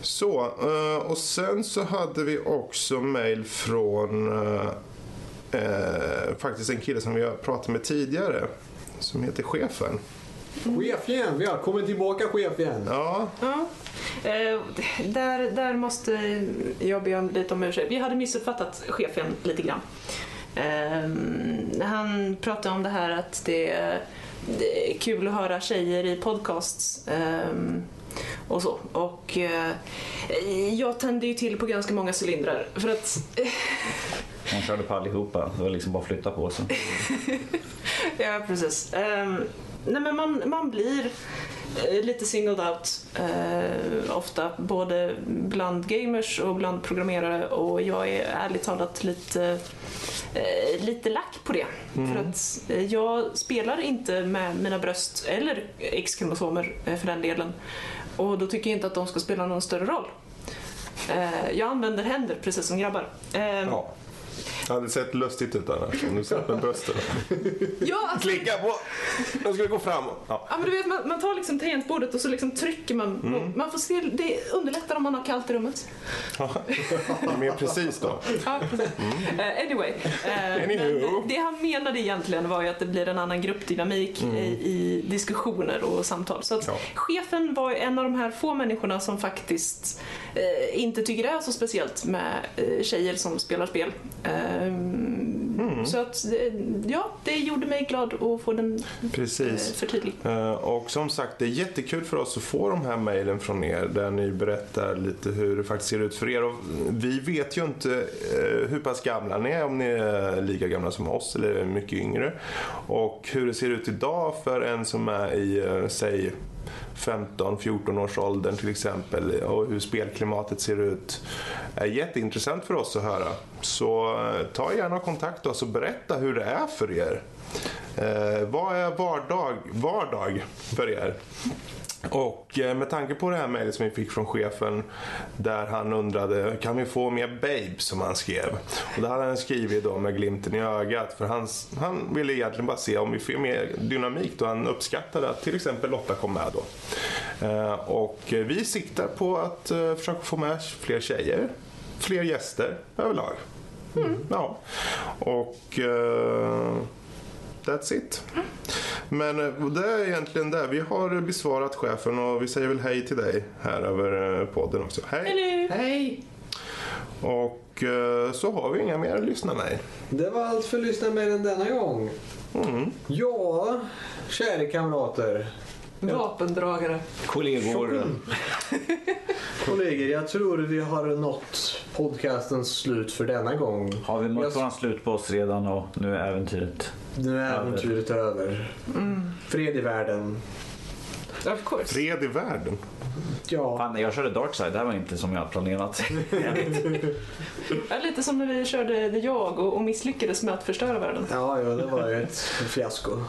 [SPEAKER 2] Så, eh, och sen så hade vi också mail från eh, eh, faktiskt en kille som vi har pratat med tidigare. Som heter Chefen.
[SPEAKER 1] Chef igen. Välkommen tillbaka chef igen.
[SPEAKER 2] Ja,
[SPEAKER 4] Ja. Eh, där, där måste jag be om lite om ursäkt. Vi hade missuppfattat chefen lite grann. Eh, han pratade om det här att det, det är kul att höra tjejer i podcasts. Eh, och så. Och eh, jag tände ju till på ganska många cylindrar. För att
[SPEAKER 3] Hon körde på allihopa. Det var liksom bara att flytta på sig.
[SPEAKER 4] Ja, precis. Ehm, nej, men man, man blir lite singled out eh, ofta, både bland gamers och bland programmerare och jag är ärligt talat lite, eh, lite lack på det. För att eh, jag spelar inte med mina bröst eller X-kromosomer eh, för den delen och då tycker jag inte att de ska spela någon större roll. Eh, jag använder händer precis som grabbar.
[SPEAKER 2] Ja. Det hade sett lustigt ut annars om du satt med brösten.
[SPEAKER 4] ja, alltså,
[SPEAKER 2] Klicka på! De skulle gå fram. Ja.
[SPEAKER 4] Ja men du vet man, man tar liksom tangentbordet och så liksom trycker man. på- Man får se, det underlättar om man har kallt i rummet.
[SPEAKER 2] Mer precis då.
[SPEAKER 4] Ja, precis. Eh, anyway. eh,
[SPEAKER 2] Anywho.
[SPEAKER 4] men det han menade egentligen var ju att det blir en annan gruppdynamik i, i diskussioner och samtal. Så att
[SPEAKER 2] Ja.
[SPEAKER 4] chefen var en av de här få människorna som faktiskt eh, inte tycker det är så speciellt med eh, tjejer som spelar spel. Ehm, Så att, eh, ja, det gjorde mig glad att få den eh,
[SPEAKER 2] Precis.
[SPEAKER 4] förtydlig.
[SPEAKER 2] Eh, Och som sagt, det är jättekul för oss att få de här mejlen från er där ni berättar lite hur det faktiskt ser ut för er. Och vi vet ju inte eh, hur pass gamla ni är, om ni är lika gamla som oss eller mycket yngre. Och hur det ser ut idag för en som är i, eh, säg 15-14 års åldern till exempel och hur spelklimatet ser ut är jätteintressant för oss att höra. Så eh, ta gärna kontakt oss och berätta hur det är för er. Eh, vad är vardag, vardag för er? Och eh, med tanke på det här mejlet som vi fick från chefen där han undrade kan vi få mer babe som han skrev. Och det hade han skrivit då med glimten i ögat för han, han ville egentligen bara se om vi får mer dynamik då han uppskattade att till exempel Lotta kom med då. Eh, och vi siktar på att eh, försöka få med fler tjejer, fler gäster överlag. Ja. Och eh, That's it. Men eh, det är egentligen det. Vi har besvarat chefen och vi säger väl hej till dig här över eh, podden också. Hej!
[SPEAKER 4] Eller?
[SPEAKER 1] Hej!
[SPEAKER 2] Och eh, så har vi inga mer lyssnarmejl.
[SPEAKER 1] Det var allt för lyssna med den denna gång.
[SPEAKER 2] Mm.
[SPEAKER 1] Ja, kära kamrater.
[SPEAKER 4] Vapendragare.
[SPEAKER 3] Kollegor.
[SPEAKER 1] Kollegor, jag tror vi har nått podcastens slut för denna gång.
[SPEAKER 3] Har vi mött
[SPEAKER 1] Jag-
[SPEAKER 3] våran slut på oss redan och nu är äventyret
[SPEAKER 1] Nu är äventyret över. Fred i världen.
[SPEAKER 4] Of course.
[SPEAKER 2] Fred i världen.
[SPEAKER 1] Ja.
[SPEAKER 3] Fan, jag körde Darkside, det här var inte som jag hade planerat.
[SPEAKER 4] Ja, lite som när vi körde The Jag och, och misslyckades med att förstöra världen.
[SPEAKER 1] Ja, ja, det var ju ett fiasko.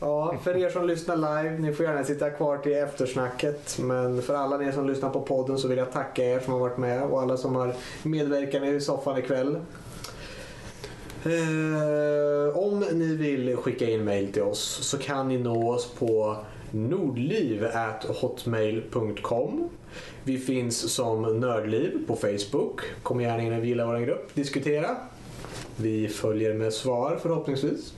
[SPEAKER 1] Ja, för er som lyssnar live, ni får gärna sitta kvar till eftersnacket. Men för alla ni som lyssnar på podden så vill jag tacka er som har varit med och alla som har medverkat i soffan ikväll. Eh, om ni vill skicka in mail till oss så kan ni nå oss på nordliv.hotmail.com Vi finns som Nördliv på Facebook. Kom gärna in och gilla vår grupp. Diskutera. Vi följer med svar förhoppningsvis.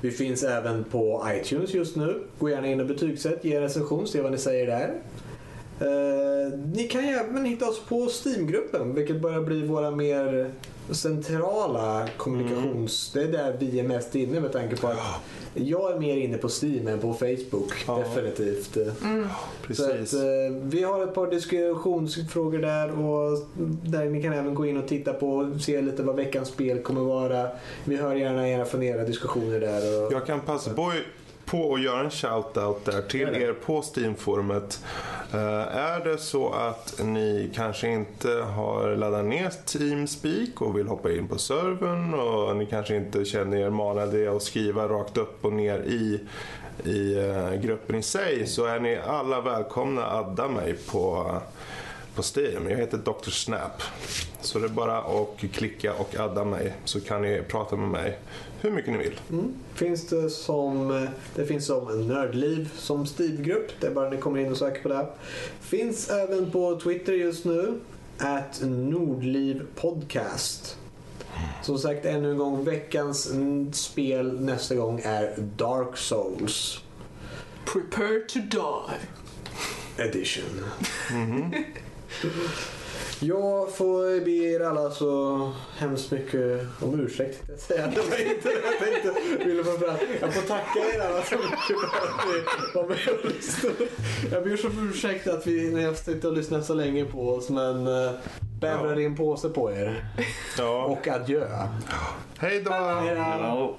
[SPEAKER 1] Vi finns även på iTunes just nu. Gå gärna in och betygsätt, ge en recension, se vad ni säger där. Eh, ni kan ju även hitta oss på Steam-gruppen, vilket börjar bli våra mer centrala kommunikations... Det är där vi är mest inne med tanke på att jag är mer inne på Steam än på Facebook.
[SPEAKER 2] Ja.
[SPEAKER 1] Definitivt. Så
[SPEAKER 2] Precis.
[SPEAKER 1] att, eh, vi har ett par diskussionsfrågor där och där ni kan även gå in och titta på och se lite vad veckans spel kommer vara. Vi hör gärna era fundera diskussioner där. Och,
[SPEAKER 2] Jag kan passa på, på att göra en shout-out där till er på Steam-forumet. Eh, är det så att ni kanske inte har laddat ner Teamspeak och vill hoppa in på servern och ni kanske inte känner er manade att skriva rakt upp och ner i i eh, gruppen i sig så är ni alla välkomna att adda mig på, på Steam. Jag heter Dr. Snap. Så det är bara att klicka och adda mig så kan ni prata med mig hur mycket ni vill.
[SPEAKER 1] Mm. Finns det, som, det finns som Nördliv som Steam-grupp. Det är bara ni kommer in och söker på det. Finns även på Twitter just nu. At Nordliv Podcast. Som sagt ännu en gång, veckans mm, spel nästa gång är Dark Souls
[SPEAKER 4] Prepare to die.
[SPEAKER 1] Edition. Jag får be er alla så hemskt mycket om ursäkt. Jag, säga. Det var inte det jag tänkte ville få fram. Jag får tacka er alla så mycket för att ni var med och lyssnade. Jag ber så om ursäkt att vi när jag suttit och lyssnat så länge på oss men uh, bävrar
[SPEAKER 2] Ja.
[SPEAKER 1] in påse på er.
[SPEAKER 2] Ja.
[SPEAKER 1] Och adjö.
[SPEAKER 2] Hej då!
[SPEAKER 1] Hej då.